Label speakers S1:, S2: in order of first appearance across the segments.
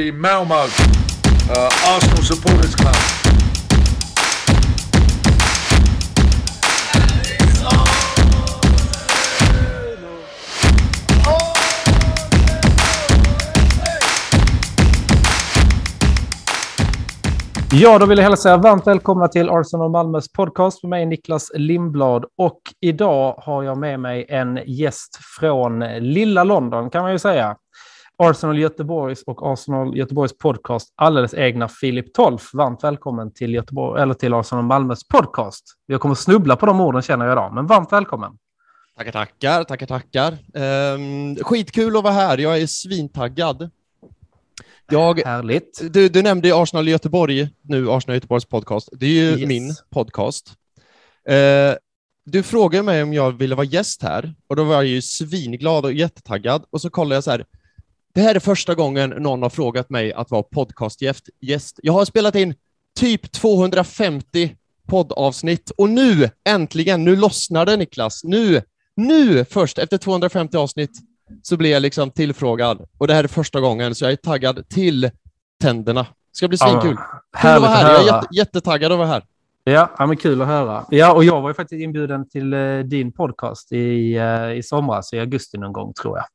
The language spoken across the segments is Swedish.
S1: the Malmo uh, Arsenal Supporters Club.
S2: Ja, då vill jag hälsa er varmt välkomna till Arsenal Malmös podcast med mig Niklas Lindblad. Och idag har jag med mig en gäst från lilla London kan man ju säga. Arsenal Göteborgs och Arsenal Göteborgs podcast alldeles egna Filip Tolf. Varmt välkommen till, Göteborg, eller till Arsenal Malmös podcast. Jag kommer snubbla på de orden känner jag idag, men varmt välkommen.
S3: Tackar, tackar, tackar, tackar. Um, skitkul att vara här. Jag är svintaggad. Jag,
S2: Härligt.
S3: du, du nämnde Arsenal Göteborg nu, Arsenal Göteborgs podcast. Det är ju
S2: Yes.
S3: min podcast. Eh, du frågade mig om jag ville vara gäst här och då var jag ju svinglad och jättetaggad och så kollade jag så här. Det här är första gången någon har frågat mig att vara podcastgäst. Gäst. Jag har spelat in typ 250 poddavsnitt och nu äntligen, nu lossnar det Niklas. Nu, nu först efter 250 avsnitt så blir jag liksom tillfrågad och det här är första gången så jag är taggad till tänderna. Ska bli svinkul. Kul att
S2: Härligt att
S3: här. Jag är
S2: höra.
S3: jätte, jättetaggad att vara här.
S2: Ja, ja, men kul att höra. Ja, och jag var ju faktiskt inbjuden till eh, din podcast i, eh, i somras, i augusti någon gång tror jag.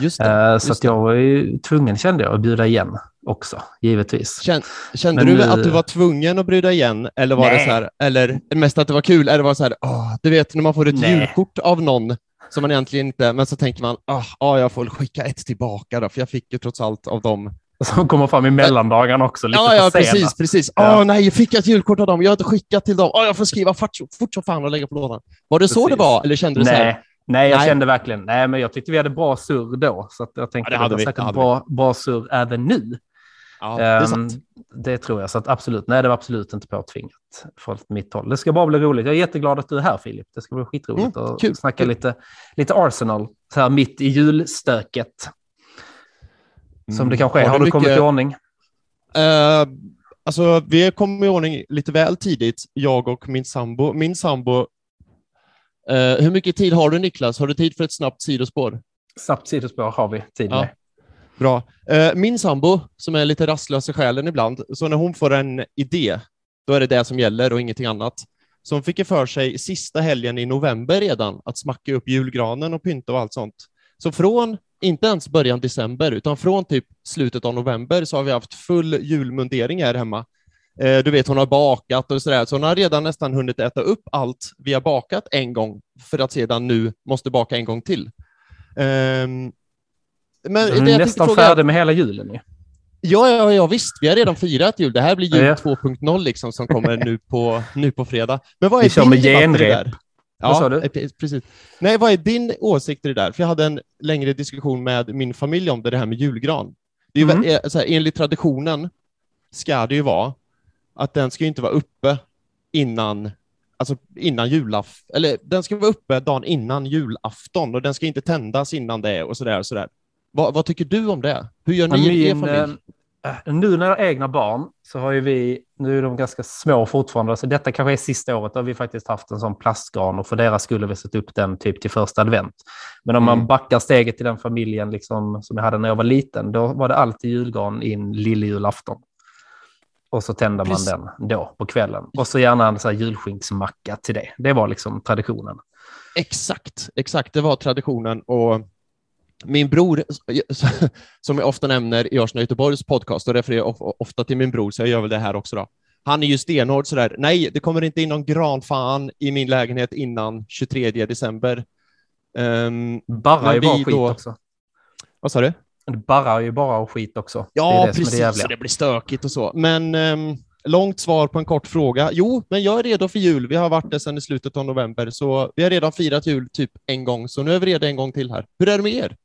S3: Just det.
S2: Eh,
S3: just
S2: så att
S3: det.
S2: jag var ju tvungen, kände jag, att bjuda igen också, givetvis.
S3: Kände
S2: Men
S3: du
S2: nu-
S3: att du var tvungen att bryta igen eller var det
S2: Nej.
S3: så här, eller mest att det var kul, eller var det så här, åh, du vet när man får ett
S2: Nej.
S3: julkort av någon som man egentligen inte, men så tänker man, ah, ah, jag får skicka ett tillbaka då, för jag fick ju trots allt av dem.
S2: Som kommer fram i mellandagarna också, lite
S3: Ja, ja, precis, precis.
S2: Ja.
S3: Åh nej, jag fick ett julkort av dem, jag har inte skickat till dem. Åh, jag får skriva fort, fort som fan och lägga på lådan. Var det så det
S2: Precis.
S3: var, eller kände du så här?
S2: Nej, jag
S3: Nej.
S2: kände verkligen, nej, men jag tyckte vi hade bra surr då, så jag tänkte
S3: Ja, det hade
S2: att det var säkert bra, bra surr även nu.
S3: Ja, det är sant.
S2: det tror jag, så att absolut, nej, det var absolut inte påtvingat från mitt håll. Det ska bara bli roligt. Jag är jätteglad att du är här, Filip. Det ska bli skitroligt
S3: Mm,
S2: att
S3: kul,
S2: snacka
S3: kul.
S2: Lite, lite Arsenal, så här mitt i julstöket. Som det kanske är.
S3: Mm. Har
S2: Har,
S3: du
S2: du kommit
S3: mycket-
S2: i ordning?
S3: Eh, alltså, vi kom i ordning lite väl tidigt, jag och min sambo. Min sambo... eh, hur mycket tid har du Niklas? Har du tid för ett snabbt sidospår?
S2: Snabbt sidospår har vi tid
S3: Ja.
S2: med.
S3: Bra. Eh, min sambo, som är lite rastlös i själen ibland, så när hon får en idé, då är det det som gäller och ingenting annat. Så hon fick för sig sista helgen i november redan att smacka upp julgranen och pynta och allt sånt. Så från, inte ens början december, utan från typ slutet av november så har vi haft full julmundering här hemma. Eh, du vet, hon har bakat och sådär, så hon har redan nästan hunnit äta upp allt vi har bakat en gång för att sedan nu måste baka en gång till. Ehm, men det
S2: är nästan
S3: fråga-
S2: färdig med hela julen ju.
S3: Ja, ja, ja, visst. Vi har redan firat jul. Det här blir jul
S2: Ja.
S3: 2.0 liksom, som kommer nu på, nu på fredag. Men vad är
S2: Vi kör med genrep.
S3: där?
S2: Vad sa
S3: Ja,
S2: du?
S3: eh, pre- precis. Nej, vad är din åsikt i det där? För jag hade en längre diskussion med min familj om det, det här med julgran. Det är ju,
S2: Mm.
S3: eh, så här, enligt traditionen ska det ju vara att den ska inte vara uppe innan, alltså innan julaf, eller den ska vara uppe dagen innan julafton och den ska inte tändas innan det och sådär och sådär. Vad, vad tycker du om det? Hur gör ni i er familj?
S2: eh, nu när jag har egna barn så har ju vi, nu är de ganska små fortfarande, så detta kanske är sista året, har vi faktiskt haft en sån plastgran och för deras skull har vi satt upp den typ till första advent. Men om
S3: Mm.
S2: man backar steget till den familjen liksom, som jag hade när jag var liten, då var det alltid julgran in lilljulafton. Och så tände man den då på kvällen. Och så gärna en så här julskinksmacka till det. Det var liksom traditionen.
S3: Exakt, exakt. Det var traditionen och min bror, som jag ofta nämner i Arsenal Göteborgs podcast, och refererar of- ofta till min bror, så jag gör väl det här också då. Han är ju stenhård sådär, nej, det kommer inte in någon granfan i min lägenhet innan 23 december. Um, Men
S2: bara
S3: vi
S2: skit
S3: då-
S2: också.
S3: vad sa du?
S2: Det barrar ju bara och skit också. det
S3: Ja,
S2: det är
S3: precis,
S2: det
S3: så det blir stökigt och så. Men ehm, långt svar på en kort fråga. Jo, men jag är redo för jul. Vi har varit det sedan i slutet av november, så vi har redan firat jul typ en gång, så nu är vi redo en gång till här. Hur är det med er?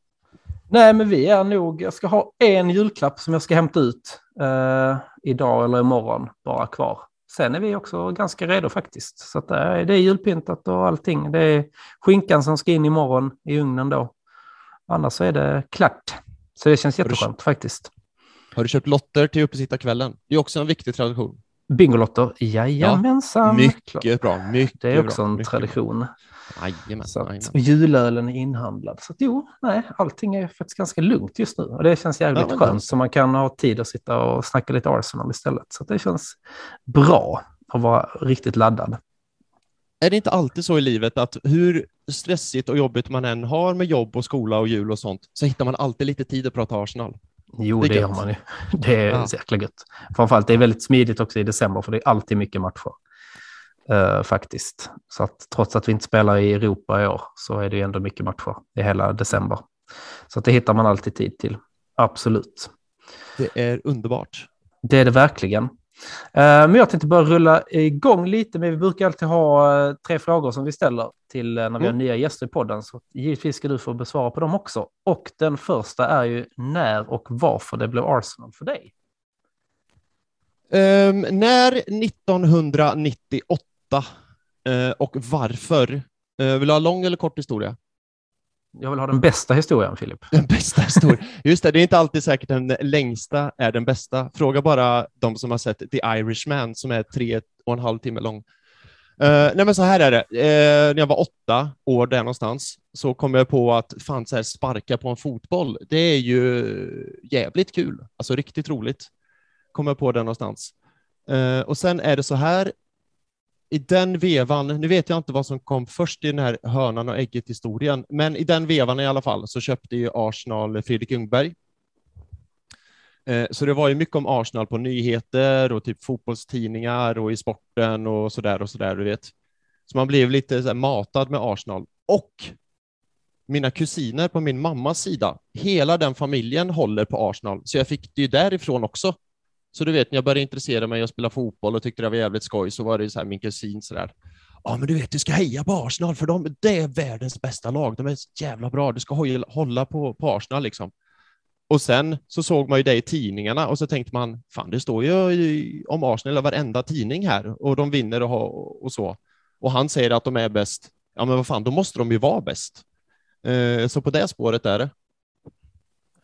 S2: Nej, men vi är nog... Jag ska ha en julklapp som jag ska hämta ut eh, idag eller imorgon bara kvar. Sen är vi också ganska redo faktiskt. Så att det, är, det är julpyntat och allting. Det är skinkan som ska in imorgon i ugnen då. Annars så är det klart. Så det känns jätteskönt faktiskt.
S3: Har du köpt lotter till uppesittarkvällen? Det är också en viktig tradition.
S2: Bingolotter, jajamensan.
S3: Mycket bra. Mycket
S2: Det är också
S3: bra,
S2: en tradition.
S3: Jajamän,
S2: Så att, julölen är inhandlad. Så att, jo, nej, allting är faktiskt ganska lugnt just nu. Och det känns jävligt
S3: Ja,
S2: skönt. Så man kan ha tid att sitta och snacka lite Arsenal istället. Så det känns bra att vara riktigt laddad.
S3: Är det inte alltid så i livet att hur stressigt och jobbigt man än har med jobb och skola och jul och sånt, så hittar man alltid lite tid att prata Arsenal?
S2: Jo,
S3: Det
S2: det, gör man ju. Det är
S3: Ja.
S2: jäkla gött. Framförallt, det är väldigt smidigt också i december, för det är alltid mycket matcher. Eh, faktiskt. Så att trots att vi inte spelar i Europa i år så är det ju ändå mycket matcher i hela december. Så att det hittar man alltid tid till. Absolut.
S3: Det är underbart.
S2: Det är det verkligen. Eh, Men jag tänkte bara rulla igång lite, men vi brukar alltid ha eh, tre frågor som vi ställer till eh, när vi har
S3: Mm.
S2: nya gäster i podden. Så givetvis ska du få besvara på dem också. Och den första är ju när och varför det blev Arsenal för dig.
S3: Ehm, när 1998 eh, och varför? Uh, vill du ha lång eller kort historia?
S2: Jag vill ha den bästa historien, Filip.
S3: Den bästa historien. Just det, det är inte alltid säkert den längsta är den bästa. Fråga bara de som har sett The Irishman som är tre och en halv timme lång. Uh, nej men så här är det, uh, när jag var åtta år där någonstans så kom jag på att fan så här, sparka på en fotboll, det är ju jävligt kul, alltså riktigt roligt. Kom jag på det någonstans. Uh, och sen är det så här, i den vevan, nu vet jag inte vad som kom först i den här hönan och ägget historien, men i den vevan i alla fall så köpte ju Arsenal Fredrik Ljungberg. Eh, Så det var ju mycket om Arsenal på nyheter och typ fotbollstidningar och i sporten och sådär och sådär, du vet. Så man blev lite här matad med Arsenal. Och mina kusiner på min mammas sida, hela den familjen håller på Arsenal, så jag fick det ju därifrån också. Så du vet, när jag började intressera mig och spela fotboll och tyckte det var jävligt skoj, så var det så här min kusin sådär. Ja, men du vet, du ska heja på Arsenal, för de, det är världens bästa lag. De är så jävla bra. Du ska hålla- hålla på, på Arsenal liksom. Och sen så såg man ju det i tidningarna och så tänkte man, fan det står ju om Arsenal i varenda tidning här och de vinner och, och så. Och han säger att de är bäst. Ja, men vad fan, då måste de ju vara bäst. Eh, så på det spåret är det.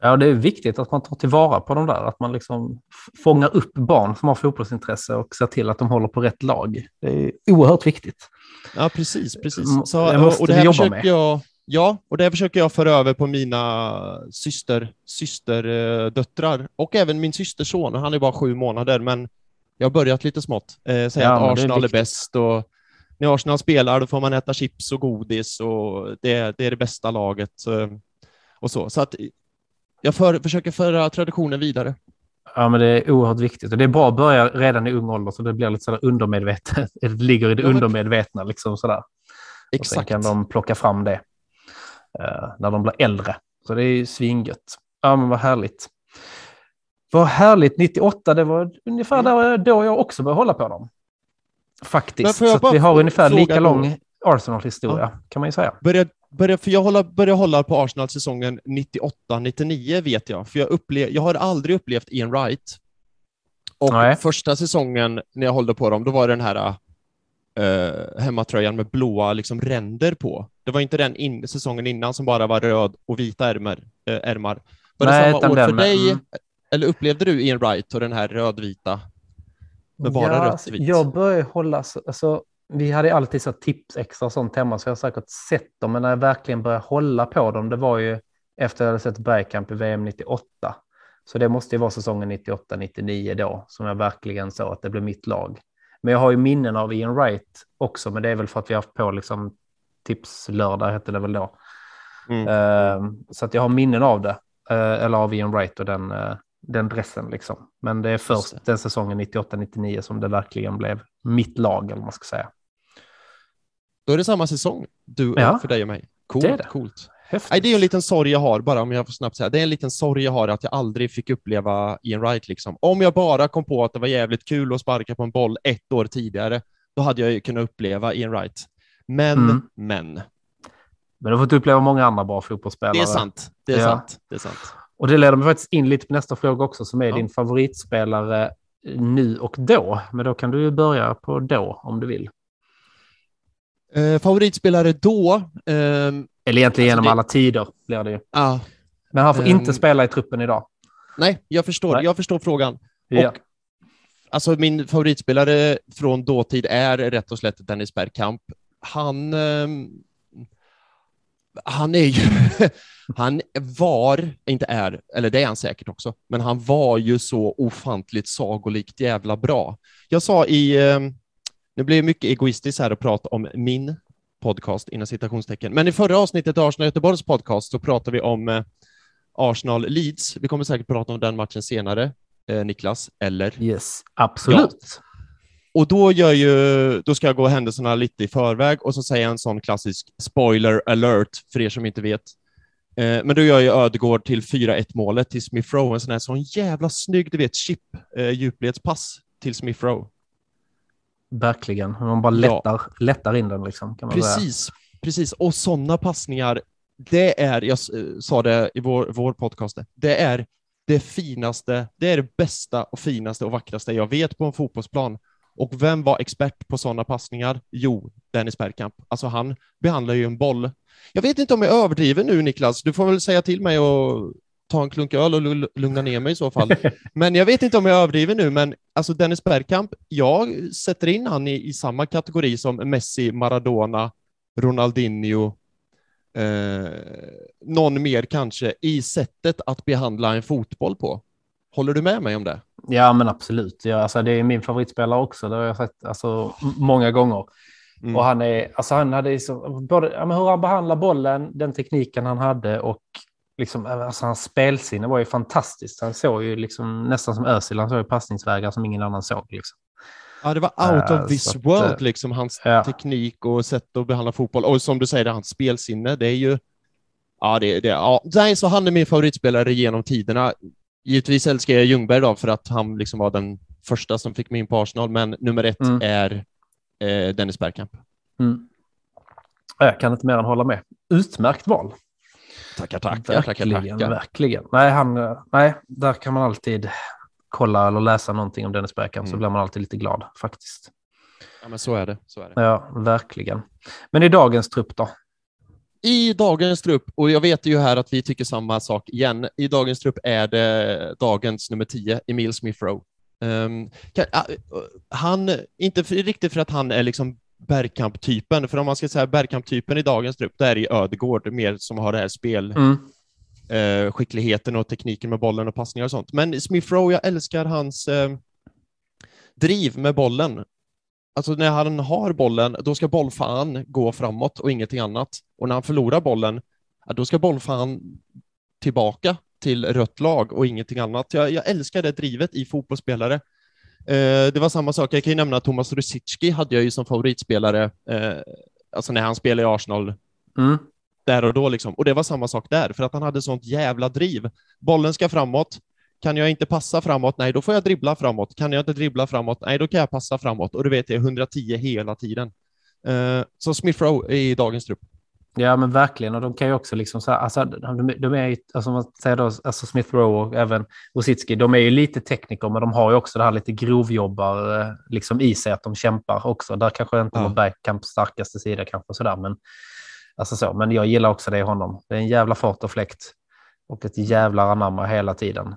S2: Ja, det är viktigt att man tar tillvara på de där, att man liksom fångar upp barn som har fotbollsintresse och ser till att de håller på rätt lag. Det är oerhört viktigt.
S3: Ja, precis, precis.
S2: Mm,
S3: Så,
S2: det måste
S3: och det
S2: vi
S3: här
S2: jobba
S3: försöker
S2: med.
S3: jag, ja, och det här försöker jag föra över på mina syster, systerdöttrar och även min systerson. Han är bara sju månader, men jag har börjat lite smått. Eh, säga
S2: Ja,
S3: att
S2: är
S3: Arsenal är,
S2: viktigt.
S3: bäst och när Arsenal spelar då får man äta chips och godis och det, det är det bästa laget eh, och så. Så att jag för, försöker föra traditionen vidare.
S2: Ja, men det är oerhört viktigt. Och det är bra att börja redan i ung ålder, så det blir lite sådär undermedvetet. Det ligger i det
S3: Ja,
S2: undermedvetna, liksom sådär. Och sen
S3: Exakt.
S2: kan de plocka fram det eh, när de blir äldre. Så det är ju svingött. Ja, men vad härligt. Vad härligt. 98, det var ungefär
S3: Mm.
S2: där, då jag också började hålla på dem. Faktiskt. Så vi har ungefär lika lång Arsenal-historia, kan man ju säga.
S3: Börja, börja, för jag håller, börjar hålla på Arsenal säsongen 98-99 vet jag, för jag, upple, jag har aldrig upplevt Ian Wright. Och
S2: Nej.
S3: första säsongen när jag hållde på dem, då var det den här uh, hemmatröjan med blåa liksom, ränder på. Det var inte den in, säsongen innan som bara var röd och vita ärmar. Uh, ärmar. Var det
S2: Nej,
S3: samma år för
S2: med-
S3: dig?
S2: mm.
S3: Eller upplevde du Ian Wright och den här rödvita? Med bara rött
S2: alltså. Jag började hålla, så- alltså, vi hade alltid så tips extra och sånt hemma, så jag har säkert sett dem, men när jag verkligen började hålla på dem, det var ju efter jag hade sett Bergkamp i VM 98. Så det måste ju vara säsongen 98-99 då, som jag verkligen såg att det blev mitt lag. Men jag har ju minnen av Ian Wright också, men det är väl för att vi har haft på liksom tipslördag, hette det väl då.
S3: Mm.
S2: Eh, så att jag har minnen av det, eh, eller av Ian Wright och den, eh, den dressen liksom. Men det är först den säsongen 98-99 som det verkligen blev mitt lag, eller vad man ska säga.
S3: Då är det samma säsong du,
S2: Ja.
S3: för dig och mig. Coolt,
S2: Det är det.
S3: coolt.
S2: Häftigt.
S3: Nej, det är en liten sorg jag har, bara om jag får snabbt säga. Det är en liten sorg jag har att jag aldrig fick uppleva Ian Wright. Liksom. Om jag bara kom på att det var jävligt kul att sparka på en boll ett år tidigare, då hade jag ju kunnat uppleva Ian Wright. Men,
S2: Mm.
S3: men.
S2: Men du har fått uppleva många andra bra fotbollsspelare.
S3: Det är sant. Det är
S2: Ja.
S3: sant. Det är sant.
S2: Och det leder mig faktiskt in lite på nästa fråga också, som är
S3: Ja.
S2: din favoritspelare nu och då. Men då kan du ju börja på då, om du vill.
S3: Eh, favoritspelare då? ehm,
S2: Eller egentligen
S3: Alltså
S2: genom
S3: det-
S2: alla tider blir det ju.
S3: ah,
S2: Men han får
S3: Ehm.
S2: inte spela i truppen idag.
S3: nej, jag förstår.
S2: Nej.
S3: Jag förstår frågan.
S2: Ja.
S3: Och Alltså min favoritspelare från dåtid är rätt och slätt Dennis Bergkamp. Han, eh, han är ju, han var, inte är, eller det är han säkert också, men han var ju så ofantligt sagolikt jävla bra. Jag sa i, eh, nu blir det mycket egoistiskt här att prata om min podcast inom citationstecken, men i förra avsnittet av Arsenal Göteborgs podcast så pratade vi om eh, Arsenal Leeds. Vi kommer säkert prata om den matchen senare, eh, Niklas, eller?
S2: Yes, absolut.
S3: Och då, gör ju, då ska jag gå händelserna lite i förväg och så säger jag en sån klassisk spoiler alert för er som inte vet. Eh, men då gör ju Ödegård till 4-1 målet till Smith Rowe, en sån här sån jävla snygg, du vet, chip, eh, djupledspass till Smith Rowe.
S2: Verkligen, man bara lättar, ja. lättar in den liksom.
S3: Precis,
S2: säga.
S3: precis. Och sådana passningar, det är, jag sa det i vår, vår podcast, det är det finaste, det är det bästa och finaste och vackraste jag vet på en fotbollsplan. Och vem var expert på sådana passningar? Jo, Dennis Bergkamp. Alltså han behandlar ju en boll. Jag vet inte om jag överdriver nu, Niklas. Du får väl säga till mig och ta en klunk öl och lugna ner mig i så fall. Men jag vet inte om jag överdriver nu, men alltså Dennis Bergkamp, jag sätter in han i, i samma kategori som Messi, Maradona, Ronaldinho, eh, någon mer kanske, i sättet att behandla en fotboll på. Håller du med mig om det?
S2: Ja, men absolut. Ja, alltså, det är min favoritspelare också. Det har jag sagt alltså, många gånger. Mm. Och han är, alltså han hade så, både, ja, hur han behandlar bollen, den tekniken han hade och liksom, alltså hans spelsinne var ju fantastiskt. Han såg ju liksom nästan som Özil, han såg ju passningsvägar som ingen annan såg. Liksom.
S3: Ja, det var out of this uh, world, att, liksom hans ja. teknik och sätt att behandla fotboll. Och som du säger, hans spelsinne, det är ju... Ja, det, det, ja. Nej, så han är min favoritspelare genom tiderna. Givetvis älskar jag Ljungberg då, för att han liksom var den första som fick mig in på Arsenal, men nummer ett mm. är eh, Dennis Bergkamp.
S2: Mm. Jag kan inte mer än hålla med. Utmärkt val.
S3: Tackar, tackar.
S2: Verkligen, tackar, tackar. verkligen. Nej, han, nej, där kan man alltid kolla eller läsa någonting om Dennis Bergkamp mm. så blir man alltid lite glad faktiskt.
S3: Ja, men så är det. Så är det.
S2: Ja, verkligen. Men i dagens trupp då?
S3: I dagens trupp, och jag vet ju här att vi tycker samma sak igen, i dagens trupp är det dagens nummer 10, Emil Smith Rowe. Um, kan, uh, han, inte för, riktigt för att han är liksom Bergkamp-typen, för om man ska säga Bergkamp-typen i dagens trupp, då är det Ödegård mer som har det här spel, mm. uh, skickligheten och tekniken med bollen och passningar och sånt. Men Smith Rowe, jag älskar hans uh, driv med bollen. Alltså när han har bollen, då ska bollfan gå framåt och ingenting annat. Och när han förlorar bollen, då ska bollfan tillbaka till rött lag och ingenting annat. Jag, jag älskar det drivet i fotbollsspelare. Eh, det var samma sak, jag kan ju nämna att Thomas Rusicki hade jag ju som favoritspelare, eh, alltså när han spelade i Arsenal. Mm. Där och då liksom. Och det var samma sak där, för att han hade sånt jävla driv. Bollen ska framåt, kan jag inte passa framåt? Nej, då får jag dribbla framåt. Kan jag inte dribbla framåt? Nej, då kan jag passa framåt. Och du vet, det är 110 hela tiden. Uh, så Smith Rowe i dagens trupp.
S2: Ja, men verkligen. Och de kan ju också liksom så här, alltså, de, de är ju, alltså man säger då, alltså Smith Rowe och även Rosicki, de är ju lite tekniker, men de har ju också det här lite grovjobbar eh, liksom i sig, att de kämpar också. Där kanske inte ja. var Bergkamps starkaste sida kanske sådär, men alltså så. Men jag gillar också det i honom. Det är en jävla fart och fläkt och ett jävla anamma hela tiden.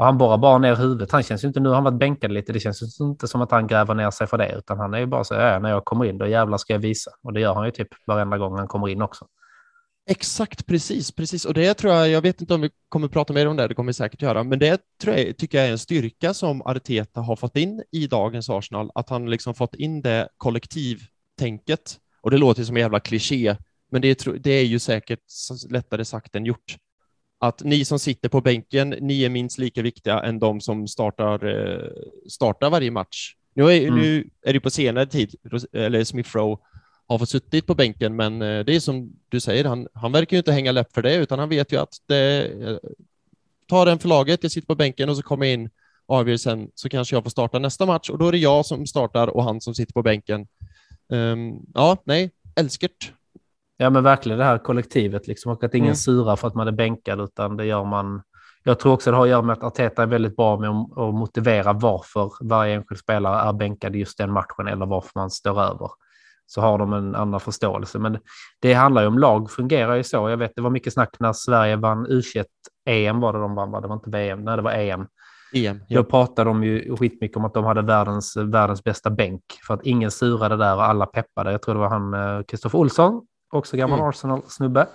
S2: Och han borrar bara ner huvudet. Han känns ju inte, nu har han varit bänkad lite, det känns inte som att han gräver ner sig för det, utan han är ju bara så, ja, när jag kommer in, då jävlar ska jag visa. Och det gör han ju typ varenda gång han kommer in också.
S3: Exakt, precis, precis. Och det tror jag, jag vet inte om vi kommer prata mer om det, det kommer vi säkert göra, men det tror jag, tycker jag är en styrka som Arteta har fått in i dagens Arsenal, att han liksom fått in det kollektivtänket. Och det låter som en jävla kliché, men det är, det är ju säkert lättare sagt än gjort att ni som sitter på bänken, ni är minst lika viktiga än de som startar, eh, startar varje match. Nu är, mm. nu är det på senare tid, eller Smith Rowe har fått suttit på bänken, men eh, det är som du säger, han, han verkar ju inte hänga läpp för det, utan han vet ju att det, eh, tar den för laget, jag sitter på bänken och så kommer jag in och avgör sen så kanske jag får starta nästa match och då är det jag som startar och han som sitter på bänken. Um, ja, nej, älskert.
S2: Ja, men verkligen det här kollektivet liksom och att ingen mm. surar för att man är bänkad, utan det gör man. Jag tror också det har att göra med att Arteta är väldigt bra med att motivera varför varje enskild spelare är bänkad i just den matchen eller varför man står över. Så har de en annan förståelse. Men det handlar ju om lag, fungerar ju så. Jag vet, det var mycket snack när Sverige vann U21 EM var det de vann, det var inte VM, nej det var EM.
S3: EM.
S2: Då
S3: Ja.
S2: pratade de ju skitmycket om att de hade världens, världens bästa bänk. För att ingen surade där och alla peppade. Jag tror det var han Kristoffer Olsson, också gammal
S3: Mm.
S2: Arsenal-snubbe.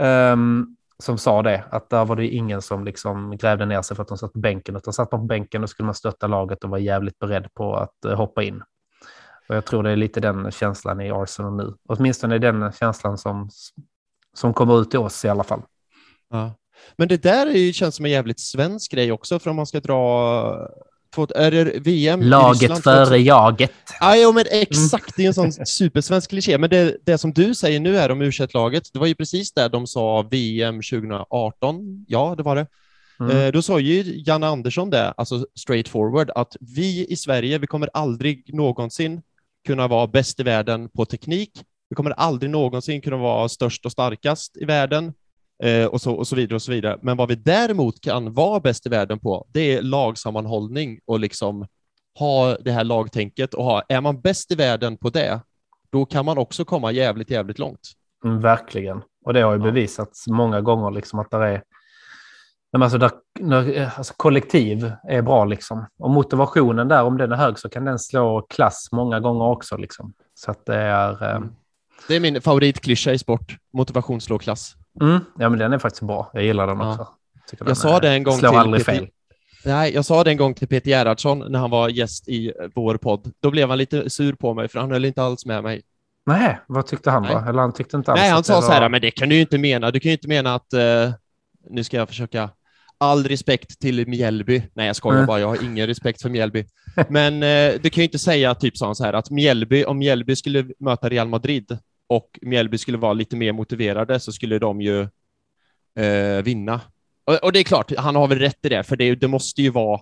S2: Ehm, som sa det, att där var det ingen som liksom grävde ner sig för att de satt på bänken, utan satt man på bänken och skulle man stötta laget och vara jävligt beredd på att eh, hoppa in. Och jag tror det är lite den känslan i Arsenal nu. Åtminstone är den känslan som, som kommer ut till oss i alla fall.
S3: Ja. Men det där är ju, känns som en jävligt svensk grej också, för om man ska dra... Är det VM i
S2: Laget
S3: Ryssland
S2: före
S3: 2000?
S2: jaget.
S3: Ja, jo, men exakt. Det är en sån supersvensk kliché. Men det, det som du säger nu är om u laget det var ju precis det de sa VM 2018. Ja, det var det.
S2: Mm.
S3: Eh, då sa ju Janne Andersson det, alltså straight forward, att vi i Sverige, vi kommer aldrig någonsin kunna vara bäst i världen på teknik. Vi kommer aldrig någonsin kunna vara störst och starkast i världen eh, och, så, och så vidare och så vidare. Men vad vi däremot kan vara bäst i världen på, det är lagsammanhållning och liksom ha det här lagtänket och ha, är man bäst i världen på det, då kan man också komma jävligt, jävligt långt.
S2: Mm, verkligen. Och det har ju
S3: Ja.
S2: bevisats många gånger liksom att det är men alltså, där, när, alltså kollektiv är bra liksom. Och motivationen där, om den är hög så kan den slå klass många gånger också liksom. Så att det är... eh,
S3: Mm. Det är min favoritklyscha i sport, motivation slår klass.
S2: Mm, ja, men den är faktiskt bra. Jag gillar den
S3: Ja.
S2: också. Tycker
S3: Jag sa
S2: är-
S3: det en gång
S2: slår
S3: till
S2: aldrig
S3: Peter-
S2: fel.
S3: Nej, jag sa det en gång till Peter Gerhardsson när han var gäst i eh, vår podd. Då blev han lite sur på mig, för han höll inte alls med mig.
S2: Nej, vad tyckte han
S3: Nej.
S2: då? Eller han tyckte inte alls
S3: Nej, han sa så här, men det kan du ju inte mena. Du kan ju inte mena att... eh, nu ska jag försöka... All respekt till Mjällby. Nej, jag skojar
S2: Mm.
S3: bara. Jag har ingen respekt för Mjällby. Men eh, du kan ju inte säga, typ sa han så här, att Mjällby, om Mjällby skulle möta Real Madrid och Mjällby skulle vara lite mer motiverade så skulle de ju eh, vinna. Och, och det är klart, han har väl rätt i det, för det, det måste ju vara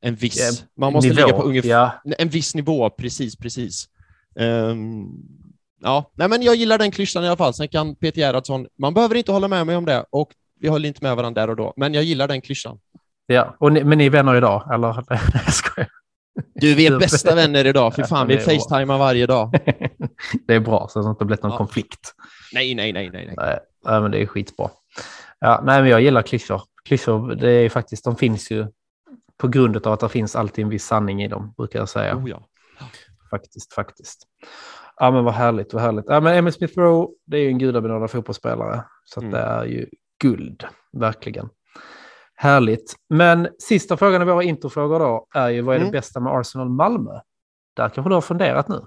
S3: en viss... Man måste
S2: nivå,
S3: ligga på ungefär
S2: Ja,
S3: en viss nivå, precis, precis. Ehm, ja, nej, men jag gillar den klyschan i alla fall. Sen kan Peter Gerhardsson, man behöver inte hålla med mig om det och vi håller inte med varandra där och då, men jag gillar den klyschan.
S2: ja. Och ni, men ni är vänner idag? Eller? Nej, jag skojar.
S3: Du, vi är bästa vänner idag, för
S2: Ja,
S3: fan, vi facetimar varje dag.
S2: det är bra, så att det inte blivit någon
S3: Ja.
S2: konflikt.
S3: Nej, nej, nej, nej. nej.
S2: Nej, men det är skitbra. Ja, nej, men jag gillar klyschor. Klyschor, det är faktiskt, de finns ju på grund av att det finns alltid en viss sanning i dem, brukar jag säga.
S3: Oh, ja.
S2: Faktiskt, faktiskt. Ja, men vad härligt, vad härligt. Ja, men Emil Smith Rowe, det är ju en gudabenådad fotbollsspelare. Så
S3: Mm.
S2: det är ju guld, verkligen. Härligt. Men sista frågan i våra introfrågor då är ju vad är det
S3: Mm.
S2: bästa med Arsenal Malmö? Där kanske du har funderat nu.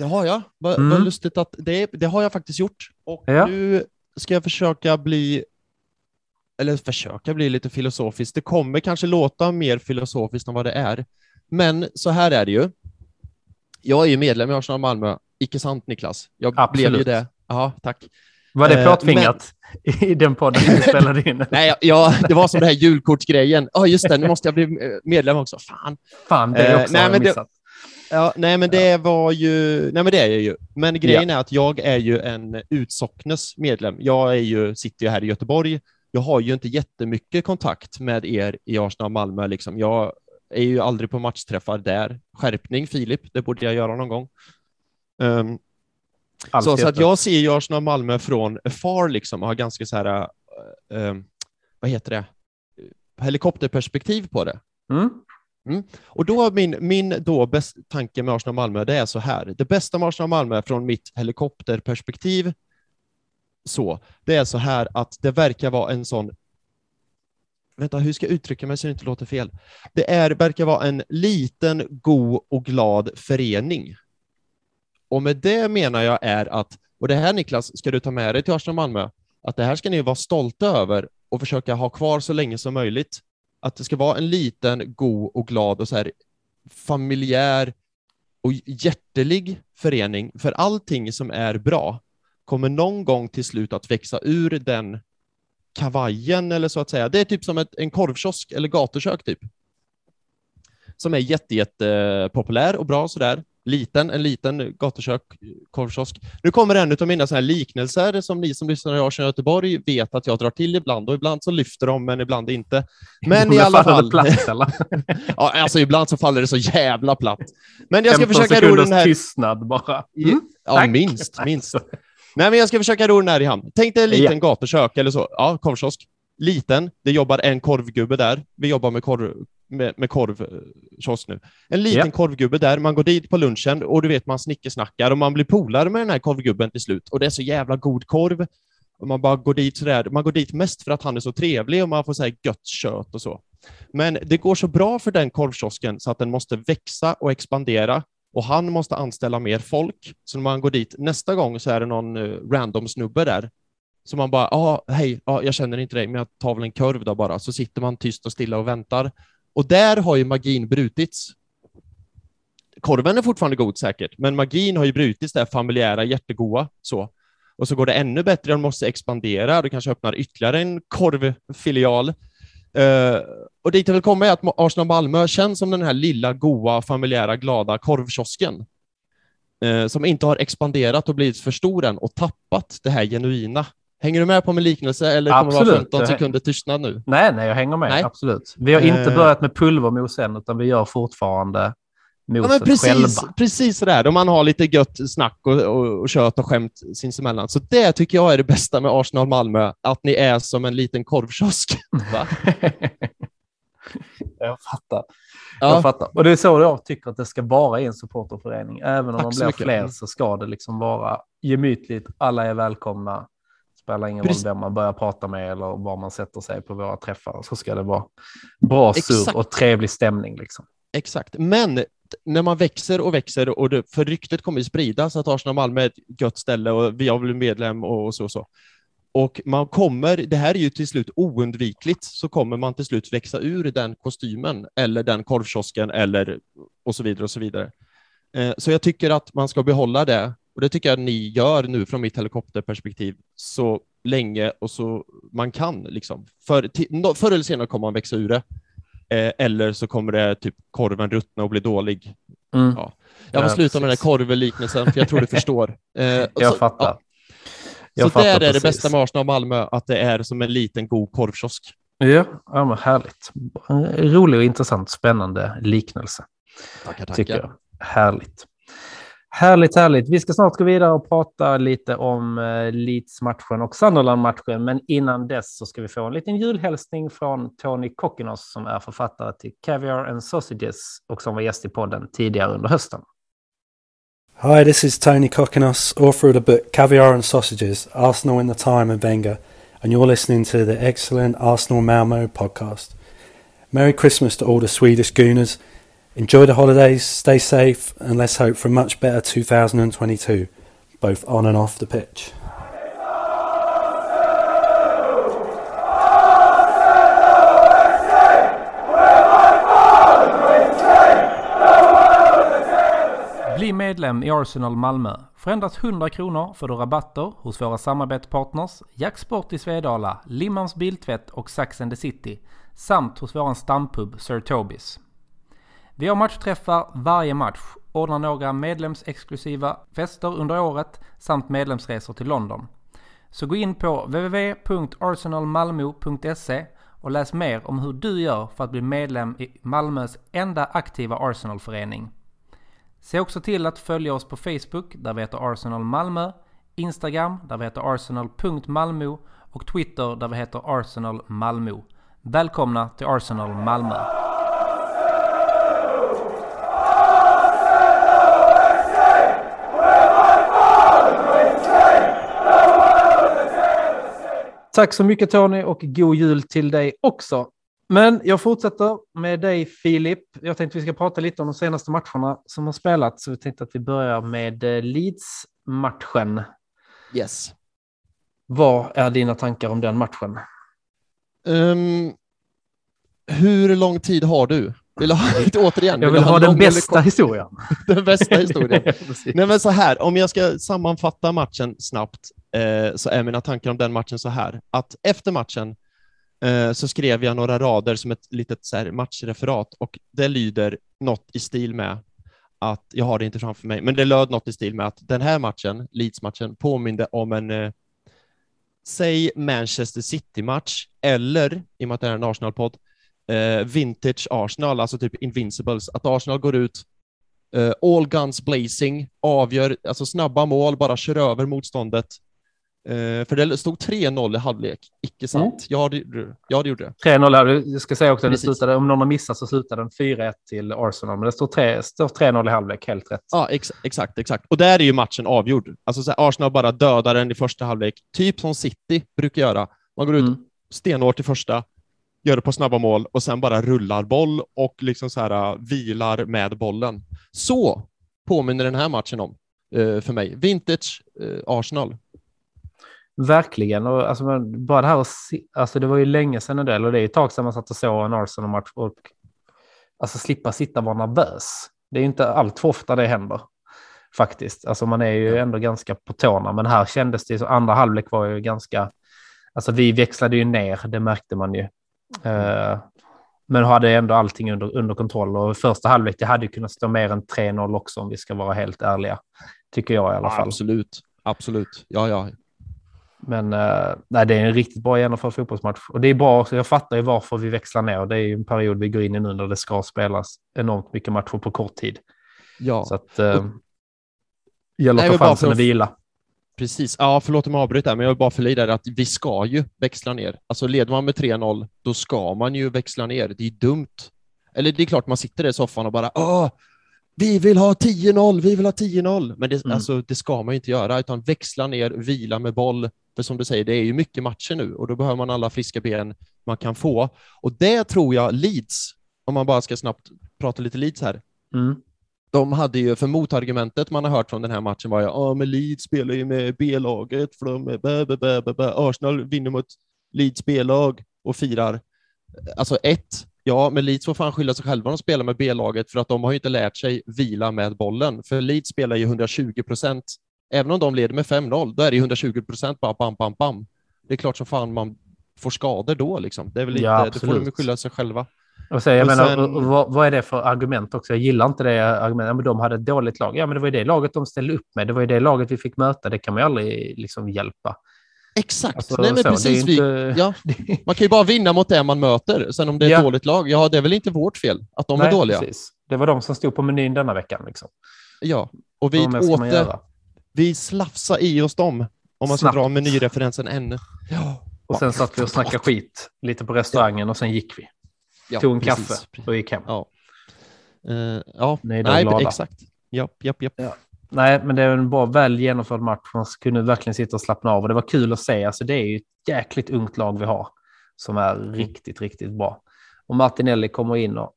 S3: Det har jag. Vad
S2: Mm.
S3: lustigt att det, det har jag faktiskt gjort. Och
S2: Ja.
S3: nu ska jag försöka bli, eller försöka bli lite filosofisk. Det kommer kanske låta mer filosofiskt än vad det är. Men så här är det ju. Jag är ju medlem i Arsenal Malmö. Icke sant Niklas? Jag blev ju
S2: Absolut.
S3: det. Ja, tack.
S2: Var det
S3: Eh,
S2: plåtfingrat i den podden vi spelade in?
S3: Nej, ja, det var som det här julkortsgrejen. Ja, just det, nu måste jag bli eh, medlem också. Fan.
S2: Fan, det
S3: Eh,
S2: också
S3: nej,
S2: har jag
S3: men det-
S2: missat.
S3: Ja, nej, men det var ju... Nej, men det är jag ju. Men grejen är att jag är ju en Utsocknes medlem. Jag är ju, sitter ju här i Göteborg. Jag har ju inte jättemycket kontakt med er i Arsenal Malmö. Liksom. Jag är ju aldrig på matchträffar där. Skärpning, Filip. Det borde jag göra någon gång.
S2: Allt
S3: så, så att jag ser ju Arsenal Malmö från far liksom och har ganska så här, äh, äh, vad heter det, helikopterperspektiv på det.
S2: Mm. Mm.
S3: Och då har min, min då bäst, tanke med Arsenal Malmö, det är så här. Det bästa med Arsenal Malmö från mitt helikopterperspektiv, så, det är så här att det verkar vara en sån Vänta, hur ska jag uttrycka mig så det inte låter fel? Det är, verkar vara en liten, god och glad förening. Och med det menar jag är att, och det här Niklas, ska du ta med dig till Arsenal Malmö, att det här ska ni vara stolta över och försöka ha kvar så länge som möjligt. Att det ska vara en liten, god och glad och så här familjär och hjärtelig förening. För allting som är bra kommer någon gång till slut att växa ur den kavajen eller så att säga. Det är typ som ett, en korvkiosk eller gatukök typ. Som är jätte, jätte eh, populär och bra sådär. Liten, en liten gatukök, korvkiosk. Nu kommer en av mina såna här liknelser som ni som lyssnar i Arsenal Göteborg vet att jag drar till ibland och ibland så lyfter de men ibland inte. Men i alla fall.
S2: Platt?
S3: Ja, alltså ibland så faller det så jävla platt. Men jag ska
S2: 15
S3: försöka ro den här...
S2: tystnad bara. Mm.
S3: Ja,
S2: tack.
S3: minst, minst. Nej, men jag ska försöka ro den här i hamn. Tänk dig en liten gatukök eller så. Ja, korvkiosk. liten, det jobbar en korvgubbe där. Vi jobbar med korv, med, med korvkiosk nu. En liten
S2: Ja.
S3: korvgubbe där, man går dit på lunchen och du vet, man snickesnackar och man blir polare med den här korvgubben till slut. Och det är så jävla god korv. Och man bara går dit sådär, man går dit mest för att han är så trevlig och man får säga gött kött och så. Men det går så bra för den korvkiosken så att den måste växa och expandera och han måste anställa mer folk. Så när man går dit nästa gång så är det någon eh, random snubbe där. Så man bara, ja, hej, ja, jag känner inte dig, men jag tar väl en korv då bara. Så sitter man tyst och stilla och väntar. Och där har ju magin brutits. Korven är fortfarande god säkert, men magin har ju brutits, det här familjära, jättegoda, så. Och så går det ännu bättre, de måste expandera, du kanske öppnar ytterligare en korvfilial. Uh, och dit jag vill komma är att Arsenal Malmö känns som den här lilla, goa, familjära, glada korvkiosken. Uh, som inte har expanderat och blivit för stor än och tappat det här genuina. Hänger du med på min liknelse eller kommer det vara
S2: Absolut.
S3: 15 sekunder tystnad nu?
S2: Nej, nej, jag hänger med.
S3: Nej.
S2: Absolut. Vi har inte
S3: Eh.
S2: börjat med pulvermos än, utan vi gör fortfarande
S3: Ja,
S2: moset
S3: men precis,
S2: själva.
S3: precis sådär. Om man har lite gött snack och, och, och kött och skämt sinsemellan. Så det tycker jag är det bästa med Arsenal Malmö, att ni är som en liten korvkiosk.
S2: Jag fattar. Jag
S3: Ja,
S2: fattar. Och det är så jag tycker att det ska vara i en supporterförening. Även om
S3: Tack
S2: de blir fler så ska det liksom vara gemytligt. Alla är välkomna. Spelar ingen
S3: Precis.
S2: roll vem man börjar prata med eller var man sätter sig på våra träffar. Så ska det vara bra
S3: Exakt.
S2: och trevlig stämning. Liksom.
S3: exakt. Men när man växer och växer och det, för ryktet kommer ju spridas att Arsenal Malmö är ett gött ställe och vi har blivit medlem och så och så. Och man kommer, det här är ju till slut oundvikligt, så kommer man till slut växa ur den kostymen eller den korvkiosken eller och så vidare och så vidare. Eh, Så jag tycker att man ska behålla det och det tycker jag ni gör nu från mitt helikopterperspektiv så länge och så man kan liksom. För, nå- förr eller senare kommer man växa ur det. Eh, eller så kommer det typ korven ruttna och bli dålig.
S2: Mm.
S3: Ja. Jag får
S2: Ja,
S3: sluta med den där korvliknelsen, för jag tror du förstår. Eh,
S2: Jag
S3: så,
S2: fattar.
S3: ja.
S2: Jag
S3: så
S2: fattar
S3: där är det bästa med Arsenal och Malmö, att det är som en liten god korvkiosk.
S2: Ja, ja men härligt. Rolig och intressant, spännande liknelse.
S3: Tackar,
S2: tycker jag. Härligt. Härligt, härligt. Vi ska snart gå vidare och prata lite om eh, Leeds-matchen och Sunderland-matchen, men innan dess så ska vi få en liten julhälsning från Tony Kokkinos som är författare till Caviar and Sausages och som var gäst i podden tidigare under hösten.
S4: Hi, this is Tony Kokkinos, author of the book Caviar and Sausages Arsenal in the Time of Wenger, and you're listening to the excellent Arsenal Malmo podcast. Merry Christmas to all the Swedish Gooners. Enjoy the holidays, stay safe, and let's hope for a much better 2022, both on and off the pitch.
S2: Bli medlem i Arsenal Malmö. För endast 100 kronor får du rabatter hos våra samarbetspartners Jacksport i Svedala, Limmans Biltvätt och Sax and the City samt hos våran stampub Sir Tobis. Vi har matchträffar varje match, ordnar några medlemsexklusiva fester under året samt medlemsresor till London. Så gå in på www.arsenalmalmo.se och läs mer om hur du gör för att bli medlem i Malmös enda aktiva Arsenalförening. Se också till att följa oss på Facebook där vi heter Arsenal Malmö, Instagram där vi heter arsenal.malmo och Twitter där vi heter Arsenal Malmö. Välkomna till Arsenal Malmö! Tack så mycket Tony och god jul till dig också. Men jag fortsätter med dig Filip. Jag tänkte vi ska prata lite om de senaste matcherna som har spelats. Så vi tänkte att vi börjar med eh, Leeds-matchen.
S3: Yes.
S2: Vad är dina tankar om den matchen?
S3: Ehm, hur lång tid har du? Vill ha, återigen,
S2: Jag
S3: du
S2: vill ha den
S3: lång eller
S2: bästa
S3: kort?
S2: historien.
S3: Den bästa historien. Nej men så här, om jag ska sammanfatta matchen snabbt eh, så är mina tankar om den matchen så här, att efter matchen eh, så skrev jag några rader som ett litet så här, matchreferat och det lyder något i stil med att, jag har det inte framför mig, men det löd något i stil med att den här matchen, Leeds-matchen, påminde om en, eh, säg Manchester City-match eller, i och med att det är en Arsenal-podd, eh, vintage Arsenal, alltså typ Invincibles, att Arsenal går ut eh, all guns blazing, avgör, alltså snabba mål, bara kör över motståndet Eh, för det stod 3-0 i halvlek, icke sant?
S2: Mm.
S3: Ja, det, gjorde det. ja, det gjorde det.
S2: 3-0, här. jag ska säga också att det slutade, om någon har missat så slutade den 4-1 till Arsenal, men det står 3 står 3-0 i halvlek, helt rätt.
S3: Ja, ex exakt, exakt. Och där är ju matchen avgjord. Alltså så här, Arsenal bara dödar den i första halvlek, typ som City brukar göra. Man går ut
S2: Mm.
S3: stenhårt i första, gör det på snabba mål och sen bara rullar boll och liksom så här uh, vilar med bollen. Så påminner den här matchen om eh, för mig. Vintage eh, Arsenal.
S2: Verkligen, och alltså, men bara det här att se, alltså det var ju länge sedan del och det är ett tag sedan man satt och såg en Arsenal-match och alltså slippa sitta och vara nervös. Det är ju inte allt för ofta det händer faktiskt. Alltså man är ju ändå ganska på tårna, men här kändes det så andra halvlek var ju ganska, alltså vi växlade ju ner, det märkte man ju. Eh, men hade ändå allting under, under kontroll och första halvlek, det hade kunnat stå mer än 3-0 också om vi ska vara helt ärliga. Tycker jag i alla fall.
S3: Absolut, absolut. Ja, ja.
S2: Men eh, nej, det är en riktigt bra genomförd fotbollsmatch. Och det är bra, jag fattar ju varför vi växlar ner. Det är ju en period vi går in i nu när det ska spelas enormt mycket matcher på kort tid.
S3: ja.
S2: Så att eh, gäller att ta chansen att vila.
S3: Precis. Ja, förlåt om jag avbryter, men jag vill bara förlida att vi ska ju växla ner. Alltså leder man med 3-0, då ska man ju växla ner. Det är dumt. Eller det är klart man sitter där i soffan och bara Åh, vi vill ha 10-0, vi vill ha 10-0. Men det,
S2: Mm.
S3: alltså, det ska man ju inte göra, utan växla ner, vila med boll. För som du säger, det är ju mycket matcher nu och då behöver man alla friska ben man kan få. Och det tror jag Leeds, om man bara ska snabbt prata lite Leeds här,
S2: Mm.
S3: de hade ju, för motargumentet man har hört från den här matchen var ju ja men Leeds spelar ju med B-laget, för de är bä, bä, bä, bä, bä. Arsenal vinner mot Leeds B-lag och firar. Alltså ett, ja men Leeds får fan skylla sig själva de spelar med B-laget för att de har ju inte lärt sig vila med bollen. För Leeds spelar ju 120 procent. Även om de leder med 5-0, då är det ju 120 procent bara bam, bam, bam. Det är klart som fan man får skador då liksom. Det är väl inte,
S2: Ja,
S3: det får de
S2: absolut.
S3: skylla sig själva.
S2: Och så, jag
S3: Och
S2: menar,
S3: sen-
S2: och vad, vad är det för argument också? Jag gillar inte det argumentet. Ja, men de hade ett dåligt lag. Ja, men det var ju det laget de ställde upp med. Det var ju det laget vi fick möta. Det kan man ju aldrig liksom hjälpa.
S3: Exakt,
S2: Alltså,
S3: nej men
S2: så, är
S3: precis. Vi,
S2: inte-
S3: ja, Man kan ju bara vinna mot det man möter. Sen om det är ett
S2: Ja.
S3: dåligt lag, ja, det är väl inte vårt fel att de är
S2: Nej,
S3: dåliga.
S2: Precis. Det var de som stod på menyn denna veckan. Liksom.
S3: Ja, och vi
S2: Vad mer ska man
S3: åter? Vi slafsar i oss dem. Om man ska
S2: Snabbt.
S3: dra menyreferensen ännu. Ja,
S2: Och sen satt vi och snackade skit lite på restaurangen och sen gick vi.
S3: ja,
S2: Tog en
S3: precis.
S2: kaffe och gick hem.
S3: Ja, Eh, ja. Nej,
S2: glada.
S3: exakt. Japp, japp, japp.
S2: Nej, men det är en bra, väl genomförd match. Man kunde verkligen sitta och slappna av och det var kul att se. Alltså, det är ju ett jäkligt ungt lag vi har som är riktigt, riktigt bra. Och Martinelli kommer in och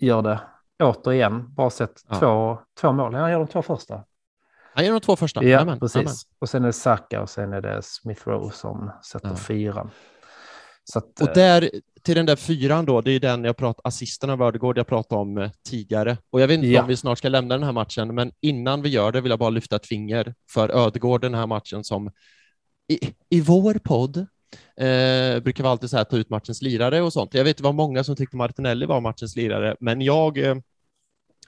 S2: gör det återigen. Bara sett
S3: Ja.
S2: två, två mål. Han gör de två första.
S3: Han gör de två första.
S2: Ja,
S3: Jajamän,
S2: precis.
S3: jajamän.
S2: Och sen är det Saka och sen är det Smith Rowe som sätter
S3: Ja.
S2: fyran. Att,
S3: Och
S2: eh,
S3: där, till den där fyran då, det är den jag pratar, assisten av Ödegård jag pratade om eh, tidigare. Och jag vet inte
S2: Ja.
S3: om vi snart ska lämna den här matchen, men innan vi gör det vill jag bara lyfta ett finger för Ödegård den här matchen som i, i vår podd eh, brukar vi alltid så här ta ut matchens lirare och sånt. Jag vet det var många som tyckte Martinelli var matchens lirare, men jag, eh,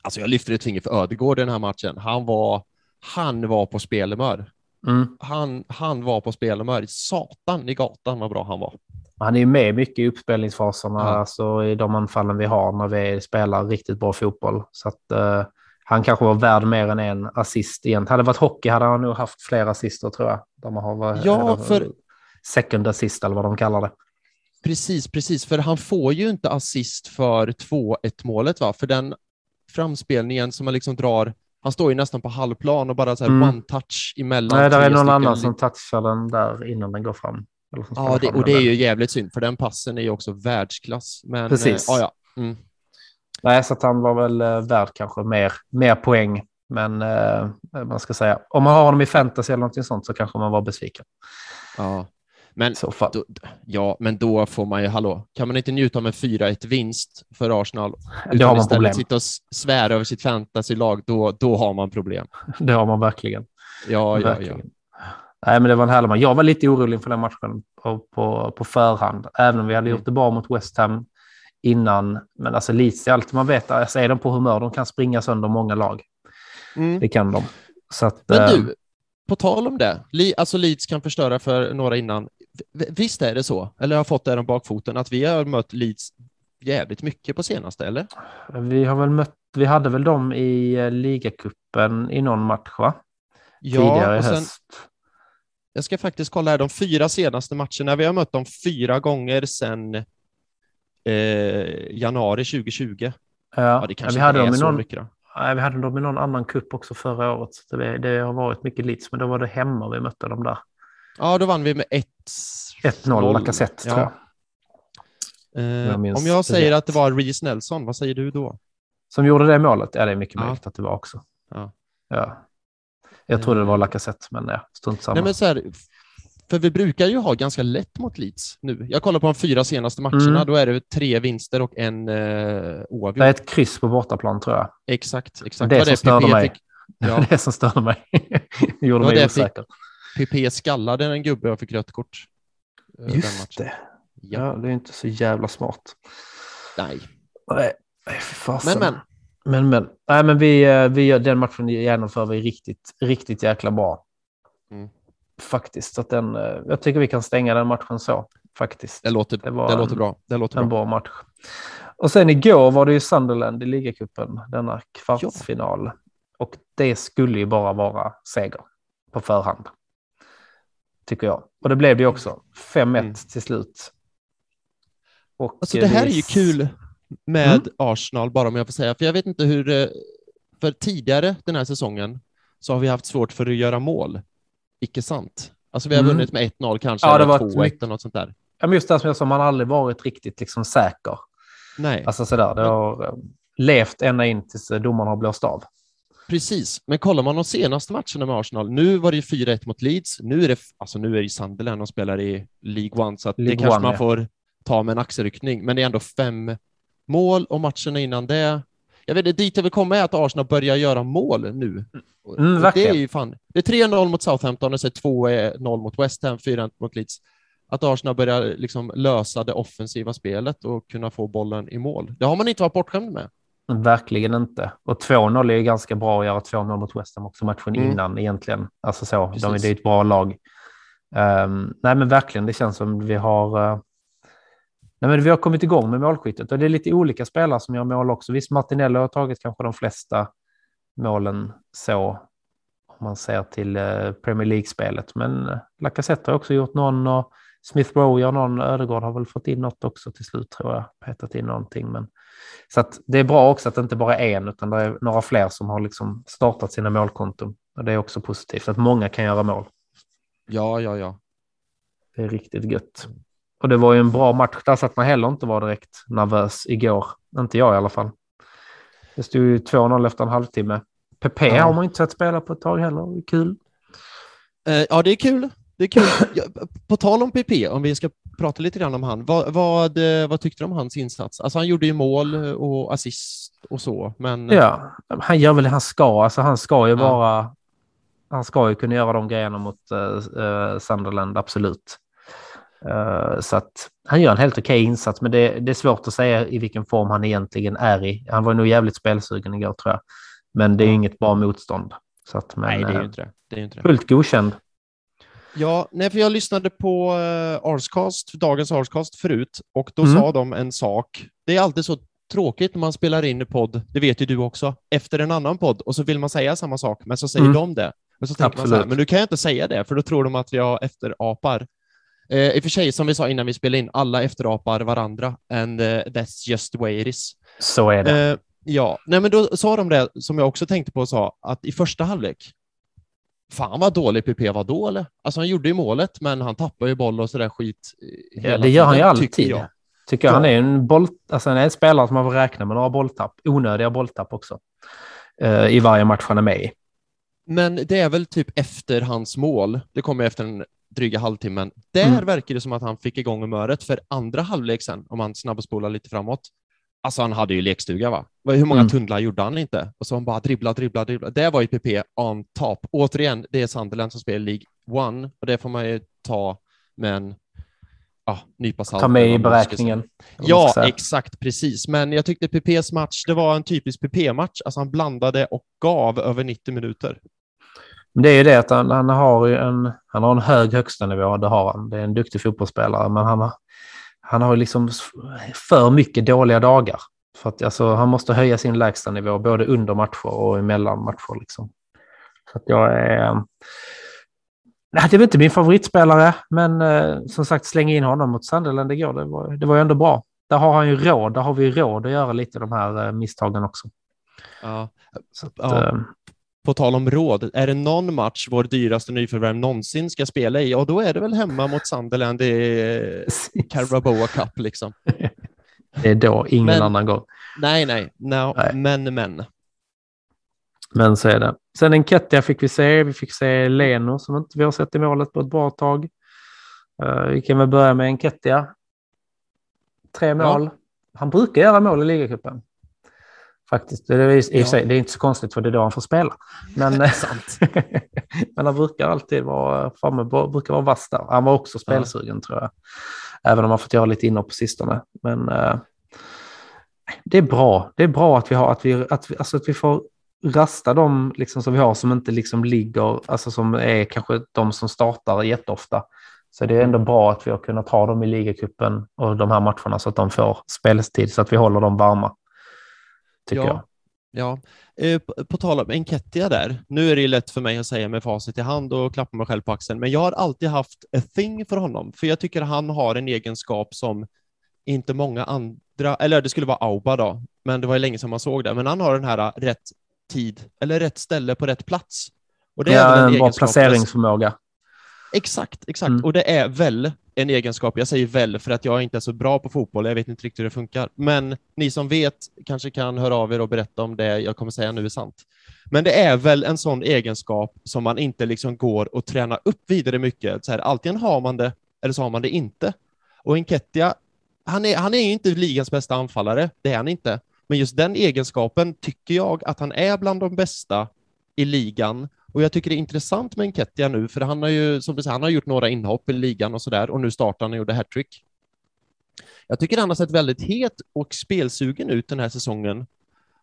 S3: alltså jag lyfter ett finger för Ödegård i den här matchen. Han var, han var på spelhumör.
S2: mm.
S3: Han, han var på spelhumör. Satan i gatan vad bra han var.
S2: Han är ju med mycket i uppspelningsfaserna,
S3: Ja.
S2: alltså i de anfallen vi har när vi spelar riktigt bra fotboll. Så att eh, han kanske var värd mer än en assist igen. Hade det varit hockey hade han nog haft fler assister tror jag. Där man har varit,
S3: Ja, för-
S2: Second assist eller vad de kallar det.
S3: Precis, precis, för han får ju inte assist för 2-1 målet, va? För den framspelningen som man liksom drar, han står ju nästan på halvplan och bara så
S2: Mm.
S3: one touch emellan.
S2: Nej, där är någon annan som touchar den där innan den går fram.
S3: Ja, det, och det är ju jävligt synd, för den passen är ju också världsklass. Men,
S2: Precis.
S3: Eh, ja. Mm.
S2: Nej, så att han var väl eh, värd kanske mer, mer poäng. Men eh, man ska säga, om man har honom i fantasy eller någonting sånt så kanske man var besviken
S3: ja. Men då, ja, men då får man ju, hallå, kan man inte njuta av en 4-1 vinst för Arsenal?
S2: Det har man
S3: istället
S2: problem.
S3: sitta och svära över sitt fantasylag, då, då har man problem.
S2: Det har man verkligen.
S3: Ja, ja, ja.
S2: verkligen. Nej, men det var en härlig match. Jag var lite orolig inför den matchen på, på, på förhand, även om vi hade
S3: Mm.
S2: gjort det bra mot West Ham innan. Men alltså Leeds är alltid man vet, alltså är de på humör, de kan springa sönder många lag.
S3: Mm.
S2: Det kan de. Att,
S3: Men
S2: eh,
S3: du, på tal om det, alltså Leeds kan förstöra för några innan. Visst är det så, eller har fått det om bakfoten, att vi har mött Leeds jävligt mycket på senaste, eller?
S2: vi har väl mött, vi hade väl dem i eh, ligacupen i någon match, va? Tidigare i höst.
S3: Jag ska faktiskt kolla här, de fyra senaste matcherna. Vi har mött dem fyra gånger sedan eh, januari 2020.
S2: Ja,
S3: Ja, det kanske
S2: vi, hade
S3: inte är
S2: dem i
S3: så
S2: någon,
S3: mycket då.
S2: nej, vi hade dem i någon annan kupp också förra året. Det, det har varit mycket Leeds, men då var det hemma vi mötte dem där.
S3: Ja, då vann vi med 1
S2: 1-0 Lacazette,
S3: Ja.
S2: tror jag.
S3: Eh,
S2: jag
S3: om jag säger
S2: rätt.
S3: att det var Reece Nelson, vad säger du då?
S2: Som gjorde det målet? Ja, det är mycket
S3: Ja.
S2: möjligt att det var också.
S3: Ja.
S2: Ja. Jag trodde det var
S3: Eh.
S2: Lacazette, men ja, strunt samma.
S3: Nej, men så här, för vi brukar ju ha ganska lätt mot Leeds nu. Jag kollar på de fyra senaste matcherna,
S2: Mm.
S3: då är det tre vinster och en eh, oavgjord.
S2: Det är ett kryss på bortaplan, tror jag.
S3: Exakt, exakt.
S2: Det
S3: Vad
S2: som störde
S3: PP
S2: mig.
S3: Fick, ja,
S2: Det som störde mig. gjorde
S3: Det var
S2: mig
S3: det fick-
S2: osäker.
S3: PP skallade en gubbe och fick rött kort. eh,
S2: Just det.
S3: Ja.
S2: Ja, det är inte så jävla smart.
S3: Nej.
S2: Nej.
S3: Men, men.
S2: Men, men. Nej, men vi, eh, vi, gör- den matchen genomför vi riktigt, riktigt jäkla bra.
S3: Mm.
S2: Faktiskt. Att den, eh, jag tycker vi kan stänga den matchen så. Faktiskt.
S3: Det låter,
S2: Det
S3: det
S2: var
S3: låter
S2: en-
S3: bra. Det låter
S2: En
S3: bra.
S2: bra match. Och sen igår var det ju Sunderland i ligacupen, denna kvartsfinal. Och det skulle ju bara vara seger på förhand. Tycker jag. Och det blev det ju också. 5-1
S3: Mm.
S2: till slut. Och
S3: Alltså det här är ju kul med
S2: Mm.
S3: Arsenal, bara om jag får säga, för jag vet inte hur... eh, För tidigare den här säsongen så har vi haft svårt för att göra mål. Icke sant? Alltså vi har
S2: Mm.
S3: vunnit med 1-0 kanske,
S2: Ja, det
S3: eller
S2: var ett
S3: 2-1
S2: mycket-
S3: eller något sånt där.
S2: Ja, men just det som jag sa, man har aldrig varit riktigt liksom säker.
S3: Nej,
S2: Alltså sådär, det har eh, levt ända in tills eh, domaren har blåst av.
S3: precis. Men kollar man de senaste matcherna med Arsenal, nu var det ju 4-1 mot Leeds, nu är det, alltså nu är det Sunderland och spelar i League One, så att det
S2: League
S3: kanske
S2: One,
S3: man
S2: ja.
S3: får ta med en axelryckning, men det är ändå fem mål och matcherna innan det. Jag vet inte, dit jag vill komma är att Arsenal börjar göra mål nu.
S2: Mm,
S3: det är ju fan, det är 3-0 mot Southampton och så är det 2-0 mot West Ham, 4-1 mot Leeds. Att Arsenal börjar liksom lösa det offensiva spelet och kunna få bollen i mål. Det har man inte varit bortskämd med.
S2: Verkligen inte. Och 2-0 är ju ganska bra att göra 2-0 mot West Ham också matchen
S3: Mm.
S2: innan egentligen. Alltså så, de,
S3: Precis.
S2: det är ett bra lag. Ehm, nej men verkligen, det känns som vi har... eh, nej men vi har kommit igång med målskyttet och det är lite olika spelare som gör mål också. Visst, Martinello har tagit kanske de flesta målen så, om man ser till eh, Premier League-spelet. Men eh, Lacazette har också gjort någon och Smith Rowe gör någon. Ödegård har väl fått in något också till slut tror jag. Petat in någonting. Men så att det är bra också att det inte bara är en, utan det är några fler som har liksom startat sina målkonton. Och det är också positivt, att många kan göra mål.
S3: Ja, ja, ja.
S2: Det är riktigt gött. Och det var ju en bra match. Där satt man heller inte var direkt nervös igår. Inte jag i alla fall. Det stod ju 2-0 efter en halvtimme. Pepe
S3: Ja.
S2: har man inte sett spela på ett tag heller. Det är Kul.
S3: Eh, ja, det är kul. Det är kul. På tal om PP, om vi ska prata lite grann om han, vad, vad, vad tyckte du om hans insats? Alltså han gjorde ju mål och assist och så, men
S2: Ja, han gör väl det han ska. Alltså han ska ju
S3: Ja.
S2: bara... Han ska ju kunna göra de grejerna mot uh, Sunderland, absolut. Eh, så att han gör en helt okej insats, men det, det är svårt att säga i vilken form han egentligen är i. Han var nog jävligt spelsugen igår tror jag. Men det är inget bra motstånd. Så att, men,
S3: nej, det är ju inte det. det, är inte det.
S2: fullt godkänd.
S3: Ja, nej, för jag lyssnade på uh, Arscast, dagens Arscast förut, och då
S2: Mm.
S3: sa de en sak. Det är alltid så tråkigt när man spelar in en podd, det vet ju du också, efter en annan podd, och så vill man säga samma sak, men så säger
S2: Mm.
S3: de det. Och så tänker man så här,
S2: Absolut.
S3: men nu kan jag inte säga det, för då tror de att jag efterapar. Uh, I och för sig, som vi sa innan vi spelade in, alla efterapar varandra, and uh, that's just the way it is.
S2: Så är det.
S3: Eh, ja, nej men då sa de det som jag också tänkte på och sa, att i första halvlek, fan vad dålig PP var då eller? Alltså han gjorde ju målet, men han tappade ju boll och sådär skit.
S2: Ja, det gör han ju alltid.
S3: tycker jag.
S2: Tycker jag. Han är en, boll, alltså han är en spelare som man får räkna med några bolltapp, onödiga bolltapp också. eh, I varje match han är med i.
S3: Men det är väl typ efter hans mål, det kommer efter en dryga halvtimmen, där
S2: Mm.
S3: verkar det som att han fick igång humöret, för andra halvlek sen, om man snabbspolar lite framåt, alltså han hade ju lekstuga va? Hur många
S2: Mm.
S3: tunnlar gjorde han inte? Och så han bara dribbla, dribbla, dribbla. Det var ju PP on top. Återigen, det är Sunderland som spelar League One och det får man ju ta med en ja, nypa salt.
S2: Ta med i beräkningen.
S3: Ja, exakt, precis. Men jag tyckte PPs match, det var en typisk PP-match. Alltså han blandade och gav över 90 minuter.
S2: Men det är ju det att han, han, har ju en, han har en hög högsta nivå, det har han. Det är en duktig fotbollsspelare, men han har, han har liksom för mycket dåliga dagar. För att, alltså, han måste höja sin lägsta nivå både under matcher och emellan matcher. Liksom. Så att jag är... Nej, det är inte min favoritspelare, men eh, som sagt slänga in honom mot Sunderland det går. Det var, det var ju ändå bra. Där har han ju råd, där har vi råd att göra lite de här eh, misstagen också.
S3: Ja.
S2: Att,
S3: Ja. På tal om råd, är det någon match vår dyraste nyförvärv någonsin ska spela i, ja då är det väl hemma mot Sunderland i Carabao Cup liksom.
S2: det är då, ingen
S3: Men-
S2: annan gång.
S3: Nej, nej, no,
S2: Nej.
S3: men, men.
S2: Men så är det. Sen en Kettia fick vi se. Vi fick se Leno som inte vi har sett i målet på ett bra tag. Eh, vi kan väl börja med en Kettia. Tre mål. Han brukar göra mål i ligacupen. Faktiskt. Det är,
S3: Ja.
S2: sig, det är inte så konstigt för det är då han får spela. Men, eh, men han brukar alltid vara framme, brukar vara vass där. Han var också spelsugen tror jag. Även om han fått göra lite inhopp på sistone. Men eh, det är bra. Det är bra att vi har att vi, att vi, alltså att vi får rasta de liksom som vi har som inte liksom ligger, alltså som är kanske de som startar jätteofta. Så det är ändå bra att vi har kunnat ha dem i ligacupen och de här matcherna så att de får speltid så att vi håller dem varma. Tycker
S3: Ja.
S2: jag.
S3: Ja, eh, på, på tal om Enketia där. Nu är det ju lätt för mig att säga med facit i hand och klappa mig själv på axeln, men jag har alltid haft a thing för honom, för jag tycker han har en egenskap som inte många andra, eller det skulle vara Auba då, men det var ju länge sedan man såg det, men han har den här eh, rätt tid, eller rätt ställe på rätt plats. Och det är
S2: Ja, en bra placeringsförmåga.
S3: Exakt, exakt.
S2: Mm.
S3: Och det är väl en egenskap. Jag säger väl för att jag inte är så bra på fotboll. Jag vet inte riktigt hur det funkar. Men ni som vet kanske kan höra av er och berätta om det jag kommer säga nu är sant. Men det är väl en sån egenskap som man inte liksom går och tränar upp vidare mycket. Så här, antingen har man det eller så har man det inte. Och Enketia, han är, han är ju inte ligans bästa anfallare. Det är han inte. Men just den egenskapen tycker jag att han är bland de bästa i ligan. Och jag tycker det är intressant med Enketia nu, för han har ju, som du säger, han har gjort några inhopp i ligan och sådär, och nu startar han och gjorde hattrick. Jag tycker han har sett väldigt het och spelsugen ut den här säsongen.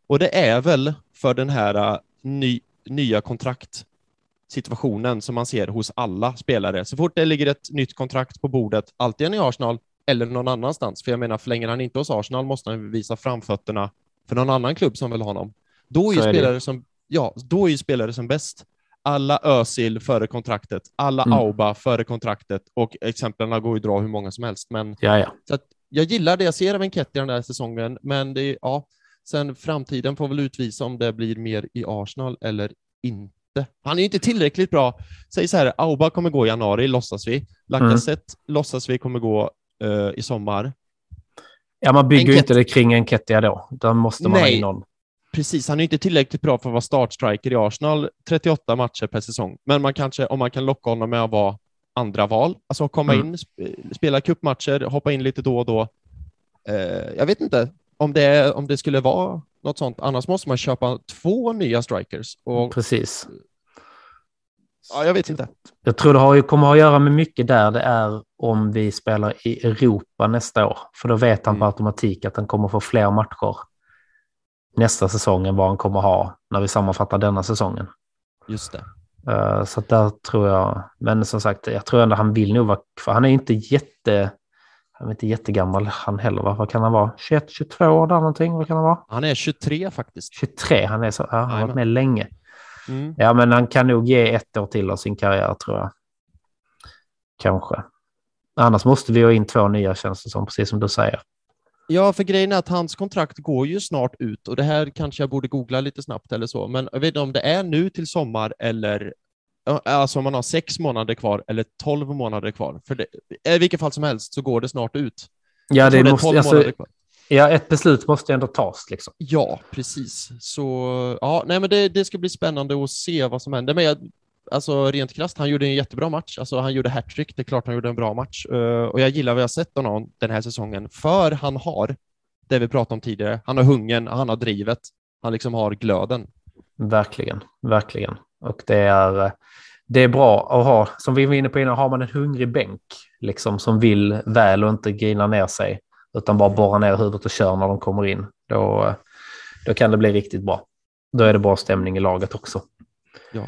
S3: Och det är väl för den här uh, ny, nya kontraktsituationen som man ser hos alla spelare. Så fort det ligger ett nytt kontrakt på bordet, antingen i Arsenal eller någon annanstans, för jag menar, förlänger han inte hos Arsenal måste han visa framfötterna för någon annan klubb som vill ha honom. Då är
S2: är det.
S3: spelare som, ja, då är ju spelare som bäst alla Özil före kontraktet, alla
S2: Mm.
S3: Auba före kontraktet och exemplen går ju dra hur många som helst. Men
S2: Ja, ja.
S3: så jag gillar det jag ser av Enketia den här säsongen, men det är, ja, sen framtiden får väl utvisa om det blir mer i Arsenal eller inte. Han är ju inte tillräckligt bra. Säg så här, Auba kommer gå i januari, låtsas vi. Lacazette låtsas vi kommer gå eh, i sommar.
S2: ja man bygger ju inte det kring en Kettia då. Där måste man ha
S3: Nej.
S2: in någon.
S3: Precis, han är inte tillräckligt bra för att vara startstriker i Arsenal, 38 matcher per säsong. Men man kanske, om man kan locka honom med att vara andra val, alltså komma
S2: Mm.
S3: in, sp- spela cupmatcher, hoppa in lite då och då. Eh, jag vet inte om det, om det skulle vara något sånt. Annars måste man köpa två nya strikers. Och,
S2: Precis.
S3: ja, jag vet inte.
S2: Jag tror det har, ju- kommer att göra med mycket där det är om vi spelar i Europa nästa år. För då vet han på
S3: Mm.
S2: automatik att han kommer få fler matcher nästa säsong än vad han kommer ha när vi sammanfattar denna säsongen.
S3: Just det.
S2: Eh, Så där tror jag, men som sagt, jag tror ändå han vill nog vara kvar. Han är inte jätte, han är inte jättegammal han heller. Va? Vad kan han vara? 21, 22 år där någonting? Vad kan han vara?
S3: Han är 23 faktiskt.
S2: 23, han är så, ja, han har varit med länge.
S3: Mm.
S2: Ja, men han kan nog ge ett år till av sin karriär tror jag. Kanske. Annars måste vi ha in två nya känns det som, precis som du säger.
S3: Ja, för grejen är att hans kontrakt går ju snart ut och det här kanske jag borde googla lite snabbt eller så, men jag vet inte om det är nu till sommar eller alltså om man har sex månader kvar eller tolv månader kvar. För det, i vilket fall som helst så går det snart ut.
S2: Ja, det
S3: är
S2: måste,
S3: 12
S2: alltså, ja, ett beslut måste ändå tas liksom.
S3: Ja, precis. Så ja, nej, men det, det ska bli spännande att se vad som händer. Men jag, alltså rent krasst, han gjorde en jättebra match. Alltså han gjorde hattrick, det är klart han gjorde en bra match. Eh, och jag gillar vad jag sett av honom den här säsongen, för han har det vi pratade om tidigare. Han har hungern, han har drivet, han liksom har glöden.
S2: Verkligen, verkligen. Och det är, eh, det är bra att ha, som vi var inne på innan, har man en hungrig bänk liksom, som vill väl och inte grinar ner sig, utan bara borrar ner huvudet och kör när de kommer in, då, eh, då kan det bli riktigt bra. Då är det bra stämning i laget också.
S3: Ja.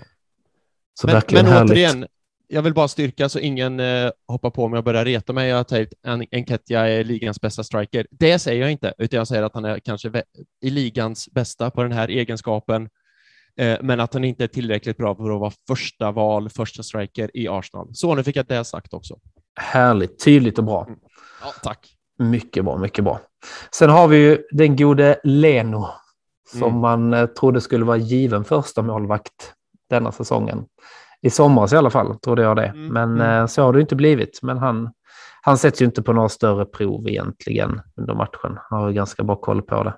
S2: Så
S3: Men,
S2: verkligen
S3: men
S2: härligt.
S3: återigen, jag vill bara styrka så ingen eh, hoppar på mig och börjar reta mig. Jag har en Enketia är ligans bästa striker. Det säger jag inte, utan jag säger att han är kanske i ligans bästa på den här egenskapen. Eh, men att han inte är tillräckligt bra för att vara första val, första striker i Arsenal. Så nu fick jag det sagt också.
S2: Härligt, tydligt och bra.
S3: Ja, tack.
S2: Mycket bra, mycket bra. Sen har vi ju den gode Leno som
S3: Mm.
S2: man eh, trodde skulle vara given första målvakt denna säsongen. I somras i alla fall trodde jag det,
S3: Mm,
S2: men
S3: mm.
S2: eh, så har det inte blivit. Men han, han sätts ju inte på några större prov egentligen under matchen. Han har ju ganska bra koll på det.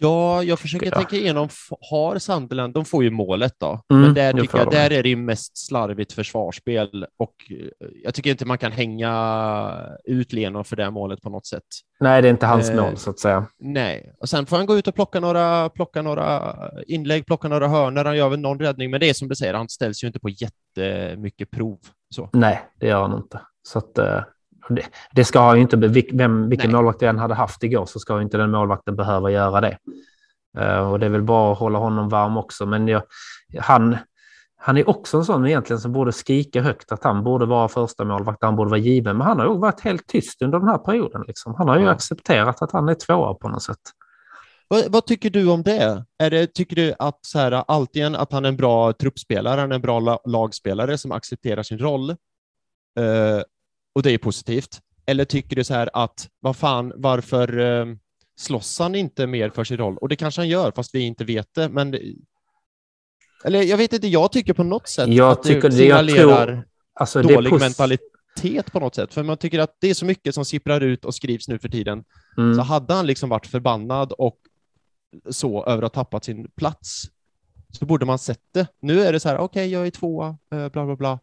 S3: Ja, jag försöker tänka igenom, har Sunderland, de får ju målet då,
S2: Mm,
S3: men där tycker jag, där är det ju mest slarvigt försvarsspel och eh, jag tycker inte man kan hänga ut Leno för det målet på något sätt.
S2: Nej, det är inte hans
S3: Eh,
S2: mål så att säga.
S3: Nej, och sen får han gå ut och plocka några, plocka några inlägg, plocka några hörnor, han gör väl någon räddning, men det är som du säger, han ställs ju inte på jättemycket prov. Så.
S2: Nej, det gör han inte. Så att, eh, det, det ska ju inte, vem, vilken
S3: Nej.
S2: målvakt jag än hade haft igår så ska ju inte den målvakten behöva göra det. Eh, och det är väl bara att hålla honom varm också. Men jag, han, han är också en sån egentligen som borde skrika högt att han borde vara första målvakt, han borde vara given. Men han har ju varit helt tyst under den här perioden. Liksom. Han har ju
S3: Ja.
S2: accepterat att han är tvåa på något sätt.
S3: Vad, vad tycker du om det? Är det tycker du att så här, alltid att han är en bra truppspelare, han är en bra la, lagspelare som accepterar sin roll eh, och det är positivt? Eller tycker du så här att vad fan, varför eh, slåss han inte mer för sin roll? Och det kanske han gör, fast vi inte vet det. Men det, eller jag vet inte, jag tycker på något sätt
S2: Jag
S3: att
S2: tycker
S3: det signalerar
S2: tror- Alltså,
S3: dålig mentalitet på något sätt. För man tycker att det är så mycket som sipprar ut och skrivs nu för tiden.
S2: Mm.
S3: Så hade han liksom varit förbannad och så över att ha tappat sin plats så borde man sett det. Nu är det så här, okej, jag är tvåa, eh, bla bla bla.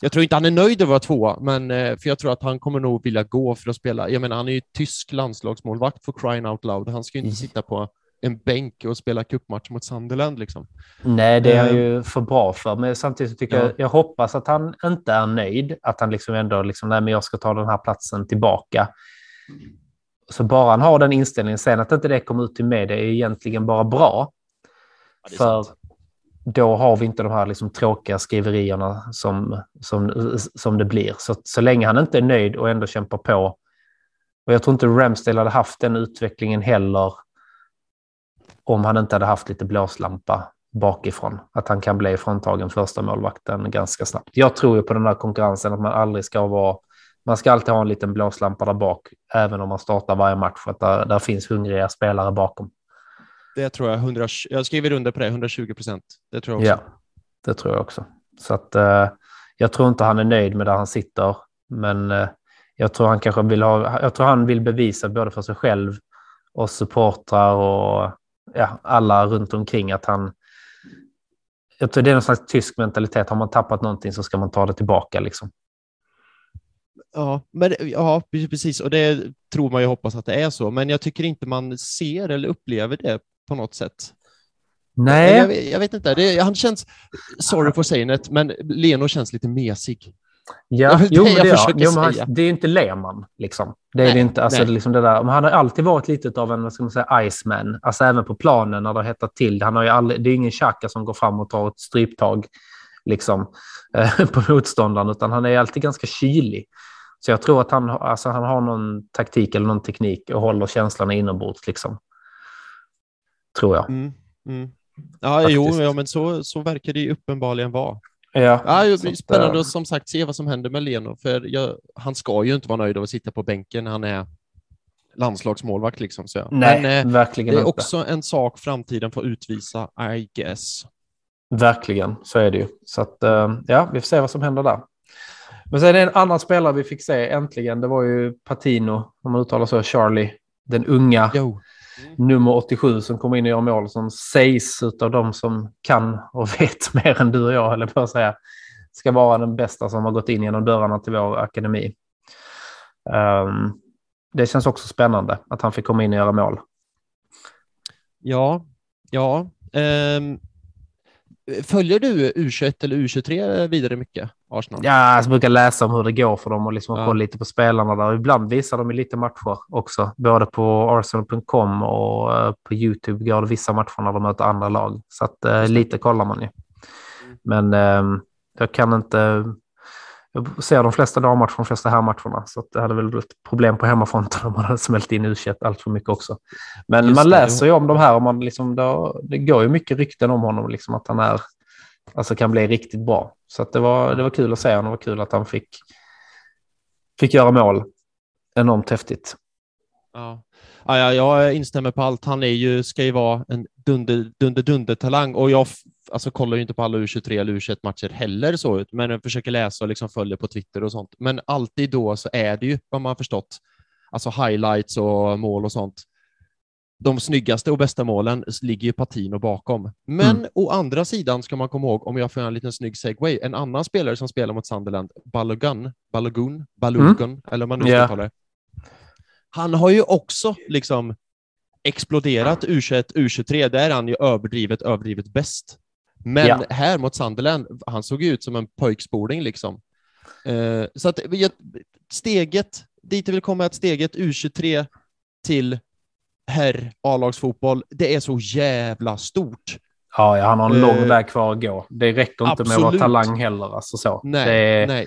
S3: Jag tror inte han är nöjd över att vara tvåa, men eh, för jag tror att han kommer nog vilja gå för att spela. Jag menar, han är ju tysk landslagsmålvakt för crying out loud. Han ska ju inte
S2: Mm.
S3: sitta på en bänk och spela cupmatch mot Sunderland liksom.
S2: Nej, det är han ju för bra för. Men samtidigt tycker
S3: ja.
S2: jag, jag hoppas att han inte är nöjd. Att han liksom ändå, liksom, nej men jag ska ta den här platsen tillbaka. Så bara han har den inställningen, sen att inte det kommer ut till media är egentligen bara bra.
S3: Ja,
S2: För
S3: sant
S2: då har vi inte de här liksom tråkiga skriverierna som, som, som det blir. Så, så länge han inte är nöjd och ändå kämpar på. Och jag tror inte Ramsdale hade haft den utvecklingen heller om han inte hade haft lite blåslampa bakifrån. Att han kan bli fråntagen första målvakten ganska snabbt. Jag tror ju på den här konkurrensen att man aldrig ska vara... Man ska alltid ha en liten blåslampa där bak, även om man startar varje match, för att där, där finns hungriga spelare bakom.
S3: Det tror jag, 100, jag skriver under på det, 120 procent. Det tror jag också.
S2: Ja, det tror jag också. Så att eh, jag tror inte han är nöjd med där han sitter, men eh, jag tror han kanske vill ha, jag tror han vill bevisa både för sig själv och supportrar och ja, alla runt omkring att han, jag tror det är någon slags tysk mentalitet. Har man tappat någonting så ska man ta det tillbaka liksom.
S3: Ja, men, ja, precis. Och det tror man ju hoppas att det är så. Men jag tycker inte man ser eller upplever det på något sätt.
S2: Nej,
S3: Jag, vet- jag vet inte. Det, han känns, sorry saying it, men Leno känns lite mesig.
S2: Ja, jo,
S3: det
S2: det,
S3: försöker
S2: jo, han, det är inte Lehmann. Liksom. Det är
S3: Nej,
S2: det inte. Alltså, det liksom det där. Men han har alltid varit lite av en vad ska man säga, Iceman. Alltså även på planen när det har hettat till. Han har ju aldrig, det är ingen Xhaka som går fram och tar ett stryptag liksom, eh, på motståndaren, utan han är alltid ganska kylig. Så jag tror att han, alltså, han har någon taktik eller någon teknik och håller känslorna inombords. Liksom. Tror jag.
S3: Mm, mm. Ja, jo, ja, men så, så verkar det ju uppenbarligen vara.
S2: Ja,
S3: Ja, spännande
S2: eh,
S3: att som sagt se vad som händer med Leno, för jag, han ska ju inte vara nöjd av att sitta på bänken när han är landslagsmålvakt. Liksom, så.
S2: Nej,
S3: Men eh,
S2: verkligen
S3: det är
S2: inte.
S3: också en sak framtiden får utvisa, I guess.
S2: Verkligen, så är det ju. Så att, eh, ja, vi får se vad som händer där. Men sen är det en annan spelare vi fick se äntligen. Det var ju Patino, om man uttalar så, Charlie. Den unga
S3: Jo. Mm.
S2: nummer 87 som kommer in och gör mål som sägs av de som kan och vet mer än du och jag, eller på att säga, ska vara den bästa som har gått in genom dörrarna till vår akademi. Um, det känns också spännande att han fick komma in och göra mål.
S3: Ja, ja. Um, följer du U21 eller U23 vidare mycket, Arsenal?
S2: Ja, jag brukar läsa om hur det går för dem och liksom
S3: Ja.
S2: kolla lite på spelarna där. Ibland visar de lite matcher också, både på arsenal.com och eh, på YouTube går det vissa matcher när de möter andra lag. Så att eh, lite kollar man ju.
S3: Mm.
S2: Men eh, jag kan inte... Jag ser de flesta dammatcher, de flesta herrmatcherna, så att det hade väl blivit problem på hemmafronten om man hade smält in u allt för mycket också. Men
S3: Just
S2: man
S3: det,
S2: läser ju om de här och man liksom, det går ju mycket rykten om honom, liksom att han är, alltså kan bli riktigt bra. Så att det, var, det var kul att se honom, det var kul att han fick, fick göra mål. Enormt häftigt.
S3: Ja. Ja, ja, jag instämmer på allt. Han är ju, ska ju vara en dunder, dunder, dunder talang och jag alltså, kollar ju inte på alla U23 eller U21-matcher heller så ut, men jag försöker läsa och liksom följer på Twitter och sånt. Men alltid då så är det ju, vad man har förstått, alltså highlights och mål och sånt. De snyggaste och bästa målen ligger ju Patino bakom. Men
S2: Mm.
S3: å andra sidan ska man komma ihåg, om jag får en liten snygg segway, en annan spelare som spelar mot Sunderland, Balogun, Balogun, Balogun, eller om man nu ska
S2: Ja.
S3: uttala det. Han har ju också liksom exploderat U21, U23. Där är han ju överdrivet, överdrivet bäst. Men
S2: Ja.
S3: här mot Sunderland, han såg ju ut som en pojkspoling liksom. Eh, så att steget, dit jag vill komma är att steget U23 till herr A-lagsfotboll, det är så jävla stort.
S2: Ja, ja, han har en lång
S3: Eh,
S2: väg kvar att gå. Det räcker inte med att vara
S3: absolut.
S2: talang heller. Alltså så.
S3: Nej,
S2: det är,
S3: nej.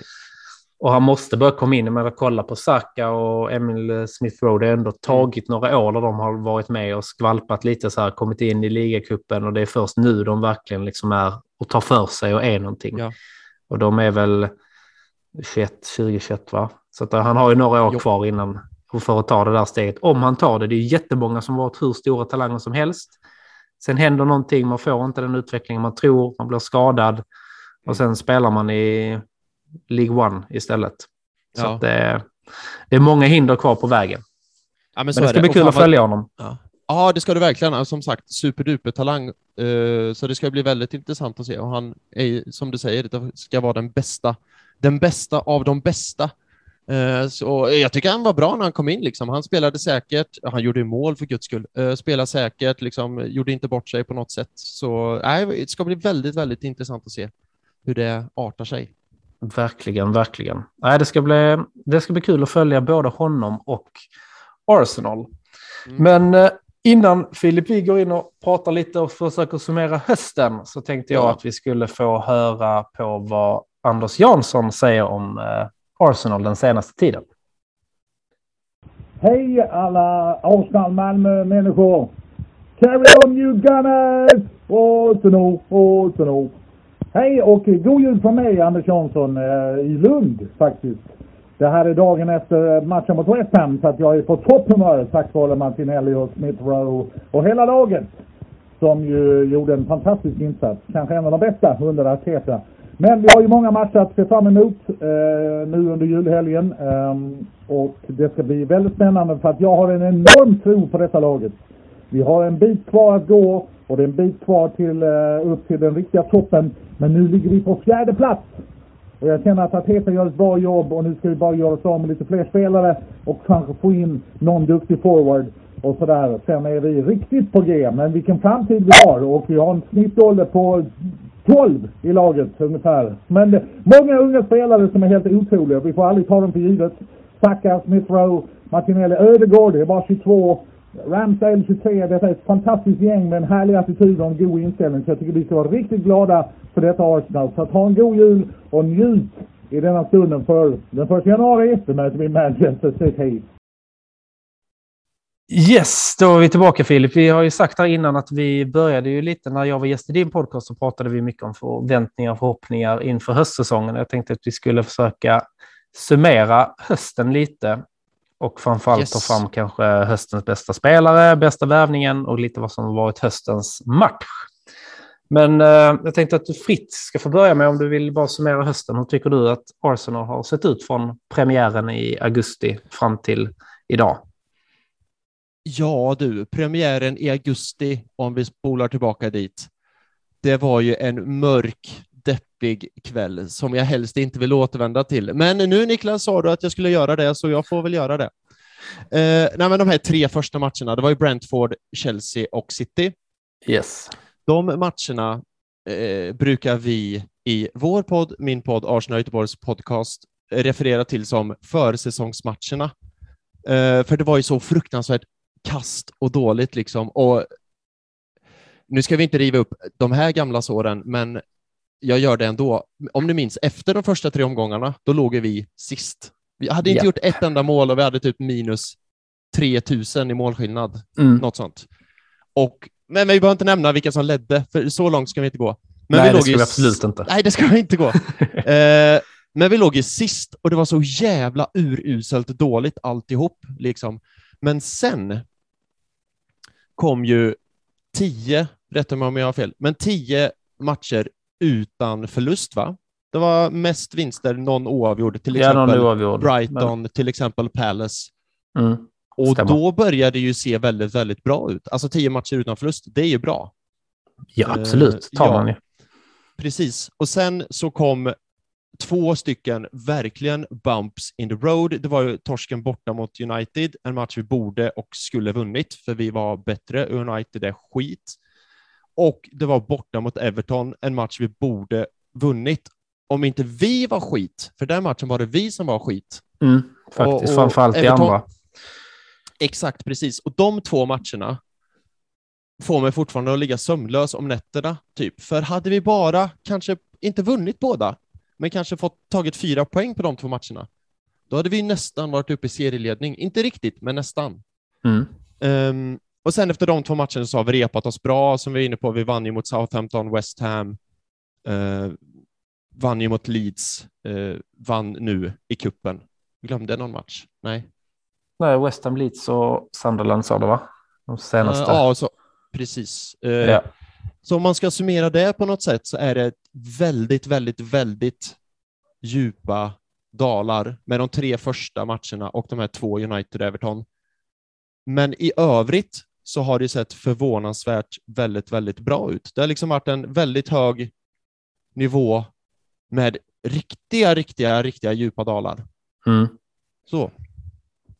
S2: Och han måste börja komma in med att kolla på Saka och Emil Smith Rowe. Det har ändå tagit några år där de har varit med och skvalpat lite så här, kommit in i ligacupen och det är först nu de verkligen liksom är och tar för sig och är någonting.
S3: Ja.
S2: Och de är väl 21, 2021 va? Så att han har ju några år
S3: Jo.
S2: kvar innan för att ta det där steget. Om han tar det. Det är jättemånga som varit hur stora talanger som helst. Sen händer någonting, man får inte den utvecklingen man tror, man blir skadad och sen spelar man i League One istället. Så
S3: Ja.
S2: det, är, det är många hinder kvar på vägen.
S3: Ja,
S2: Men
S3: så
S2: det ska bli
S3: Och
S2: kul att följa honom.
S3: Ja. ja, det ska det verkligen. Alltså, Som sagt, superduper talang. Eh, Så det ska bli väldigt intressant att se. Och han är, som du säger, det ska vara den bästa, den bästa av de bästa. Eh, Så jag tycker han var bra när han kom in. Liksom. Han spelade säkert, han gjorde mål för guds skull, Eh, spelade säkert, liksom, gjorde inte bort sig på något sätt. Så nej, det ska bli väldigt, väldigt intressant att se hur det artar sig.
S2: Verkligen, verkligen. Nej, det, ska bli, det ska bli kul att följa både honom och Arsenal.
S3: Mm.
S2: Men eh, innan Filip vi går in och pratar lite och försöker summera hösten så tänkte jag
S3: Ja.
S2: att vi skulle få höra på vad Anders Jansson säger om Arsenal den senaste tiden.
S5: Hej alla Arsenal Malmö-människor! Carry on you Gunners! Arsenal, Arsenal! Hej och god jul från mig Anders Jansson eh, i Lund faktiskt. Det här är dagen efter matchen mot West Ham så att jag är på topphumör tack vare Martinelli och Smith Rowe och hela laget. Som ju gjorde en fantastisk insats. Kanske en av de bästa under Arteta. Men vi har ju många matcher att se fram emot eh, nu under julhelgen. Eh, och det ska bli väldigt spännande för att jag har en enorm tro på detta laget. Vi har en bit kvar att gå och det är en bit kvar till, eh, upp till den riktiga toppen. Men nu ligger vi på fjärde plats. Och jag känner att Arteta gör ett bra jobb och nu ska vi bara göra oss av med lite fler spelare och kanske få in någon duktig forward och sådär. Sen är vi riktigt på G. Men vilken framtid vi har och vi har en snittålder på 12 i laget ungefär. Men många unga spelare som är helt otroliga. Vi får aldrig ta dem för givet. Saka, Smith Rowe, Martinelli, Ödegård, det är bara 22. Ramsdale 23. Detta är ett fantastiskt gäng med en härlig attityd och en god inställning. Så jag tycker vi ska vara riktigt glada för detta Arsenal. Så att ha en god jul och njut i denna stunden för den 1 januari. Då möter vi Manchester City.
S2: Yes, då är vi tillbaka Filip. Vi har ju sagt här innan att vi började ju lite när jag var gäst i din podcast så pratade vi mycket om förväntningar och förhoppningar inför höstsäsongen. Jag tänkte att vi skulle försöka summera hösten lite och framförallt
S3: Yes.
S2: ta fram kanske höstens bästa spelare, bästa värvningen och lite vad som varit höstens match. Men eh, jag tänkte att du fritt ska få börja med om du vill bara summera hösten. Hur tycker du att Arsenal har sett ut från premiären i augusti fram till idag?
S3: Ja du, premiären i augusti, om vi spolar tillbaka dit, det var ju en mörk, deppig kväll som jag helst inte vill återvända till. Men nu Niklas sa du att jag skulle göra det, så jag får väl göra det. Eh, nej, men de här tre första matcherna, det var ju Brentford, Chelsea och City.
S2: Yes.
S3: De matcherna eh, brukar vi i vår podd, min podd Arsenal Göteborgs podcast, referera till som försäsongsmatcherna. Eh, för det var ju så fruktansvärt kast och dåligt liksom. Och nu ska vi inte riva upp de här gamla såren, men jag gör det ändå. Om ni minns, efter de första tre omgångarna, då låg vi sist. Vi hade inte
S2: Ja.
S3: gjort ett enda mål och vi hade typ minus 3000 i målskillnad,
S2: Mm.
S3: något sånt. Och, men vi behöver inte nämna vilka som ledde, för så långt ska vi inte gå. Men
S2: Nej,
S3: vi
S2: det ska
S3: ju
S2: vi absolut inte.
S3: Nej, det ska vi inte gå. eh, men vi låg ju sist och det var så jävla uruselt dåligt alltihop. Liksom. Men sen kom ju tio, rätta mig om jag har fel, men tio matcher utan förlust, va? Det var mest vinster, någon oavgjord, till exempel
S2: oavgjord.
S3: Brighton, till exempel Palace.
S2: Men, mm.
S3: Och då började det ju se väldigt, väldigt bra ut. Alltså tio matcher utan förlust, det är ju bra.
S2: Ja, absolut.
S3: Eh,
S2: Tar man ju.
S3: Precis. Och sen så kom två stycken verkligen bumps in the road. Det var ju torsken borta mot United, en match vi borde och skulle vunnit, för vi var bättre. United är skit. Och det var borta mot Everton, en match vi borde vunnit. Om inte vi var skit, för den matchen var det vi som var skit.
S2: Mm, faktiskt,
S3: Och- och
S2: framförallt i
S3: Everton-
S2: andra.
S3: Exakt, precis. Och de två matcherna får mig fortfarande att ligga sömnlös om nätterna, typ. För hade vi bara kanske inte vunnit båda, men kanske fått tagit fyra poäng på de två matcherna, då hade vi nästan varit uppe i serieledning. Inte riktigt, men nästan.
S2: Mm.
S3: Ehm, och sen efter de två matcherna så har vi repat oss bra, som vi är inne på. Vi vann ju mot Southampton, West Ham, eh, vann ju mot Leeds, eh, vann nu i kuppen. Glömde någon match? Nej.
S2: Nej, West Ham, Leeds och Sunderland sa det, va? De senaste.
S3: Eh, ja, så, precis.
S2: Ja.
S3: Så om man ska summera det på något sätt så är det väldigt, väldigt, väldigt djupa dalar med de tre första matcherna och de här två United-Everton. Men i övrigt så har det sett förvånansvärt väldigt, väldigt bra ut. Det har liksom varit en väldigt hög nivå med riktiga, riktiga, riktiga djupa dalar.
S2: Mm.
S3: Så.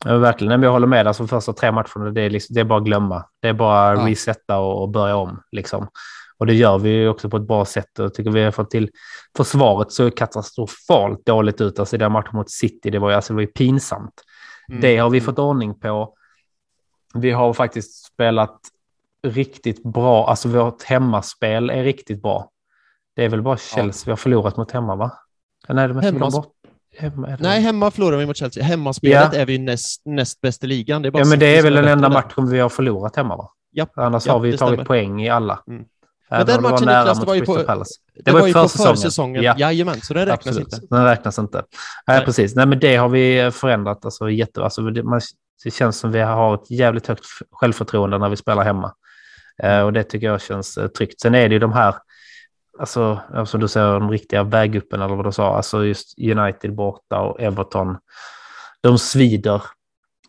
S2: Ja, verkligen. Men Jag håller med. Alltså, första tre matcherna, det är, liksom, det är bara att glömma. Det är bara
S3: Ja.
S2: resetta och, och börja om. Liksom. Och det gör vi också på ett bra sätt. Jag tycker vi har fått till försvaret så katastrofalt dåligt ut. Alltså den matchen mot City, det var ju, alltså, det var ju pinsamt.
S3: Mm.
S2: Det har vi
S3: Mm.
S2: fått ordning på. Vi har faktiskt spelat riktigt bra. Alltså vårt hemmaspel är riktigt bra. Det är väl bara Chelsea vi har förlorat mot hemma, va? Nej, det måste vi
S3: Hemma-
S2: glömma bort. Hemma,
S3: Nej, hemma förlorar vi mot Chelsea. Hemmaspelet
S2: Ja.
S3: är vi näst, näst bäst i ligan. Det är
S2: Ja, men det är väl den enda matchen vi har förlorat hemma, va?
S3: Japp,
S2: Annars
S3: Ja,
S2: har vi tagit
S3: stämmer.
S2: poäng i alla.
S3: Mm.
S2: Även
S3: den
S2: var
S3: matchen,
S2: nära
S3: Niklas, det var ju på-. Det,
S2: Det
S3: var,
S2: var
S3: ju på
S2: försäsongen. Ja.
S3: Jajamän, så den räknas
S2: Absolut.
S3: inte.
S2: Den räknas inte. Nej,
S3: Nej.
S2: precis. Nej, men det har vi förändrat. Alltså, jätte, alltså, det, man, det känns som vi har ett jävligt högt självförtroende när vi spelar hemma. Eh, och det tycker jag känns eh, tryggt. Sen är det ju de här, alltså, ja, som du säger, de riktiga väguppen eller vad du sa. Alltså just United borta och Everton. De svider.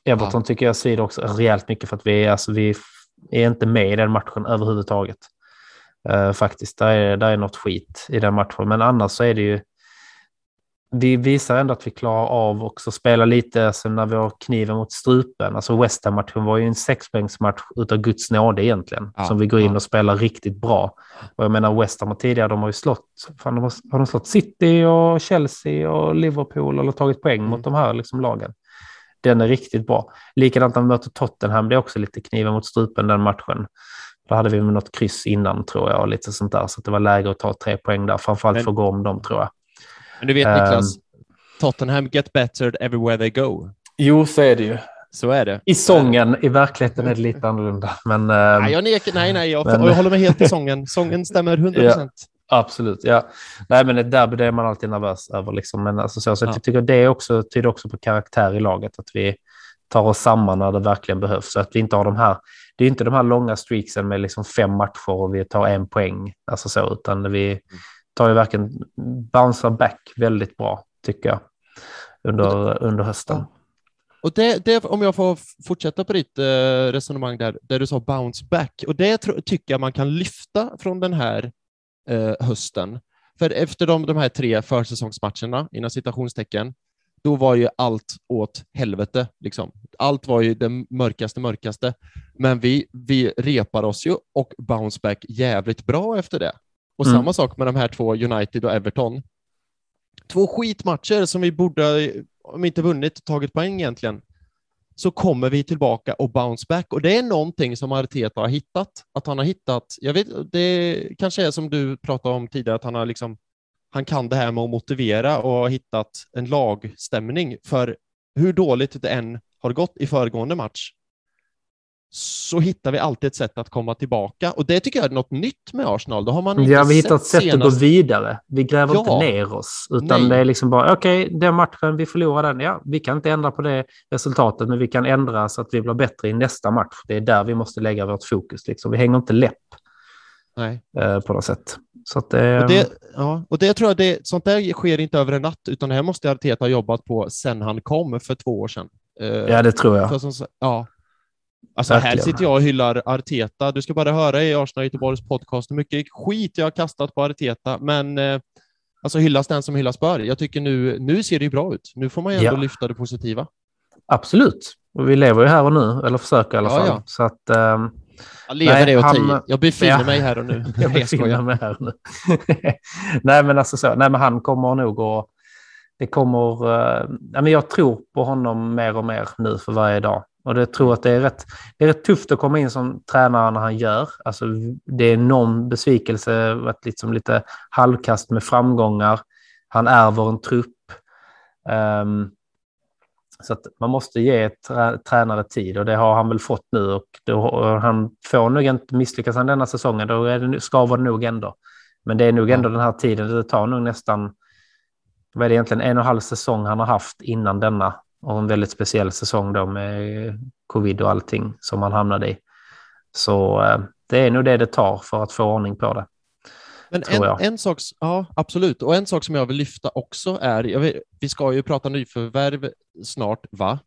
S2: Everton tycker jag svider också rejält mycket för att vi, är- alltså, vi är inte med i den matchen överhuvudtaget. Eh, faktiskt, där är, där är något skit i den matchen. Men annars så är det ju... Vi visar ändå att vi klarar av också spela lite alltså, när vi har kniven mot strupen. Alltså West Ham-matchen var ju en sexpoängsmatch utav Guds nåde egentligen.
S3: Ja,
S2: som vi går in
S3: ja.
S2: och spelar riktigt bra. Och jag menar West Ham tidigare, de har ju slått, fan, de har, har de slått City och Chelsea och Liverpool eller tagit poäng
S3: Mm.
S2: mot de här liksom, lagen. Den är riktigt bra. Likadant när vi möter Tottenham, det är också lite kniven mot strupen den matchen. Då hade vi något kryss innan tror jag och lite sånt där. Så det var läge att ta tre poäng där. Framförallt
S3: Men-
S2: för att gå om dem tror jag.
S3: Men du vet. Niklas, Tottenham get better everywhere they go.
S2: Jo, så är det ju.
S3: Så är det.
S2: I sången, i verkligheten är det lite annorlunda. Men ehm,
S3: Nej, jag nekar, nej, nej, jag,
S2: Men-
S3: jag håller med helt i sången. Sången stämmer 100 procent.
S2: absolut, ja. Nej, men ett derby det är man alltid nervös över. Liksom. Men alltså, så, så
S3: Ja.
S2: jag tycker det är också, tyder också på karaktär i laget. Att vi tar oss samman när det verkligen behövs. Så att vi inte har de här, det är inte de här långa streaksen med liksom fem matcher och vi tar en poäng. Alltså så, utan vi tar ju verkligen bouncear back väldigt bra, tycker jag, under, under hösten.
S3: Och det, det, om jag får fortsätta på ditt eh, resonemang där, där du sa bounce back, och det tro, tycker jag man kan lyfta från den här eh, hösten. För efter de, de här tre försäsongsmatcherna, inom citationstecken, då var ju allt åt helvete. Liksom. Allt var ju det mörkaste, mörkaste. Men vi, vi repar oss ju och bounce back jävligt bra efter det. Och
S2: Mm.
S3: samma sak med de här två, United och Everton. Två skitmatcher som vi borde, om inte vunnit, tagit poäng egentligen. så kommer vi tillbaka och bounce back. Och det är någonting som Arteta har hittat. Att han har hittat, jag vet, det kanske är som du pratade om tidigare, att han har liksom, han kan det här med att motivera och har hittat en lagstämning. För hur dåligt det än har gått i föregående match, så hittar vi alltid ett sätt att komma tillbaka. Och det tycker jag är något nytt med Arsenal. Då har man
S2: ja, vi hittar ett sätt senast... att gå vidare. Vi gräver
S3: Ja.
S2: inte ner oss, utan
S3: Nej.
S2: det är liksom bara, okej, den matchen, vi förlorar den, ja, vi kan inte ändra på det resultatet, men vi kan ändra så att vi blir bättre i nästa match. Det är där vi måste lägga vårt fokus. Liksom. Vi hänger inte läpp
S3: Nej.
S2: eh, på något sätt. Så att det,
S3: Och det, ja, och det tror jag, det, sånt där sker inte över en natt, utan det här måste Arteta ha jobbat på sen han kom för två år sedan. Eh,
S2: ja, det tror jag.
S3: som, ja. Alltså här sitter jag och hyllar Arteta. Du ska bara höra i Arsenal Göteborgs podcast hur mycket skit jag har kastat på Arteta, men eh, alltså hyllas den som hyllas bör. Jag tycker nu, nu ser det ju bra ut. Nu får man ju ändå
S2: Ja.
S3: lyfta det positiva.
S2: Absolut. Och vi lever ju här och nu, eller försöker i alla
S3: Ja,
S2: fall.
S3: ja.
S2: Så att... ehm,
S3: Jag lever
S2: Nej,
S3: det och
S2: han-.
S3: Jag befinner
S2: Ja.
S3: mig här och nu.
S2: Jag befinner mig här nu. Nej, men alltså så. Nej, men han kommer nog att... Det kommer... Men jag tror på honom mer och mer nu för varje dag. Och det tror att det är rätt, det är rätt tufft att komma in som tränare när han gör. Alltså, det är enorm besvikelse, varit liksom lite halvkast med framgångar. Han ärver en trupp. Ehm, så man måste ge trä, tränare tid och det har han väl fått nu och då, och han får nog inte misslyckas han denna säsongen, då är det, skaver det nog ändå. Men det är nog ändå den här tiden, det tar nog nästan, vad är det egentligen, en och en halv säsong han har haft innan denna och en väldigt speciell säsong då med covid och allting som han hamnade i. Så eh, det är nog det det tar för att få ordning på det.
S3: Men en, en sak, ja absolut, och en sak som jag vill lyfta också är, vet, vi ska ju prata nyförvärv snart, va?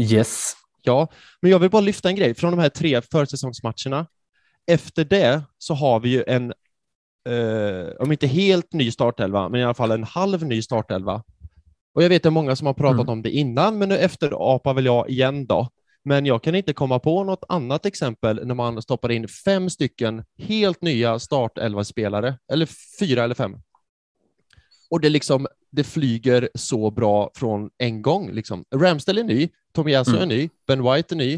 S2: Yes.
S3: Ja, men jag vill bara lyfta en grej från de här tre försäsongsmatcherna. Efter det så har vi ju en, eh, om inte helt ny startelva, men i alla fall en halv ny startelva. Och jag vet att många som har pratat
S2: Mm.
S3: om det innan, men nu efter apar väl jag igen då. Men jag kan inte komma på något annat exempel när man stoppar in fem stycken helt nya startelva-spelare, eller fyra eller fem. Och det liksom, det flyger så bra från en gång. Liksom. Ramsdale är ny, Tomiyasu
S2: Mm.
S3: är ny, Ben White är ny,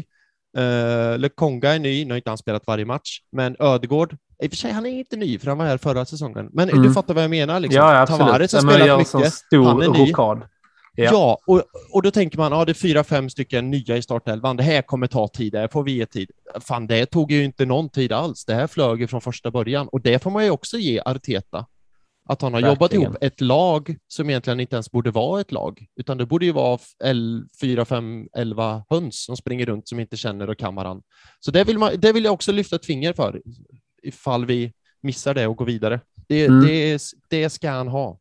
S3: uh, Lekonga är ny, nu har inte han spelat varje match, men Ödegård, i och för sig han är inte ny, för han var här förra säsongen, men
S2: Mm.
S3: du fattar vad jag menar. Liksom.
S2: Ja, absolut.
S3: Tavares har
S2: Ja,
S3: spelat mycket.
S2: stor
S3: han är ny.
S2: rokad. Ja.
S3: Ja, och, och då tänker man, ja det är fyra, fem stycken nya i startelvan, det här kommer ta tid, det här får vi ge tid. Fan, det tog ju inte någon tid alls, det här flög ju från första början och det får man ju också ge Arteta. Att han har jobbat
S2: Verkligen.
S3: ihop ett lag som egentligen inte ens borde vara ett lag, utan det borde ju vara fyra, fem, elva höns som springer runt som inte känner och kan varann. Så det vill, man, det vill jag också lyfta ett finger för, ifall vi missar det och går vidare. Det,
S2: Mm.
S3: det, det ska han ha.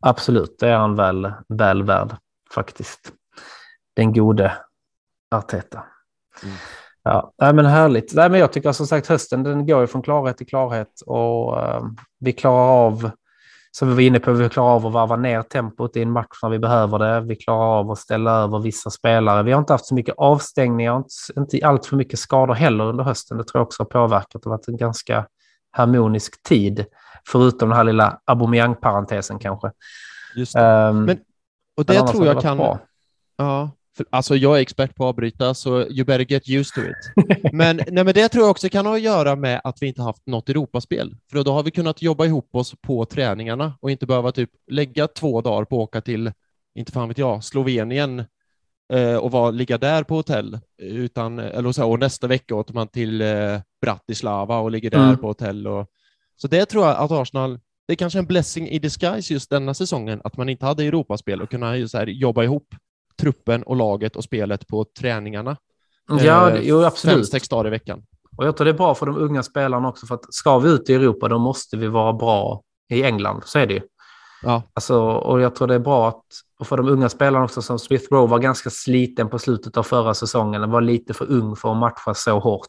S2: Absolut, det är han väl, väl värd faktiskt. Den gode Arteta.
S3: Mm.
S2: Ja, nej, men härligt. Nej, men jag tycker som sagt hösten den går ju från klarhet till klarhet och eh, vi klarar av, som vi var inne på, vi klarar av att varva ner tempot i en match när vi behöver det. Vi klarar av att ställa över vissa spelare. Vi har inte haft så mycket avstängningar, inte, inte allt för mycket skador heller under hösten. Det tror jag också har påverkat. Det har varit en ganska harmonisk tid, förutom den här lilla Aubameyang-parentesen kanske.
S3: Just det.
S2: Um,
S3: Men- Och det tror jag kan...
S2: bra.
S3: Ja, för, alltså jag är expert på att avbryta, så you better get used to it. Men, nej, men det tror jag också kan ha att göra med att vi inte haft något Europaspel. För då har vi kunnat jobba ihop oss på träningarna och inte behöva typ lägga två dagar på att åka till, inte fan vet jag, Slovenien eh, och vara, ligga där på hotell. Utan, eller så här, och nästa vecka åker man till eh, Bratislava och ligger där
S2: Mm.
S3: på hotell. Och, så det tror jag att Arsenal, det är kanske en blessing i disguise just denna säsongen, att man inte hade Europaspel och kunna så här, jobba ihop truppen och laget och spelet på träningarna.
S2: Ja,
S3: Eh,
S2: jo,
S3: Fem,
S2: absolut.
S3: sex dagar i veckan.
S2: Och jag tror det är bra för de unga spelarna också, för att ska vi ut i Europa då måste vi vara bra i England, så är det ju.
S3: Ja.
S2: Alltså, och jag tror det är bra att, och för de unga spelarna också, som Smith Rowe var ganska sliten på slutet av förra säsongen, var lite för ung för att matcha så hårt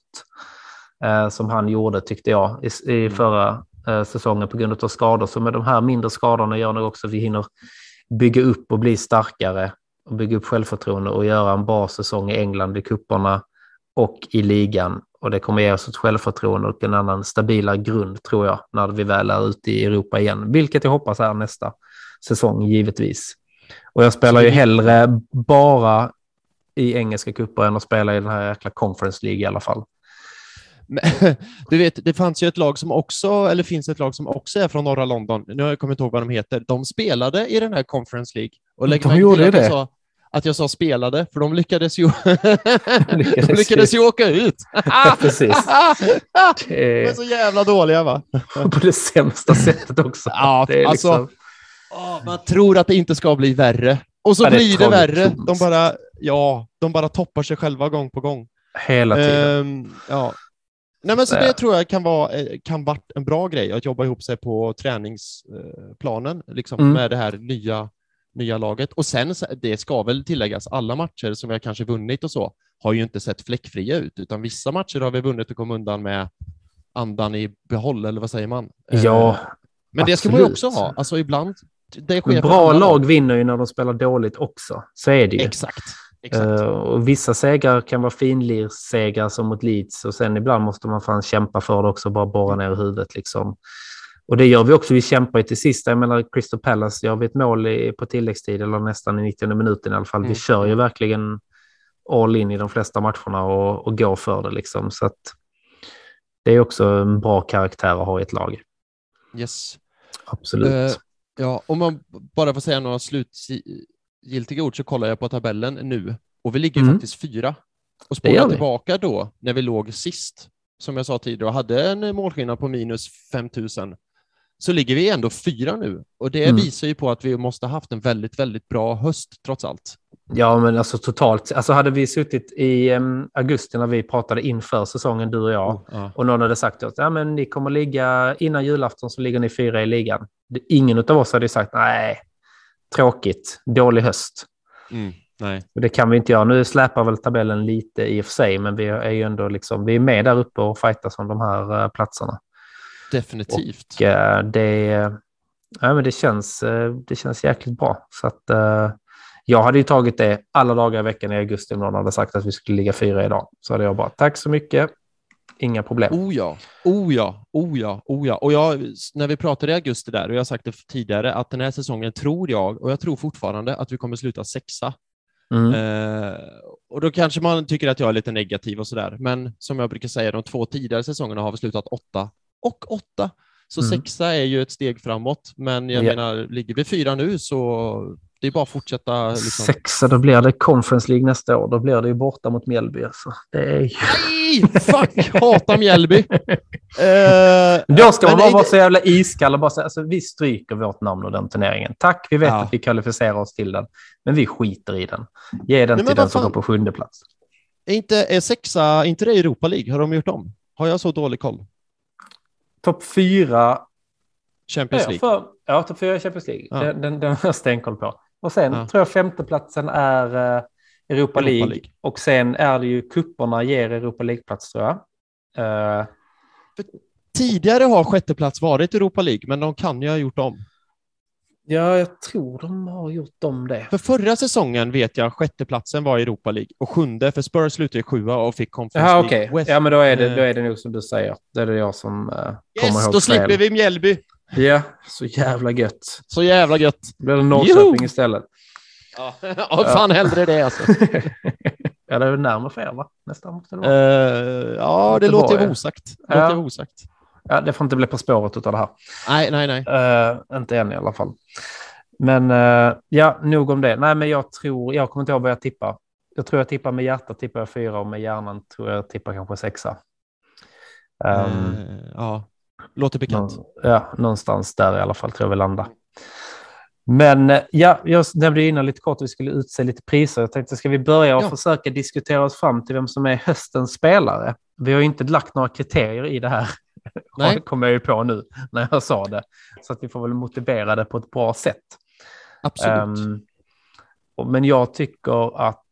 S2: eh, som han gjorde, tyckte jag, i, i förra eh, säsongen på grund av skador. Så med de här mindre skadorna gör nog också att vi hinner bygga upp och bli starkare och bygga upp självförtroende och göra en bra säsong i England i kupperna och i ligan. Och det kommer ge oss ett självförtroende och en annan stabilare grund tror jag när vi väl är ute i Europa igen, vilket jag hoppas är nästa säsong givetvis. Och jag spelar ju hellre bara i engelska cuper än att spela i den här jäkla Conference League i alla fall.
S3: Du vet, det fanns ju ett lag som också, eller finns ett lag som också är från norra London. Nu har jag kommit ihåg vad de heter. De spelade i den här Conference League. Och lägg
S2: De gjorde
S3: att jag
S2: det.
S3: Sa, att jag sa spelade, för de lyckades ju,
S2: Lyckades
S3: de lyckades ju åka ut.
S2: Precis.
S3: de är så jävla dåliga va?
S2: på det sämsta sättet också.
S3: Ja,
S2: det är
S3: alltså,
S2: liksom,
S3: Åh, man tror att det inte ska bli värre. Och så
S2: Ja, det
S3: blir det värre. De bara, ja, de bara toppar sig själva gång på gång.
S2: hela tiden.
S3: Ehm, ja. Nej, men så
S2: Ja.
S3: det tror jag kan vara eh, kan varit en bra grej, att jobba ihop sig på träningsplanen liksom,
S2: Mm.
S3: med det här nya, nya laget. Och sen, det ska väl tilläggas, alla matcher som vi har kanske vunnit och så har ju inte sett fläckfria ut, utan vissa matcher har vi vunnit och kommit undan med andan i behåll, eller vad säger man? Eh,
S2: ja,
S3: men det ska man ju
S2: absolut.
S3: också ha. Alltså ibland, det sker
S2: bra lag vinner ju när de spelar dåligt också. Så är det ju.
S3: Exakt. Exakt.
S2: Eh, och vissa segrar kan vara finlirssegrar som mot Leeds och sen ibland måste man fan kämpa för det också, bara borra ner huvudet liksom. Och det gör vi också, vi kämpar ju till sist. Jag menar Crystal Palace gör vi ett mål i, på tilläggstid eller nästan i 90 minuten i alla fall.
S3: Mm.
S2: Vi kör ju verkligen all in i de flesta matcherna och, och går för det liksom. Så att det är också en bra karaktär att ha i ett lag.
S3: yes.
S2: Absolut.
S3: Eh, Ja, om man bara får säga några slutgiltiga ord så kollar jag på tabellen nu och vi ligger
S2: Mm.
S3: faktiskt fyra. Och spolar tillbaka då när vi låg sist, som jag sa tidigare, och hade en målskillnad på minus 5000 så ligger vi ändå fyra nu och det
S2: Mm.
S3: visar ju på att vi måste ha haft en väldigt, väldigt bra höst trots allt.
S2: Ja, men alltså totalt. Alltså hade vi suttit i em, augusti när vi pratade inför säsongen, du och jag,
S3: Ja.
S2: och någon hade sagt till oss ja, men ni kommer ligga, innan julafton så ligger ni fyra i ligan. Det- Ingen av oss hade sagt nej, tråkigt, dålig höst.
S3: Mm. Nej,
S2: Och det kan vi inte göra. Nu släpar väl tabellen lite i och för sig, men vi är ju ändå liksom, vi är med där uppe och fightas om de här eh, platserna.
S3: definitivt.
S2: Och eh, det, ja, men det, känns, eh, det känns jäkligt bra. Så att, eh, jag hade ju tagit det alla dagar i veckan i augusti om någon hade sagt att vi skulle ligga fyra idag. Så hade jag bara, tack så mycket, inga problem.
S3: Oh ja, oh ja, oh ja, oh ja. Och jag, när vi pratade i augusti där, och jag har sagt det tidigare, att den här säsongen tror jag, och jag tror fortfarande, att vi kommer sluta sexa.
S2: Mm.
S3: Eh, och då kanske man tycker att jag är lite negativ och sådär, men som jag brukar säga, de två tidigare säsongerna har vi slutat åtta och åtta. Så
S2: Mm.
S3: sexa är ju ett steg framåt, men jag
S2: Ja.
S3: menar, ligger vi fyra nu så det är bara att fortsätta. Liksom.
S2: Sexa, då blir det Conference League nästa år. Då blir det ju borta mot Mjällby. Så det är.
S3: Nej, fuck, hata Mjällby. Eh,
S2: Då ska man bara
S3: det-
S2: vara så jävla iskall och bara säga alltså, vi stryker vårt namn ur den turneringen. Tack, vi vet
S3: Ja.
S2: att vi kvalificerar oss till den. Men vi skiter i den. Ge den
S3: men
S2: till den som går på sjunde plats.
S3: Är inte är sexa, inte det Europa League? Har de gjort om? Har jag så dålig koll?
S2: Topp fyra
S3: Champions
S2: Ja,
S3: League?
S2: för, ja, topp fyra i Champions League.
S3: Ja.
S2: Den, den, den har jag stenkoll på. Och sen
S3: Ja.
S2: tror jag femteplatsen är eh, Europa,
S3: Europa
S2: League.
S3: League.
S2: Och sen är det ju kupperna ger Europa League-plats tror jag. Eh,
S3: Tidigare har sjätteplats varit Europa League, men de kan ju ha gjort om.
S2: ja, jag tror de har gjort om det.
S3: För förra säsongen vet jag sjätteplatsen var Europa League och sjunde, för Spurs slutade ju sjua och fick Conference
S2: Ja,
S3: League. West.
S2: Ja, men då är, det,
S3: Eh.
S2: då är det nog som du säger. Det är det jag som kommer
S3: Yes,
S2: ihåg
S3: då slipper vi Mjällby.
S2: Ja, så jävla gött.
S3: Så jävla gött.
S2: Då blir det Norrköping
S3: Joho!
S2: istället.
S3: Ja, ja fan hellre det alltså.
S2: ja, det är väl närmare för er, va? Nästan måste det vara.
S3: Eh, ja, det
S2: Göteborg.
S3: låter vara osagt. Det
S2: Ja.
S3: låter osagt.
S2: Ja, det får inte bli På spåret av det här.
S3: Nej, nej, nej.
S2: Eh, inte än i alla fall. Men eh, ja, nog om det. Nej, men jag tror, jag kommer inte ihåg vad jag tippar. Jag tror jag tippar med hjärtat tippar jag fyra och med hjärnan tror jag tippar kanske sexa. Um,
S3: ja, låter bekant.
S2: nå- ja, någonstans där i alla fall tror jag vi landar. Men eh, ja, jag nämnde innan lite kort att vi skulle utse lite priser. Jag tänkte, ska vi börja och
S3: Ja.
S2: försöka diskutera oss fram till vem som är höstens spelare? Vi har ju inte lagt några kriterier i det här.
S3: Nej.
S2: kommer jag ju på nu när jag sa det. Så att vi får väl motivera det på ett bra sätt.
S3: Absolut.
S2: Och- men jag tycker att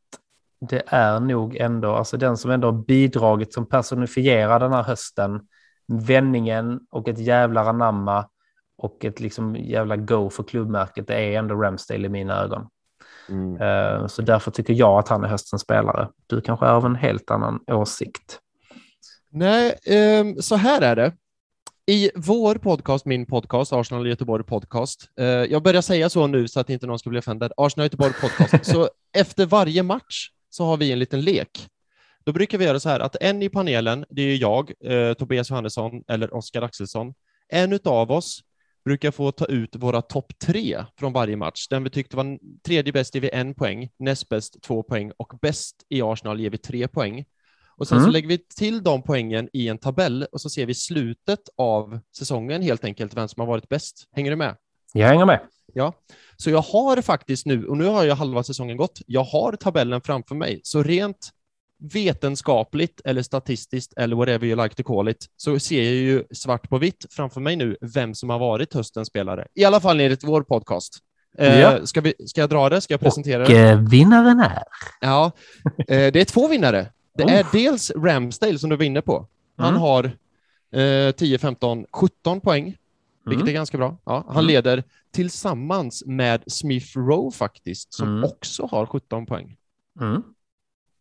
S2: det är nog ändå, alltså den som ändå har bidragit som personifierar den här hösten, vändningen och ett jävla anamma och ett liksom jävla go för klubbmärket, det är ändå Ramsdale i mina ögon.
S3: Mm.
S2: Eh, Så därför tycker jag att han är höstens spelare. Du kanske är av en helt annan åsikt.
S3: Nej, ehm, så här är det. I vår podcast, min podcast, Arsenal Göteborg podcast, eh, jag börjar säga så nu så att inte någon ska bli offended, Arsenal Göteborg podcast, så efter varje match så har vi en liten lek. Då brukar vi göra så här att en i panelen, det är jag, eh, Tobias Johannesson eller Oskar Axelsson. En utav oss brukar få ta ut våra topp tre från varje match. Den vi tyckte var tredje bäst ger vi en poäng, näst bäst två poäng och bäst i Arsenal ger vi tre poäng. Och sen
S2: Mm.
S3: så lägger vi till de poängen i en tabell och så ser vi slutet av säsongen helt enkelt, vem som har varit bäst. Hänger du med?
S2: Jag hänger med.
S3: Ja, så jag har faktiskt nu, och nu har jag halva säsongen gått, jag har tabellen framför mig, så rent vetenskapligt eller statistiskt eller whatever you like to call it, så ser jag ju svart på vitt framför mig nu vem som har varit höstens spelare. I alla fall enligt vår podcast. Eh,
S2: Ja.
S3: ska, vi, ska jag dra det? Ska jag presentera
S2: Och
S3: det?
S2: eh, vinnaren är...
S3: Ja, eh, det är två vinnare. Det
S2: Oh.
S3: är dels Ramsdale som du var inne på. Han
S2: Mm.
S3: har eh, 10, 15, 17 poäng, vilket
S2: Mm.
S3: är ganska bra. Ja, han
S2: Mm.
S3: leder tillsammans med Smith Rowe faktiskt, som
S2: Mm.
S3: också har 17 poäng.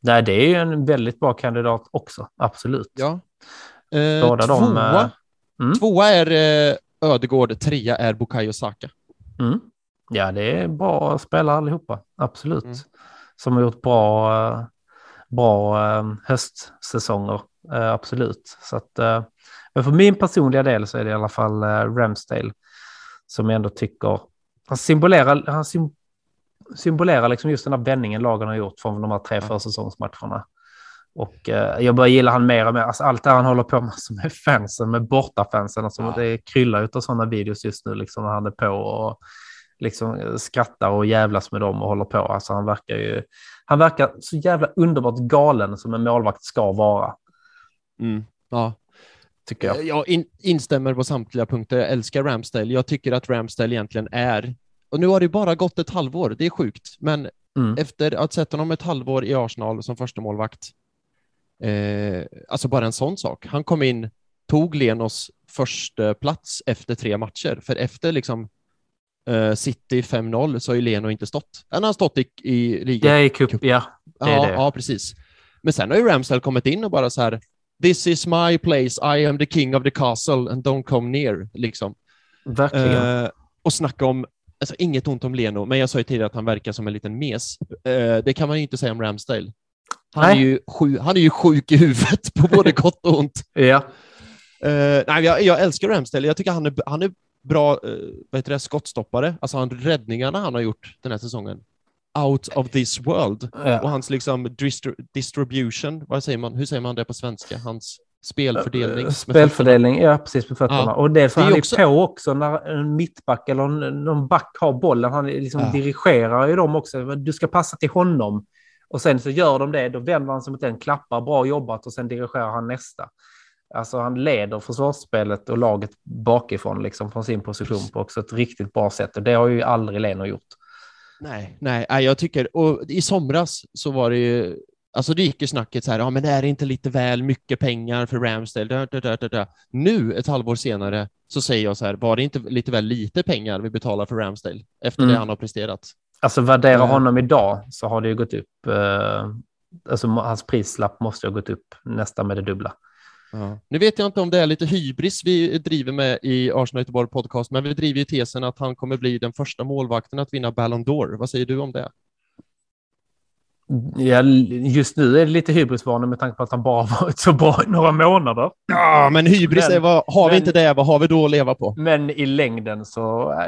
S2: Nej, det är ju en väldigt bra kandidat också, absolut.
S3: Ja. Eh,
S2: Båda
S3: tvåa,
S2: de, eh, mm.
S3: tvåa är eh, Ödegård, trea är Bukayo Saka.
S2: Mm. Ja, det är bra spelare allihopa, absolut.
S3: Mm.
S2: Som har gjort bra, eh, bra eh, höstsäsonger, eh, absolut. Så att, men för min personliga del så är det i alla fall Ramsdale som jag ändå tycker, han symbolerar, han symbolerar liksom just den här vändningen lagen har gjort från de här tre försäsongsmatcherna. Och eh, jag börjar gilla han mer och mer. Alltså, allt det han håller på med som är fansen, med bortafansen. Alltså,
S3: Ja.
S2: Det kryllar ut av sådana videos just nu, liksom, när han är på och liksom skrattar och jävlas med dem och håller på. Alltså, han verkar ju... Han verkar så jävla underbart galen som en målvakt ska vara,
S3: Ja.
S2: tycker jag.
S3: Eh, Jag in, instämmer på samtliga punkter. Jag älskar Ramsdale. Jag tycker att Ramsdale egentligen är, och nu har det bara gått ett halvår, det är sjukt, men
S2: Mm.
S3: efter att sett honom ett halvår i Arsenal som första målvakt, eh, alltså bara en sån sak. Han kom in, tog Lenos första plats efter tre matcher, för efter liksom eh, City 5-0 så har ju Leno inte stått. Han har stått i, i ligan.
S2: Ja, i cup, ja. det är
S3: ja,
S2: det.
S3: ja, precis. Men sen har ju Ramsdale kommit in och bara så här, this is my place, I am the king of the castle and don't come near, liksom.
S2: Verkligen.
S3: Eh, och snacka om, alltså inget ont om Leno, men jag sa ju tidigare att han verkar som en liten mes. Eh, det kan man ju inte säga om Ramsdale. Han är, ju sju, han är ju sjuk i huvudet på både gott och ont.
S2: ja.
S3: Eh, nej, jag, jag älskar Ramsdale. Jag tycker han är, han är bra uh, vad heter det, skottstoppare. Alltså han, räddningarna han har gjort den här säsongen. Out of this world.
S2: ja.
S3: Och hans liksom distri- distribution, vad säger man, hur säger man det på svenska? Hans spelfördelning. med
S2: Spelfördelning, ja precis med fötterna.
S3: Ja.
S2: Och det är han
S3: också-
S2: på också när en mittback eller någon back har bollen. Han liksom
S3: Ja.
S2: dirigerar ju dem också. Du ska passa till honom. Och sen så gör de det, då vänder han sig mot den, klappar, bra jobbat och sen dirigerar han nästa. Alltså han leder försvarsspelet och laget bakifrån liksom från sin position på också ett riktigt bra sätt. Och det har ju aldrig Leno gjort.
S3: Nej, nej, jag tycker, och i somras så var det ju, alltså det gick ju snacket så här, ja men är det inte lite väl mycket pengar för Ramsdale? Da, da, da, da, da. Nu, ett halvår senare, så säger jag så här, var det inte lite väl lite pengar vi betalar för Ramsdale efter
S2: Mm.
S3: det han har presterat?
S2: Alltså värdera
S3: Eh.
S2: honom idag så har det ju gått upp. Eh, alltså hans prislapp måste ha gått upp nästan med det dubbla.
S3: Ja. Nu vet jag inte om det är lite hybris vi driver med i Arsenal Göteborg podcast, men vi driver ju tesen att han kommer bli den första målvakten att vinna Ballon d'Or. Vad säger du om det?
S2: Ja, just nu är det lite hybrisvarning med tanke på att han bara varit så bra i några månader.
S3: Ja, men hybris
S2: Men-
S3: är vad, har vi
S2: men-
S3: inte det, vad har vi då att leva på?
S2: Men i längden så,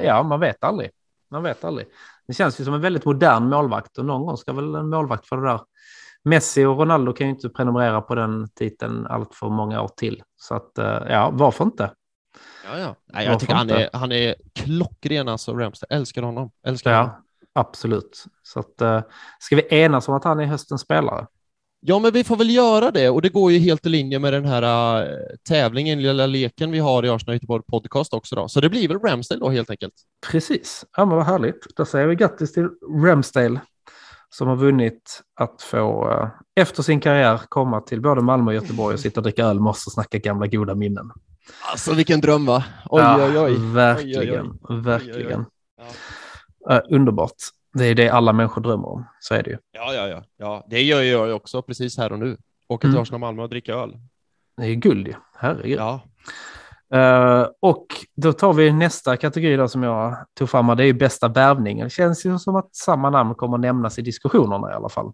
S2: ja, man vet aldrig. Man vet aldrig. Det känns ju som en väldigt modern målvakt och någon gång ska väl en målvakt för det där. Messi och Ronaldo kan ju inte prenumerera på den titeln allt för många år till. Så att, eh, ja, varför inte?
S3: Ja, ja. Nej,
S2: Varför
S3: jag tycker han är, han är klockren alltså, Ramsdale. Älskar honom. Älskar honom.
S2: Absolut. Så att, eh, ska vi enas om att han är höstens spelare?
S3: Ja, men vi får väl göra det och det går ju helt i linje med den här äh, tävlingen, lilla leken vi har i Arsenal Göteborg podcast också då. Så det blir väl Ramsdale då helt enkelt.
S2: Precis. Ja, men vad härligt. Då säger vi grattis till Ramsdale som har vunnit att få eh, efter sin karriär komma till både Malmö och Göteborg och sitta och dricka öl med oss och snacka gamla goda minnen.
S3: Alltså vilken dröm va? Oj,
S2: Ja,
S3: oj, oj.
S2: Verkligen,
S3: Oj, oj,
S2: verkligen.
S3: Ja.
S2: Eh, underbart. Det är det alla människor drömmer om. Så är det ju.
S3: Ja, ja, ja, ja. Det gör jag också precis här och nu. Åka till
S2: Mm.
S3: Arsenal Malmö och dricka öl.
S2: Det är guld ju. Herregud.
S3: Ja.
S2: Eh, och då tar vi nästa kategori då som jag tog fram. Det är ju bästa värvning. Det känns ju som att samma namn kommer nämnas i diskussionerna i alla fall.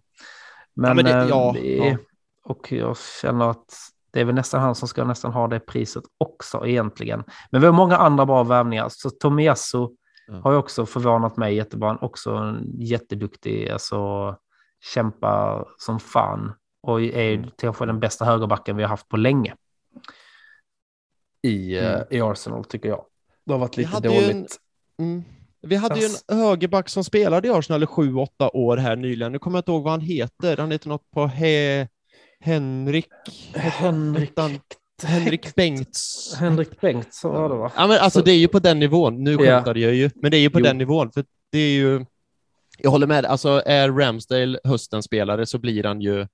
S2: Men,
S3: men det-
S2: eh,
S3: ja,
S2: vi-
S3: ja.
S2: och jag känner att det är väl nästan han som ska nästan ha det priset också egentligen. Men vi har många andra bra värvningar. Så Tomiyasu
S3: Ja.
S2: har ju också förvånat mig jättebra. Också en jätteduktig, alltså kämpar som fan. Och är
S3: Mm.
S2: kanske den bästa högerbacken vi har haft på länge. I, eh,
S3: Mm.
S2: i Arsenal tycker jag. Det har varit lite
S3: ju
S2: dåligt.
S3: en- Mm. Vi hade ju
S2: Ass.
S3: en högerback som spelade i Arsenal i sju, åtta år här nyligen. Nu kommer jag inte ihåg vad han heter. Han heter något på He... Henrik...
S2: Henrik,
S3: Henrik Bengts...
S2: Henrik Bengtsson var det va?
S3: Ja, men alltså
S2: Så-
S3: det är ju på den nivån. Nu skämtade jag ju, men det är ju på
S2: Jo.
S3: den nivån. För det är ju... Jag håller med. Alltså är Ramsdale höstens spelare så blir han ju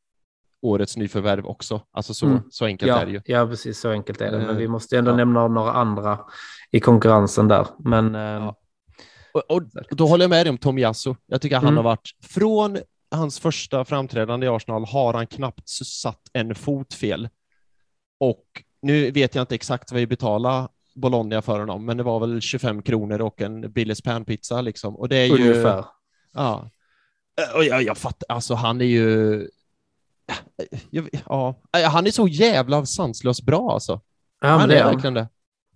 S3: årets nyförvärv också. Alltså så,
S2: Mm.
S3: så enkelt
S2: Ja,
S3: är det ju.
S2: ja, precis så enkelt är det. Men
S3: Eh,
S2: vi måste ändå
S3: ja.
S2: nämna några andra i konkurrensen där. Men eh,
S3: Ja. Och, och då håller jag med dig om Tomiyasu. Jag tycker han
S2: Mm.
S3: har varit, från hans första framträdande i Arsenal har han knappt satt en fot fel. Och nu vet jag inte exakt vad vi betalade Bologna för honom, men det var väl 25 kronor och en Billys panpizza liksom. Och det är ju...
S2: ungefär.
S3: Ja. Eh, Och jag, jag fattar, alltså han är ju... Ja, han är så jävla sanslöst bra alltså.
S2: Ja,
S3: han är verkligen det.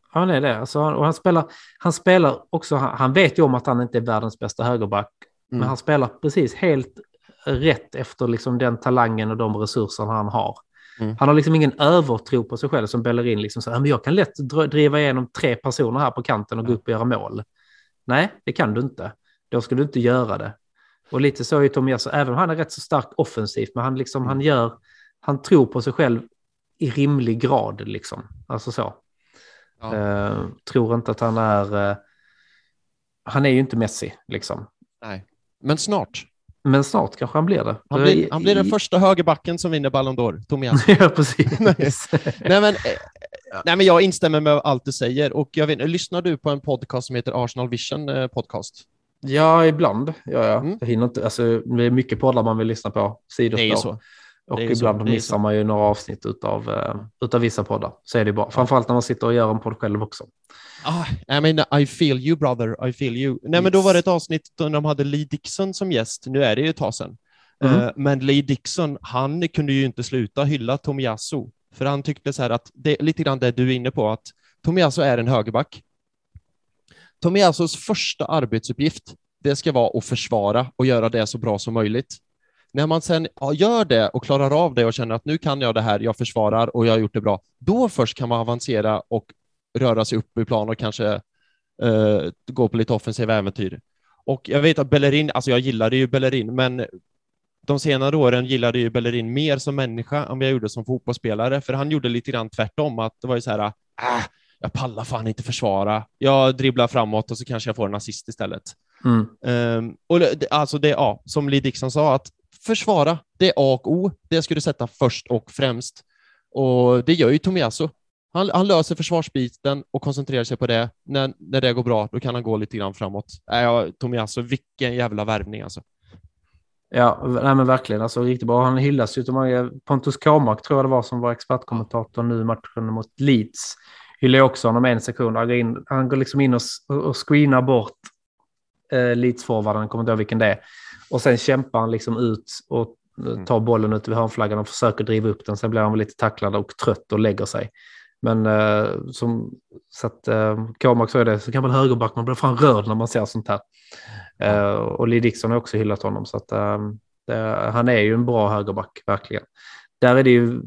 S2: Han är det. Alltså, och han, spelar, han spelar också, han, vet ju om att han inte är världens bästa högerback.
S3: Mm.
S2: Men han spelar precis helt rätt efter liksom den talangen och de resurserna han har.
S3: Mm.
S2: Han har liksom ingen övertro på sig själv som Bellerin. Liksom så, "Ja, men jag kan lätt driva igenom tre personer här på kanten och gå upp och göra mål. Nej, det kan du inte. Då ska du inte göra det. Och lite så är ju Tomiyasu, även om han är rätt så stark offensivt, men han, liksom,
S3: Mm.
S2: han, gör, han tror på sig själv i rimlig grad. Liksom. Alltså så.
S3: Ja.
S2: Eh, tror inte att han är... eh, han är ju inte Messi, liksom.
S3: Nej. Men snart.
S2: Men snart kanske han blir det.
S3: Han blir, han blir den första högerbacken som vinner Ballon d'Or, Tomiyasu.
S2: ja, precis.
S3: nej, men, eh, nej, men jag instämmer med allt du säger. Och jag vet, lyssnar du på en podcast som heter Arsenal Vision eh, podcast?
S2: ja, ibland. Ja, ja.
S3: Mm.
S2: Jag hinner inte. Alltså, det är mycket poddar man vill lyssna på. Sidospår.
S3: Det är ju så.
S2: Och
S3: så,
S2: ibland
S3: är
S2: missar
S3: så.
S2: man ju några avsnitt utav, uh, utav vissa poddar. Så är det bra. Framförallt när man sitter och gör en podd själv också.
S3: Ah, I mean, I feel you brother, I feel you. Nej, men då var det ett avsnitt då de hade Lee Dixon som gäst. Nu är det ju ett tag sedan.
S2: Mm.
S3: Eh, men Lee Dixon, han kunde ju inte sluta hylla Tomiyasu. För han tyckte så här att, det lite grann det du är inne på, att Tomiyasu är en högerback. Tomiyasus första arbetsuppgift, det ska vara att försvara och göra det så bra som möjligt. När man sen gör det och klarar av det och känner att nu kan jag det här, jag försvarar och jag har gjort det bra, då först kan man avancera och röra sig upp i plan och kanske eh, gå på lite offensiva äventyr. Och jag vet att Bellerin, alltså jag gillade ju Bellerin, men de senare åren gillade ju Bellerin mer som människa än vad jag gjorde som fotbollsspelare, för han gjorde lite grann tvärtom, att det var ju så här, äh, jag pallar fan inte försvara, jag dribblar framåt och så kanske jag får en assist istället.
S2: Mm.
S3: Ehm, och det, alltså det, ja, som Lee Dixon sa, att försvara, det är A och O, det ska du sätta först och främst. Och det gör ju Tomiasso. Han, han löser försvarsbiten och koncentrerar sig på det. När, när det går bra, då kan han gå lite grann framåt. Äh, ja, Tomiasso, vilken jävla värvning alltså.
S2: Ja, nej, men verkligen. Alltså, riktigt bra. Han hyllas ju. av Pontus Kåmark tror jag det var som var expertkommentator nu i matchen mot Leeds. Hyllar också honom en sekund. Han går, in, han går liksom in och, och screenar bort eh, Leeds-forwarden, kommer inte ihåg vilken det är. Och sen kämpar han liksom ut och eh, tar bollen ut vid hörnflaggan och försöker driva upp den. Sen blir han lite tacklad och trött och lägger sig. Men eh, som, så att eh, Kåmark sa det, så kan man högerback, man blir fan rörd när man ser sånt här. Eh, och Lee Dixon har också hyllat honom, så att eh, det, han är ju en bra högerback, verkligen. Där är det ju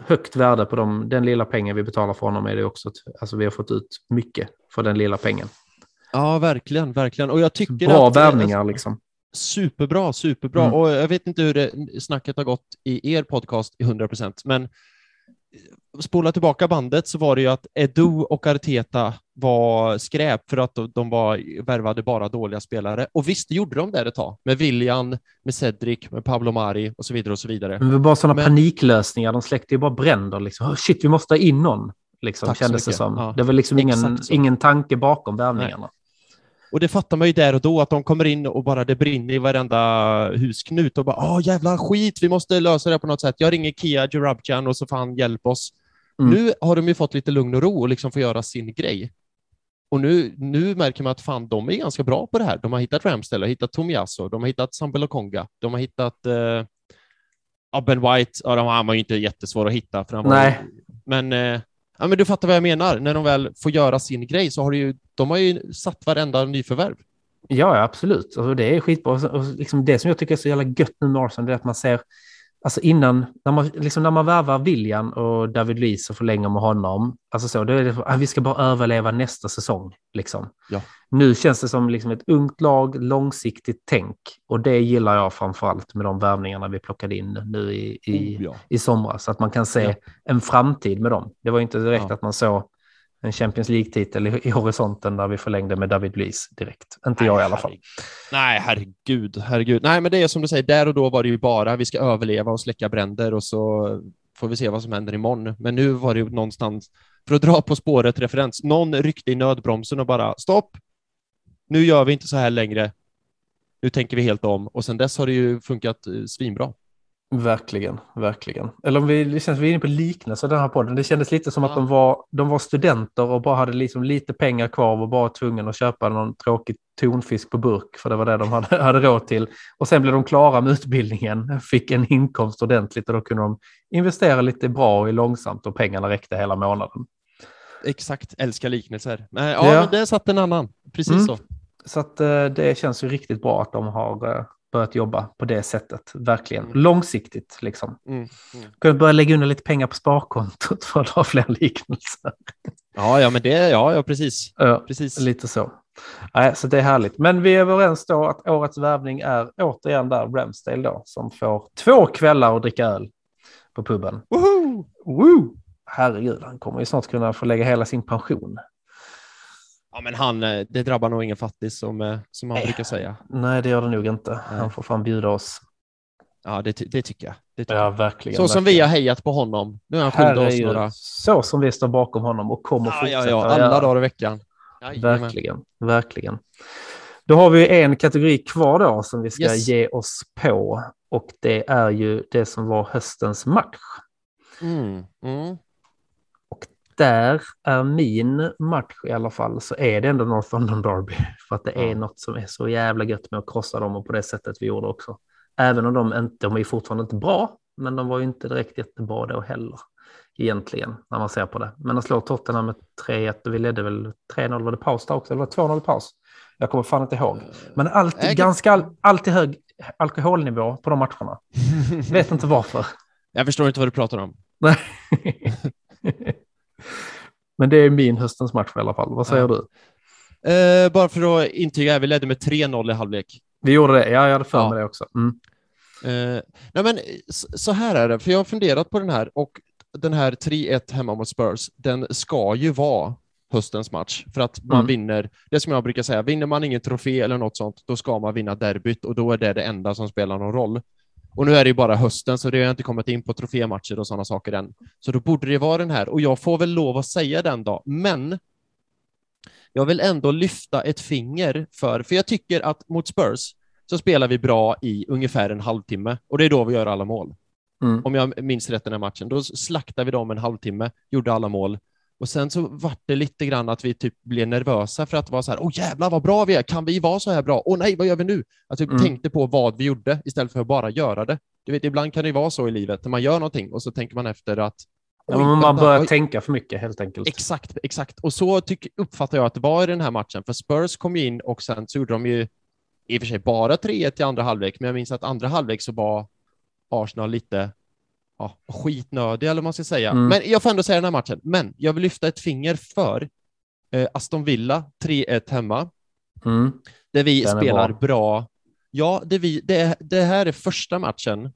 S2: högt värde på dem. Den lilla pengen vi betalar för honom är det också, alltså vi har fått ut mycket för den lilla pengen.
S3: Ja, verkligen, verkligen. Och jag tycker
S2: Bra
S3: att, eh,
S2: värvningar liksom.
S3: Superbra, superbra.
S2: Mm.
S3: Och jag vet inte hur det, snacket har gått i er podcast i 100 procent, men spola tillbaka bandet så var det ju att Edu och Arteta var skräp för att de- var, värvade bara dåliga spelare. Och visst gjorde de det ett tag, med William, med Cedric, med Pablo Mari och så vidare och så vidare.
S2: Men det var bara sådana
S3: Men-
S2: paniklösningar, de släckte ju bara bränder. Liksom. Oh, shit, vi måste ha in någon, liksom,
S3: Tack
S2: kändes det som.
S3: Ja.
S2: Det var liksom ingen, ingen tanke bakom värvningarna.
S3: Och det fattar man ju där och då, att de kommer in och bara det brinner i varenda husknut och bara åh jävla skit, vi måste lösa det på något sätt. Jag ringer Kia Jarabjan och så får han hjälpa oss.
S2: Mm.
S3: Nu har de ju fått lite lugn och ro och liksom få göra sin grej. Och nu, nu märker man att fan, de är ganska bra på det här. De har hittat Ramsdale, har hittat Tomiyasu, de har hittat Sambel Konga, de har hittat eh, White, ja, de- han var ju inte jättesvår att hitta. För han var
S2: Nej.
S3: Men, eh, ja, men du fattar vad jag menar. När de väl får göra sin grej så har det ju, de har ju satt varenda nyförvärv.
S2: Ja, absolut. Alltså, det är skitbra. Och liksom det som jag tycker är så jävla gött nu med Arsenal, är att man ser, alltså innan, när man, liksom när man värvar William och David Luiz och förlänger med honom, alltså så, då är det, ah, vi ska bara överleva nästa säsong. Liksom.
S3: Ja.
S2: Nu känns det som liksom ett ungt lag, långsiktigt tänk. Och det gillar jag framför allt med de värvningarna vi plockade in nu i, i,
S3: Oh, ja.
S2: i somras. Så att man kan se
S3: Ja.
S2: en framtid med dem. Det var inte direkt att man såg en Champions League-titel i, i horisonten där vi förlängde med David Luiz direkt. Inte jag i alla fall.
S3: Nej, herregud, herregud. Nej, men det är som du säger, där och då var det ju bara vi ska överleva och släcka bränder och så får vi se vad som händer imorgon. Men nu var det ju någonstans, för att dra på spåret referens, någon ryckte i nödbromsen och bara stopp, nu gör vi inte så här längre. Nu tänker vi helt om och sen dess har det ju funkat eh, svinbra.
S2: Verkligen, verkligen. Eller om vi, det känns vi är inne på liknelse den här podden. Det kändes lite som att
S3: Ja.
S2: de var, de var studenter och bara hade liksom lite pengar kvar och bara tvungna att köpa någon tråkig tonfisk på burk, för det var det de hade, hade råd till. Och sen blev de klara med utbildningen, fick en inkomst ordentligt och då kunde de investera lite bra och långsamt och pengarna räckte hela månaden.
S3: Exakt, älskar liknelser. Ja,
S2: Ja.
S3: men där satt en annan. Precis
S2: Mm.
S3: så.
S2: Så att eh, det känns ju riktigt bra att de har eh, börjat jobba på det sättet, verkligen.
S3: Mm.
S2: Långsiktigt liksom.
S3: Mm. Mm.
S2: Kunde börja lägga undan lite pengar på sparkontot för att ha fler liknelser.
S3: Ja, ja, men det, ja, ja, precis.
S2: Ja,
S3: Precis.
S2: lite så. Nej, så det är härligt. Men vi är överens då att årets värvning är återigen där Ramsdale då, som får två kvällar att dricka öl på puben.
S3: Woho!
S2: Woo! Herregud, han kommer ju snart kunna få lägga hela sin pension.
S3: Ja, men han, eh, det drabbar nog ingen fattig som, eh, som han
S2: Nej.
S3: brukar säga.
S2: Nej, det gör det nog inte.
S3: Nej.
S2: Han får fan bjuda oss.
S3: Ja, det, det tycker jag. Det tycker
S2: Ja,
S3: jag.
S2: verkligen.
S3: Så som vi har hejat på honom. Nu har han skyldig oss några...
S2: Så som vi står bakom honom och kommer
S3: Ja,
S2: fortsätta
S3: ja, ja, alla dagar i veckan. Jajamän.
S2: Verkligen, verkligen. Då har vi en kategori kvar då som vi ska
S3: Yes.
S2: ge oss på. Och det är ju det som var höstens match.
S3: Mm, mm.
S2: Där är min match i alla fall, så är det ändå North London Derby. För att det är något som är så jävla gött med att krossa dem och på det sättet vi gjorde också. Även om de inte, de är fortfarande inte bra, men de var ju inte direkt jättebra då heller. Egentligen, när man ser på det. Men att slå Tottenham med 3-1 och vi ledde väl 3-0, var det paus där också? Eller var det 2-0 i paus? Jag kommer fan inte ihåg. Men alltid, ganska all, alltid hög alkoholnivå på de matcherna. Vet inte varför.
S3: Jag förstår inte vad du pratar om.
S2: Men det är min höstens match i alla fall. Vad säger
S3: Ja.
S2: du?
S3: Eh, bara för att intyga, vi ledde med 3-0 i halvlek.
S2: Vi gjorde det. Ja, jag hade för
S3: Ja.
S2: mig det också. Mm.
S3: Eh, nej men så här är det, för jag har funderat på den här och den här 3-1 hemma mot Spurs, den ska ju vara höstens match för att man
S2: Mm.
S3: vinner, det som jag brukar säga, vinner man ingen trofé eller något sånt, då ska man vinna derbyt och då är det det enda som spelar någon roll. Och nu är det ju bara hösten, så det har inte kommit in på trofématcher och sådana saker än. Så då borde det vara den här, och jag får väl lov att säga den då, men jag vill ändå lyfta ett finger för, för jag tycker att mot Spurs så spelar vi bra i ungefär en halvtimme och det är då vi gör alla mål.
S2: Mm.
S3: Om jag minns rätt den här matchen, då slaktade vi dem en halvtimme, gjorde alla mål och sen så vart det lite grann att vi typ blev nervösa för att det var så här, åh jävlar vad bra vi är, kan vi vara så här bra? Åh nej, vad gör vi nu? Att vi
S2: Mm.
S3: tänkte på vad vi gjorde istället för att bara göra det. Du vet, ibland kan det ju vara så i livet, när man gör någonting och så tänker man efter att
S2: Ja, man börjar tänka för mycket helt enkelt.
S3: Exakt, exakt. Och så tyck, uppfattar jag att det var i den här matchen, för Spurs kom ju in och sen så gjorde de ju i och för sig bara 3-1 i andra halvlek, men jag minns att andra halvlek så var Arsenal lite ja, skitnödiga, eller vad man ska säga.
S2: Mm.
S3: Men jag får ändå säga den här matchen. Men jag vill lyfta ett finger för eh, Aston Villa, 3-1 hemma,
S2: Mm.
S3: där vi
S2: Den
S3: spelar
S2: bra.
S3: bra. Ja, det, vi, det, det här är första matchen.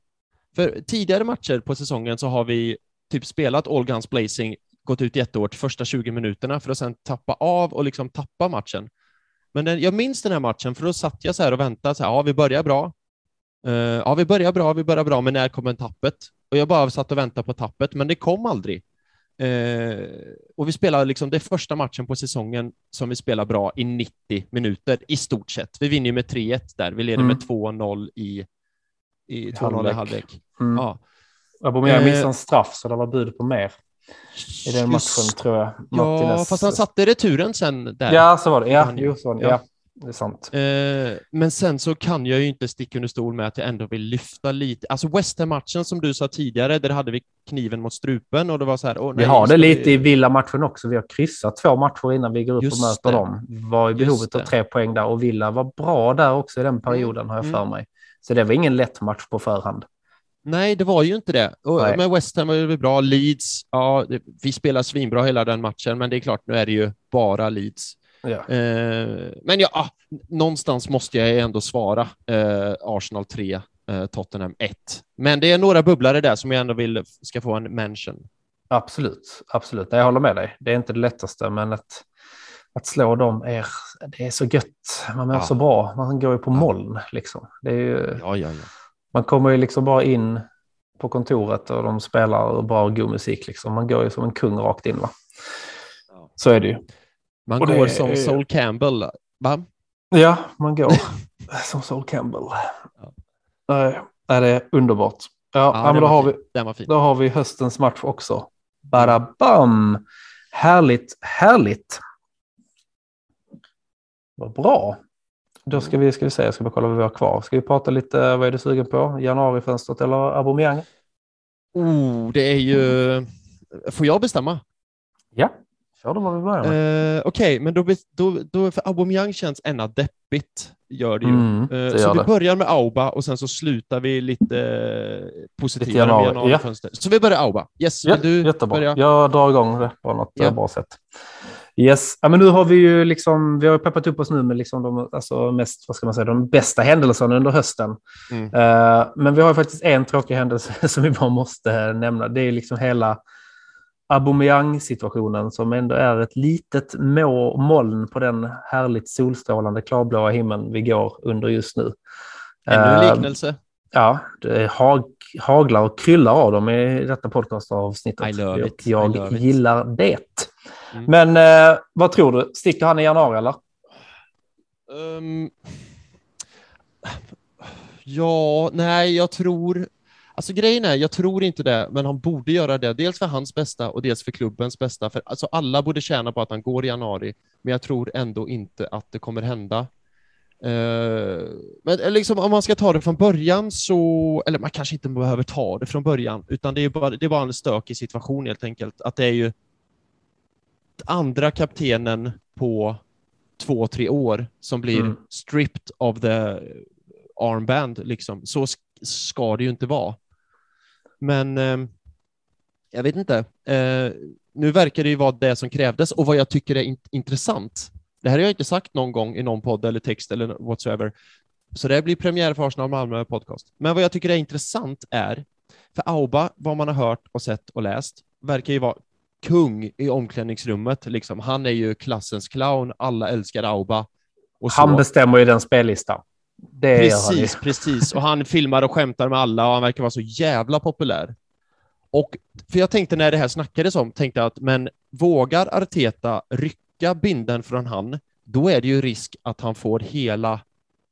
S3: För tidigare matcher på säsongen så har vi typ spelat All Guns Blazing, gått ut jättehårt första 20 minuterna för att sen tappa av och liksom tappa matchen. Men den, jag minns den här matchen, för då satt jag så här och väntade, så här, ja, vi börjar bra. Eh, ja, vi börjar bra, vi börjar bra, men när kommer tappet? Och jag bara satt och väntade på tappet, men det kom aldrig. Eh, och vi spelade liksom, det är första matchen på säsongen som vi spelar bra i 90 minuter, i stort sett. Vi vinner ju med 3-1 där, vi leder
S2: Mm.
S3: med 2-0 i, i 2-0 i
S2: halvlek. Mm.
S3: Ja.
S2: Aubameyang
S3: Eh,
S2: missade en straff, så det var bud på mer i den matchen
S3: Just-
S2: tror jag.
S3: Ja,
S2: Martinez-
S3: fast han satte returen sen där.
S2: Ja, så var det. Ja, jo, så var det.
S3: ja.
S2: Det är sant.
S3: Eh, men sen så kan jag ju inte sticka under stol med att jag ändå vill lyfta lite. Alltså West Ham-matchen som du sa tidigare, där hade vi kniven mot strupen och det var så här,
S2: Vi
S3: nej,
S2: har det lite
S3: vi-
S2: i Villa-matchen också. Vi har kryssat två matcher innan vi går upp
S3: Just
S2: och möter
S3: det.
S2: dem. Var i behovet av tre poäng där och Villa var bra där också i den perioden har jag
S3: Mm.
S2: för mig. Så det var ingen lätt match på förhand.
S3: Nej, det var ju inte det. Och, men West Ham var ju bra. Leeds, ja, vi spelar svinbra hela den matchen, men det är klart, nu är det ju bara Leeds.
S2: Ja.
S3: Eh, men ja, ah, någonstans måste jag ändå svara eh, Arsenal 3, eh, Tottenham 1. Men det är några bubblare där som jag ändå vill ska få en mention.
S2: Absolut, absolut. Jag håller med dig. Det är inte det lättaste, men att, att slå dem är, det är så gött. Man mår
S3: Ja.
S2: så bra. Man går ju på
S3: Ja.
S2: moln. Liksom. Det är ju,
S3: Ja, ja,
S2: man kommer ju liksom bara in på kontoret och de spelar bra god musik. Liksom. Man går ju som en kung rakt in. Va? Så är det ju.
S3: Man
S2: Och det
S3: går
S2: är-
S3: som Sol Campbell, va?
S2: Ja, man går som Sol Campbell. Nej, det är underbart. Ja, ja, men då har,
S3: fin.
S2: vi, då har vi höstens match också. Badabam! Härligt, härligt. Vad bra. Då ska vi, ska vi se, jag ska bara kolla vad vi har kvar. Ska vi prata lite, vad är du sugen på? Januarifönstret eller Aubameyang?
S3: Oh, det är ju... Får jag bestämma?
S2: Ja, kör då vad vi börjar med.
S3: Eh, Okej, men då, då, då, för Aubameyang känns ännu deppigt, gör det ju.
S2: Mm,
S3: Eh,
S2: det
S3: så
S2: gör
S3: vi
S2: det.
S3: börjar med Auba och sen så slutar vi lite eh, positivare
S2: Lite januari,
S3: med januarifönstret. Så vi börjar Auba. Yes,
S2: Ja,
S3: du
S2: jättebra.
S3: börja?
S2: Jag drar igång det på något
S3: Ja.
S2: eh, bra sätt. Yes, ja, men nu har vi ju liksom, vi har peppat upp oss nu med liksom de alltså mest, vad ska man säga, de bästa händelserna under hösten.
S3: Mm.
S2: Eh, men vi har ju faktiskt en tråkig händelse som vi bara måste nämna. Det är liksom hela Aubameyang-situationen som ändå är ett litet må moln på den härligt solstrålande klarblåa himlen vi går under just nu.
S3: Ännu en
S2: Eh,
S3: liknelse.
S2: Ja, det hag, haglar och kryllar av dem i detta podcastavsnittet.
S3: I love it,
S2: Jag
S3: love it.
S2: gillar det.
S3: Mm.
S2: Men eh, vad tror du? Sticker han i januari eller?
S3: Ehm, ja, nej, jag tror... Alltså grejen är, jag tror inte det, men han borde göra det. Dels för hans bästa och dels för klubbens bästa. För alltså alla borde tjäna på att han går i januari, men jag tror ändå inte att det kommer hända. Eh, men eh, liksom, om man ska ta det från början så, eller man kanske inte behöver ta det från början, utan det är bara, det är bara en stökig situation helt enkelt. Att det är ju andra kaptenen på två, tre år som blir
S2: Mm.
S3: stripped of the armband. Liksom. Så sk- ska det ju inte vara. Men eh, jag vet inte. Eh, nu verkar det ju vara det som krävdes och vad jag tycker är in- intressant. Det här har jag inte sagt någon gång i någon podd eller text eller whatsoever. Så det här blir premiär för Arsenal Malmö podcast. Men vad jag tycker är intressant är, för Auba, vad man har hört och sett och läst, verkar ju vara kung i omklädningsrummet. Liksom. Han är ju klassens clown, alla älskar Auba. Och så.
S2: Han bestämmer ju den spellistan. Det.
S3: Precis, precis. Och han filmar och skämtar med alla och han verkar vara så jävla populär. Och för jag tänkte när det här snackades om, tänkte jag att men vågar Arteta rycka binden från han, då är det ju risk att han får hela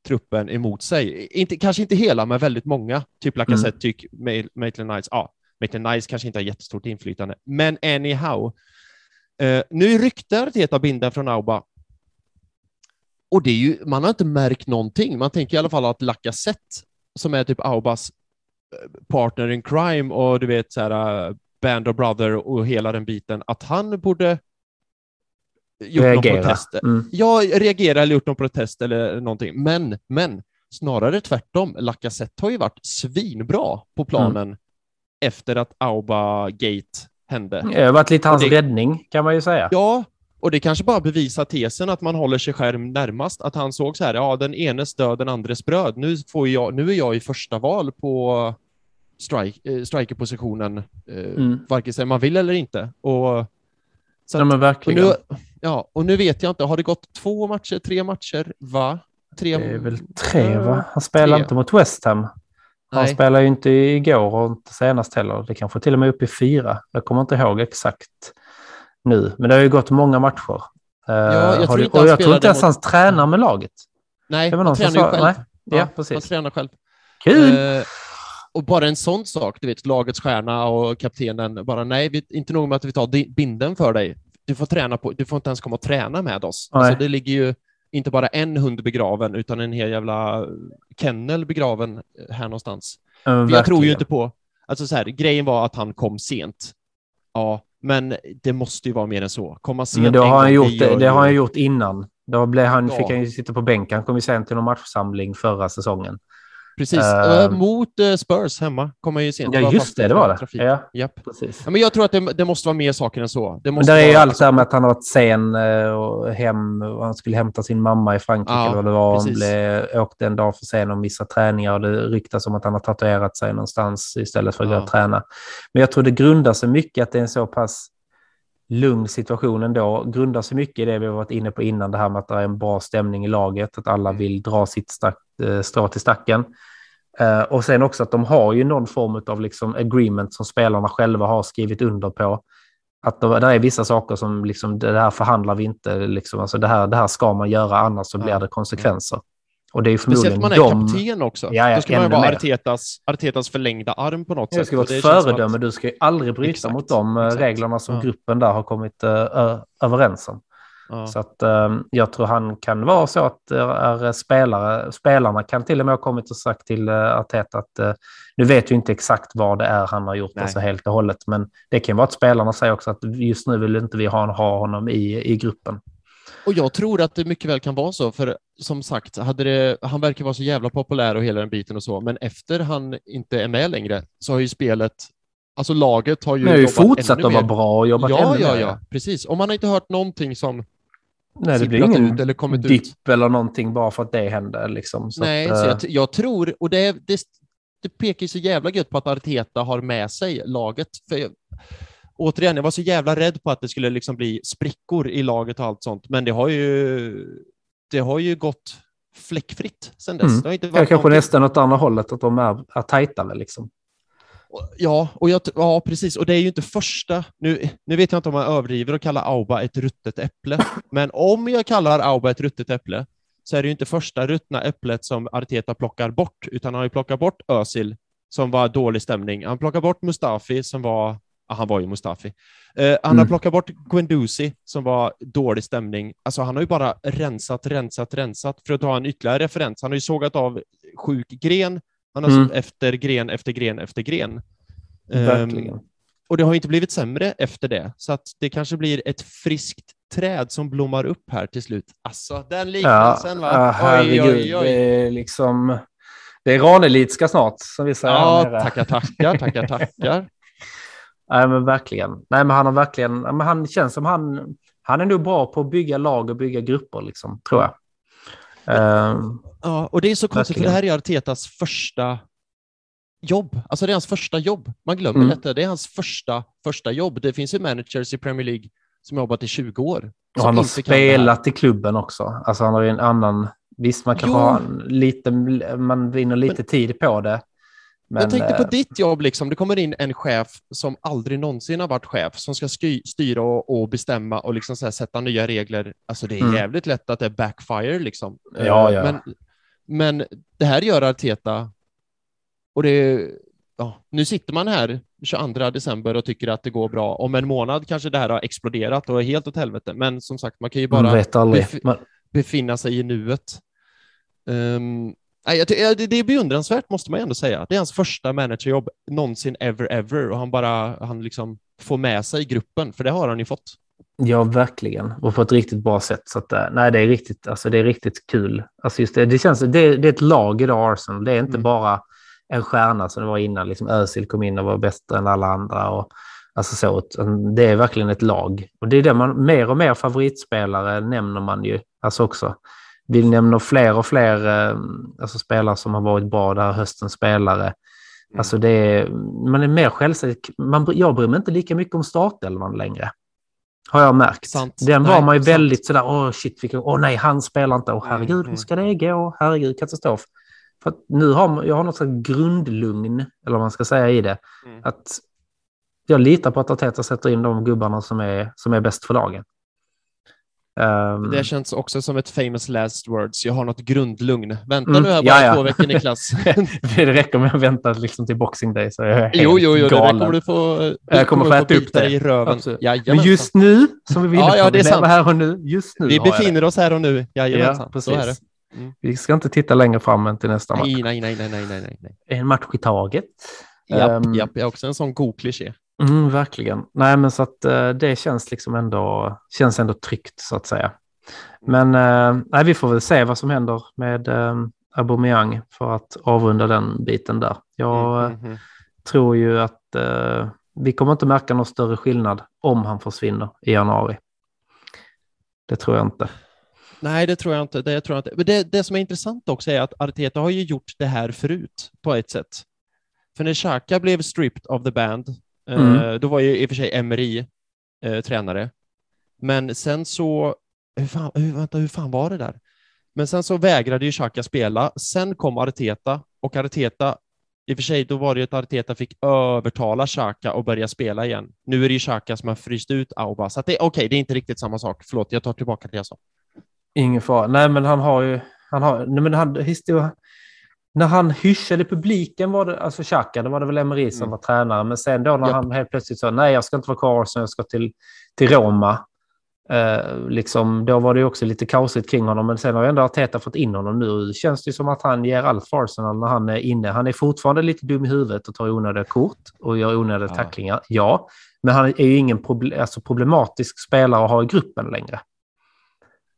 S3: truppen emot sig. Inte, kanske inte hela, men väldigt många. Typ Lacazette, typ Ma- Maitland Niles. Ja, Maitland Niles kanske inte har jättestort inflytande, men anyhow. Eh, nu ryckte Arteta binden från Auba och det är ju, man har inte märkt någonting. Man tänker i alla fall att Lacazette, som är typ Aubas eh, partner in crime och du vet så här uh, Band of Brother och hela den biten, att han borde gjort någon
S2: Reagera.
S3: protest.
S2: Mm.
S3: Ja, reagera eller gjort någon protest eller någonting. Men, men snarare tvärtom. Lacazette har ju varit svinbra på planen efter att Auba Gate hände.
S2: Det har varit lite hans
S3: det-
S2: räddning kan man ju säga.
S3: Ja, och det kanske bara bevisar tesen att man håller sig själv närmast. Att han såg så här, ja, den enes död, den andres bröd. Nu, får jag, nu är jag i första val på strike, eh, strikerpositionen, eh,
S2: Mm.
S3: varken sig man vill eller inte. Och, så
S2: Ja,
S3: att,
S2: men
S3: och,
S2: verkligen.
S3: nu, ja, och nu vet jag inte, har det gått två matcher, tre matcher, va? Tre,
S2: Det är väl tre, va? Han spelar
S3: tre.
S2: inte mot West Ham. Han
S3: Nej.
S2: spelar ju inte igår och inte senast heller. Det kanske till och med är uppe i fyra. Jag kommer inte ihåg exakt nu. Men det har ju gått många matcher. Eh,
S3: jag
S2: har
S3: tror
S2: du-
S3: inte
S2: och
S3: han
S2: jag tror inte ens
S3: mot-
S2: han tränar med laget.
S3: Nej, han tränar ju
S2: sa-
S3: själv.
S2: nej. Ja,
S3: Han
S2: precis.
S3: tränar själv.
S2: Kul!
S3: Eh, och bara en sån sak, du vet, lagets stjärna och kaptenen, bara nej, vi, inte nog med att vi tar binden för dig. Du får träna på, du får inte ens komma och träna med oss.
S2: Nej.
S3: Alltså, det ligger ju inte bara en hund begraven, utan en hel jävla kennel begraven här någonstans.
S2: Ja,
S3: För jag tror ju inte på... Alltså så här, grejen var att han kom sent. Ja, men det måste ju vara mer än så. Komma sent
S2: Men
S3: en
S2: har han gjort det, det har han gjort innan. Då blev han,
S3: Ja.
S2: fick han ju sitta på bänken. Han kom ju sen till någon matchsamling förra säsongen.
S3: Precis. Eh, mot eh, Spurs hemma kom han ju sent.
S2: Ja, just det, det var det.
S3: trafik.
S2: Ja, precis.
S3: Ja, men jag tror att det, det måste vara mer saker än så. Det
S2: Men
S3: måste
S2: där är ju allt det här med att han har varit sen eh, och hem och han skulle hämta sin mamma i Frankrike
S3: Ja,
S2: eller vad det var. Han
S3: precis.
S2: blev, åkte en dag för sen och missade träningar och det ryktas om att han har tatuerat sig någonstans istället för att gå
S3: Ja.
S2: och träna. Men jag tror det grundar sig mycket att det är en så pass lugn situation ändå. Grundar sig mycket i det vi har varit inne på innan, det här med att det är en bra stämning i laget, att alla
S3: Mm.
S2: vill dra sitt stack, eh, strå till stacken. Eh, och sen också att de har ju någon form av liksom agreement som spelarna själva har skrivit under på. Att det, är vissa saker som liksom, det här förhandlar vi inte, liksom, alltså det, här, det här ska man göra annars så blir det konsekvenser. Och det är ju
S3: Speciellt
S2: förmodligen
S3: om man är
S2: de...
S3: kapten också.
S2: Ja, ja,
S3: Då ska man ju vara. Artetas, Artetas förlängda arm på något
S2: Det
S3: sätt.
S2: ska vara
S3: det
S2: ett
S3: känns som
S2: föredöme.
S3: att-
S2: Du ska ju aldrig bryta
S3: Exakt,
S2: mot de eh,
S3: exakt.
S2: reglerna som
S3: Ja.
S2: gruppen där har kommit eh, ö- överens om.
S3: Ja.
S2: Så att eh, jag tror han kan vara så att är spelare, spelarna kan till och med ha kommit och sagt till uh, Arteta att eh, nu vet vi inte exakt vad det är han har gjort
S3: Nej.
S2: alltså helt och hållet, men det kan vara att spelarna säger också att just nu vill inte vi ha, ha honom i, i gruppen.
S3: Och jag tror att det mycket väl kan vara så, för som sagt, hade det, han verkar vara så jävla populär och hela den biten och så, men efter han inte är med längre så har ju spelet, alltså laget har ju
S2: Men har ju fortsatt att vara bra och jobbat
S3: Ja,
S2: ännu
S3: ja,
S2: mer.
S3: ja, precis. Om man har inte hört någonting som
S2: Nej, det blir ingen
S3: ut eller kommit ut.
S2: dipp eller någonting bara för att det hände. Liksom. Så
S3: Nej,
S2: att,
S3: så
S2: eh,
S3: jag, jag tror, och det, det, det pekar ju så jävla gött på att Arteta har med sig laget. För jag, återigen, jag var så jävla rädd på att det skulle liksom bli sprickor i laget och allt sånt, men det har ju, det har ju gått fläckfritt sedan dess.
S2: Mm.
S3: Det har inte
S2: Ja,
S3: varit
S2: kanske
S3: någonting-
S2: nästan åt andra hållet, att de är, är tajtare. Liksom.
S3: Ja, och jag, ja, precis. Och det är ju inte första... Nu, nu vet jag inte om man överdriver och kallar Auba ett ruttet äpple, men om jag kallar Auba ett ruttet äpple så är det ju inte första ruttna äpplet som Arteta plockar bort, utan han har ju plockat bort Özil som var dålig stämning. Han plockar bort Mustafi som var... Ja, han var ju Mustafi. Eh, han har
S2: Mm.
S3: plockat bort Guendouzi som var dålig stämning. Alltså han har ju bara rensat, rensat, rensat. För att ta en ytterligare referens, han har ju sågat av sjuk gren, han har
S2: Mm.
S3: så efter gren efter gren efter gren.
S2: Verkligen.
S3: Ehm, och det har inte blivit sämre efter det, så att det kanske blir ett friskt träd som blommar upp här till slut. Alltså, den
S2: Ja,
S3: liknelsen va?
S2: ja,
S3: oj,
S2: herregud.
S3: oj,
S2: Det
S3: oj.
S2: är liksom... Det är Ranelidska snart, som vi säger
S3: Ja, tackar, tackar, tackar, tackar.
S2: Nej, men verkligen. Nej, men han har verkligen... Men han känns som han... Han är nog bra på att bygga lag och bygga grupper, liksom, tror jag. Ehm,
S3: Ja, och det är så konstigt, för det här är Artetas första jobb. Alltså det är hans första jobb. Man glömmer
S2: Mm.
S3: detta. Det är hans första, första jobb. Det finns ju managers i Premier League som har jobbat i 20 år.
S2: och han har
S3: kan
S2: spelat i klubben också. Alltså han har ju en annan... Visst, man
S3: Jo.
S2: har en lite... Man vinner lite tid på det. Men,
S3: jag tänkte på
S2: eh,
S3: ditt jobb, liksom. det kommer in en chef som aldrig någonsin har varit chef, som ska styra och, och bestämma och liksom sätta nya regler. Alltså det är
S2: Mm.
S3: jävligt lätt att det är backfire. Liksom.
S2: Ja,
S3: Eh,
S2: ja.
S3: Men, men det här gör Arteta och det ja, nu sitter man här 22 december och tycker att det går bra. Om en månad kanske det här har exploderat och är helt åt helvete. Men som sagt, man kan ju bara
S2: Man,
S3: befinna sig i nuet. Um, nej, det, är beundransvärt måste man ändå säga. Det är hans första managerjobb någonsin ever ever och han bara han liksom får med sig gruppen, för det har han ju fått.
S2: Ja, verkligen. Och på ett riktigt bra sätt. Så att, eh, nej, det är riktigt, alltså, det är riktigt kul. Alltså just det, det, känns, det, det är ett lag idag, Arsenal. Det är inte
S3: Mm.
S2: bara en stjärna som det var innan. Liksom Özil kom in och var bättre än alla andra. Och, alltså så, det är verkligen ett lag. Och det är det man, mer och mer favoritspelare nämner man ju alltså också. Vi nämner fler och fler eh, alltså spelare som har varit bra där höstens spelare.
S3: Mm.
S2: Alltså det är, man är mer självsäker. Man, jag bryr mig inte lika mycket om startelvan längre. Har jag märkt.
S3: Sant.
S2: Den var
S3: Nej,
S2: man ju
S3: sant.
S2: väldigt sådär, åh shit, vilken, åh nej, han spelar inte, åh herregud,
S3: Mm,
S2: hur ska det gå? Herregud, katastrof. För att nu har man, jag har något slags grundlugn, eller vad man ska säga i det,
S3: Mm.
S2: att jag litar på att Arteta sätter in de gubbarna som är, som är bäst för dagen. Ehm,
S3: Det känns också som ett famous last words. Jag har något grundlugn. Vänta
S2: Mm,
S3: nu här bara
S2: ja, ja.
S3: två veckor Niklas.
S2: det räcker med att vänta liksom till Boxing Day så är jag helt
S3: jo, jo, jo, det
S2: galen.
S3: kommer du få, du
S2: Jag kommer få äta upp det.
S3: i röven.
S2: Men just nu, som vi ville
S3: Ja, ja, det är sant.
S2: här och nu, just nu
S3: Vi
S2: det.
S3: befinner oss här och nu.
S2: Ja,
S3: Jajamensan, så är det. Mm.
S2: Vi ska inte titta längre fram än till nästa match.
S3: Nej, nej, nej, nej, nej, nej.
S2: En match i taget.
S3: Japp,
S2: Ehm,
S3: japp, jag är också en sån god kliché.
S2: Mm, verkligen. Nej, men så att eh, det känns liksom ändå, känns ändå tryggt så att säga. Men eh, nej, vi får väl se vad som händer med eh, Aubameyang för att avrunda den biten där. Jag
S3: Mm, mm,
S2: tror ju att eh, vi kommer inte märka någon större skillnad om han försvinner i januari. Det tror jag inte.
S3: Nej, det tror jag inte. Det tror jag inte. Men det, det som är intressant också är att Arteta har ju gjort det här förut på ett sätt. För när Xhaka blev stripped of the band, eh,
S2: Mm.
S3: då var ju i och för sig Emery eh, tränare. Men sen så, hur fan, hur, vänta, hur fan var det där? Men sen så vägrade ju Xhaka spela. Sen kom Arteta och Arteta, i och för sig, då var det ju att Arteta fick övertala Xhaka och börja spela igen. Nu är det ju Xhaka som har fryst ut Auba, så att det, okej, det är inte riktigt samma sak. Förlåt, jag tar tillbaka det jag sa.
S2: Ingen fara. Nej, men han har ju... Han har, nej, men han, historia, när han hyschade publiken var det, alltså Xhaka, det var det väl Emery som
S3: Mm.
S2: var tränare, men sen då när
S3: Japp.
S2: han helt plötsligt sa nej, jag ska inte vara kvar i Arsenal, jag ska till, till Roma. Eh, liksom, då var det också lite kaosigt kring honom, men sen har ju ändå Arteta fått in honom nu. Känns det som att han ger allt för Arsenal när han är inne. Han är fortfarande lite dum i huvudet och tar onödiga kort och gör onödiga
S3: Ja.
S2: tacklingar, ja. Men han är ju ingen proble- alltså problematisk spelare att ha i gruppen längre.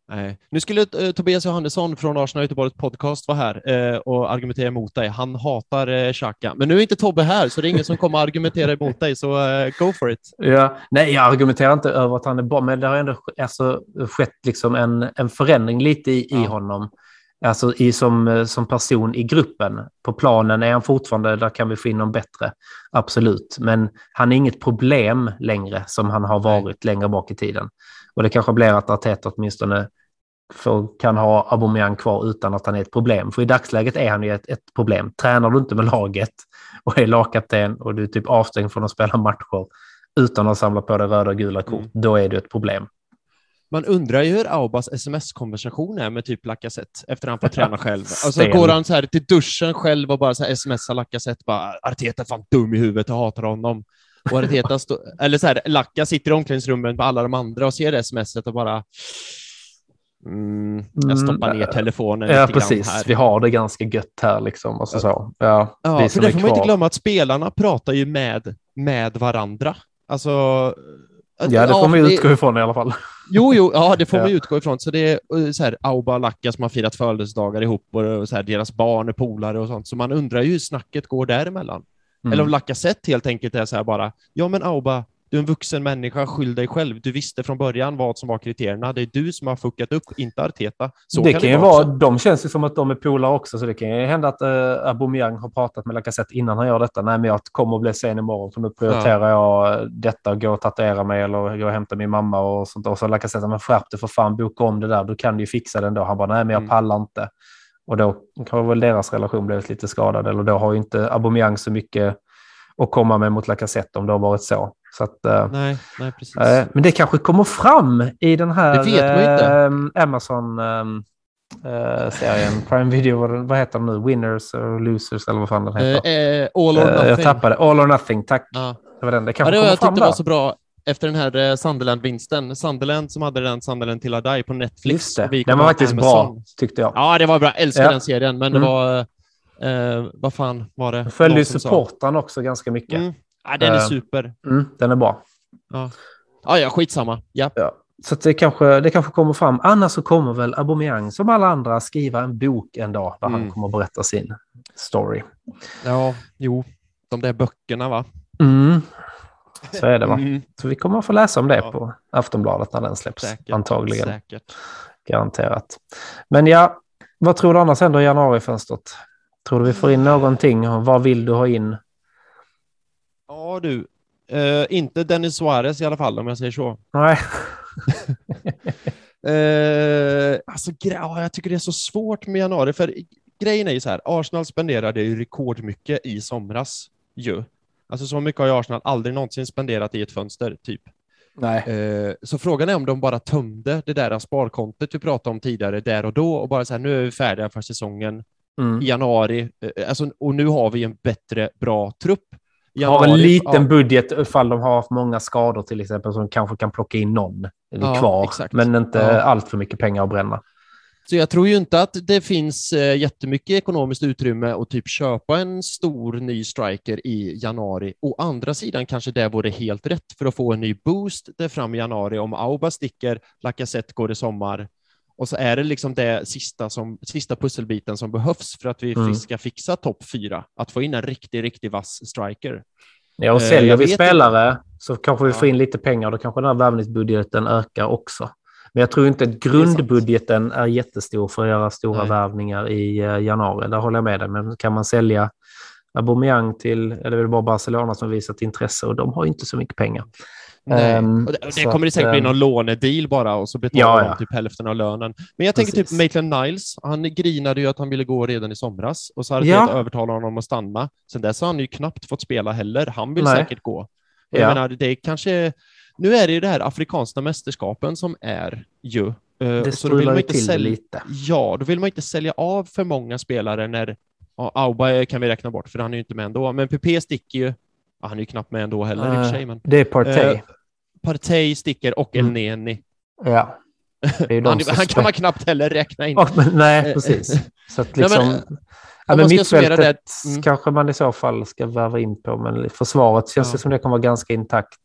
S3: Nej. Nu skulle eh, Tobias Johannesson från Arsenal Göteborgs podcast vara här eh, och argumentera emot dig. Han hatar eh, Xhaka. Men nu är inte Tobbe här, så det är ingen som kommer argumentera emot dig, så eh, go for it.
S2: Ja, nej, jag argumenterar inte över att han är bra, men det har ändå alltså, skett liksom en, en förändring lite i, i
S3: Ja.
S2: honom. Alltså i, som, eh, som person i gruppen. På planen är han fortfarande, där kan vi få in någon bättre. Absolut. Men han är inget problem längre som han har varit längre bak i tiden. Och det kanske blir att Arteta åtminstone får, kan ha Aubameyang kvar utan att han är ett problem. För i dagsläget är han ju ett, ett problem. Tränar du inte med laget och är lagkapten och du är typ avstängd från att spela matcher utan att samla på dig röda och gula kort,
S3: Mm.
S2: då är det ett problem.
S3: Man undrar ju hur Aubas sms-konversation är med typ Lacazette efter han får träna själv. Och så
S2: Stel.
S3: går han så här till duschen själv och bara så här smsar Lacazette bara Arteta är fan dum i huvudet, jag hatar honom. Och Arteta står, eller så här, Lacka sitter i omklädningsrummet med alla de andra och ser det smset och bara mm, jag stoppar ner
S2: Mm,
S3: telefonen
S2: Ja,
S3: lite grann
S2: precis.
S3: här.
S2: Vi har det ganska gött här liksom. Och så. Ja,
S3: Ja, för det får man inte glömma att spelarna pratar ju med, med varandra. Alltså...
S2: Ja, det får man ju
S3: det-
S2: utgå ifrån i alla fall.
S3: Jo, jo, ja, det får man
S2: Ja.
S3: ju utgå ifrån. Så det är så här, Auba och Lacka som har firat födelsedagar ihop och, och så här, deras barn är polare och sånt. Så man undrar ju hur snacket går däremellan.
S2: Mm.
S3: Eller om Lacazette helt enkelt är så här bara, ja men Auba, du är en vuxen människa, skyll dig själv. Du visste från början vad som var kriterierna. Det är du som har fuckat upp, inte Arteta. Så
S2: det kan, ju
S3: vara också.
S2: de känns ju som att de är polare också, så det kan ju hända att uh, Aubameyang har pratat med Lacazette innan han gör detta. Nej, men jag kommer att bli sen imorgon, för nu prioriterar jag detta, och gå och tatuera mig eller gå och hämta min mamma och sånt. Och så Lacazette, men skärp dig för fan, boka om det där, du kan ju fixa det ändå. Han bara, nej, men jag
S3: Mm.
S2: pallar inte. Och då har väl deras relation blivit lite skadad, eller då har ju inte Aubameyang så mycket att komma med mot Lacazette om det har varit så. Så att, eh,
S3: Nej, nej precis.
S2: Eh, Men det kanske kommer fram i den här
S3: Det man ju inte.
S2: eh, Amazon-serien, Prime Video, vad, vad heter den nu? Winners or Losers eller vad fan den heter.
S3: Eh, eh, all or nothing.
S2: jag tappade. All or Nothing, tack.
S3: Ja.
S2: Det var den. Det
S3: Ja,
S2: kanske
S3: det var,
S2: kommer
S3: jag
S2: fram
S3: tyckte
S2: där.
S3: var så bra efter den här eh, Sunderland-vinsten. Sunderland som hade den Sunderland till Adai på Netflix.
S2: Det. Den var faktiskt
S3: Amazon.
S2: bra, tyckte jag.
S3: Ja, det var bra. Älskar
S2: Ja.
S3: den serien, men det
S2: Mm.
S3: var... Eh, vad fan var det?
S2: Jag följde ju supportrarna också ganska mycket.
S3: Mm. Ja, den är
S2: Eh.
S3: super.
S2: Mm, den är bra.
S3: Ja, ja, skitsamma. Ja.
S2: Ja. Så det, kanske, det kanske kommer fram. Annars så kommer väl Aubameyang, som alla andra, skriva en bok en dag där han
S3: Mm.
S2: kommer att berätta sin story.
S3: ja, jo. De där böckerna, va?
S2: Mm. Så är det va?
S3: Mm.
S2: Så vi kommer att få läsa om det
S3: Ja.
S2: på Aftonbladet när den släpps.
S3: Säkert.
S2: Antagligen.
S3: Säkert.
S2: Garanterat. Men ja, vad tror du annars händer i januarifönstret? Tror du vi får in någonting? Vad vill du ha in?
S3: Ja, du. Eh, inte Dennis Suarez i alla fall, om jag säger så.
S2: Nej,
S3: Eh, alltså, jag tycker det är så svårt med januari, för grejen är ju så här, Arsenal spenderade ju rekordmycket i somras ju. Alltså så mycket har ju Arsenal aldrig någonsin spenderat i ett fönster, typ.
S2: Nej.
S3: Eh, Så frågan är om de bara tömde det där sparkontot vi pratade om tidigare där och då och bara så här, nu är vi färdiga för säsongen
S2: Mm.
S3: i januari eh, alltså, och nu har vi en bättre, bra trupp. I
S2: har en
S3: januari-
S2: liten
S3: ja,
S2: budget ifall de har haft många skador till exempel som kanske kan plocka in någon
S3: Ja,
S2: kvar.
S3: exakt.
S2: Men inte
S3: Ja.
S2: allt för mycket pengar att bränna.
S3: Så jag tror ju inte att det finns eh, jättemycket ekonomiskt utrymme att typ köpa en stor ny striker i januari. Å andra sidan kanske det vore helt rätt för att få en ny boost där fram i januari om Auba sticker, Lacazette går i sommar och så är det liksom det sista, som, sista pusselbiten som behövs för att vi
S2: Mm.
S3: ska fixa topp fyra. Att få in en riktig, riktig vass striker.
S2: Ja, och
S3: Eh,
S2: säljer vi spelare så kanske vi får in lite pengar och då kanske den här värvningsbudgeten ökar också. Men jag tror inte att grundbudgeten är jättestor för att göra stora
S3: Nej.
S2: värvningar i eh, januari. Där håller jag med dig. Men kan man sälja Aubameyang till, eller är det bara Barcelona som visat intresse och de har inte så mycket pengar.
S3: Och det, det kommer det
S2: att,
S3: säkert bli
S2: ehm,
S3: någon lånedeal bara och så betalar
S2: Ja,
S3: de
S2: ja.
S3: typ hälften av lönen. Men jag tänker typ
S2: Precis.
S3: Maitland Niles, han grinade ju att han ville gå redan i somras och så hade
S2: Ja.
S3: övertalat honom att stanna. Sen dess har han ju knappt fått spela heller. Han vill
S2: Nej.
S3: säkert gå. Jag
S2: Ja.
S3: menar, det kanske... Nu är det ju det här afrikanska mästerskapen som är ju. eh,
S2: Det
S3: så då vill man inte sälja...
S2: lite.
S3: Ja, då vill man inte sälja av för många spelare när ja, Auba kan vi räkna bort för han är ju inte med ändå. Men PP sticker ju. Ja, han är ju knappt med ändå heller i och för sig. Men...
S2: Det är Partey.
S3: Eh, Partey sticker och
S2: Mm.
S3: El Neni.
S2: ja.
S3: Han, han kan man knappt heller räkna in.
S2: Ja, men, nej,
S3: Eh,
S2: precis. Så att
S3: Nej,
S2: liksom,
S3: men,
S2: ja,
S3: man
S2: men mittfältet
S3: det- mm.
S2: kanske man i så fall ska värva in på, men försvaret känns
S3: Ja.
S2: det som det kommer vara ganska intakt.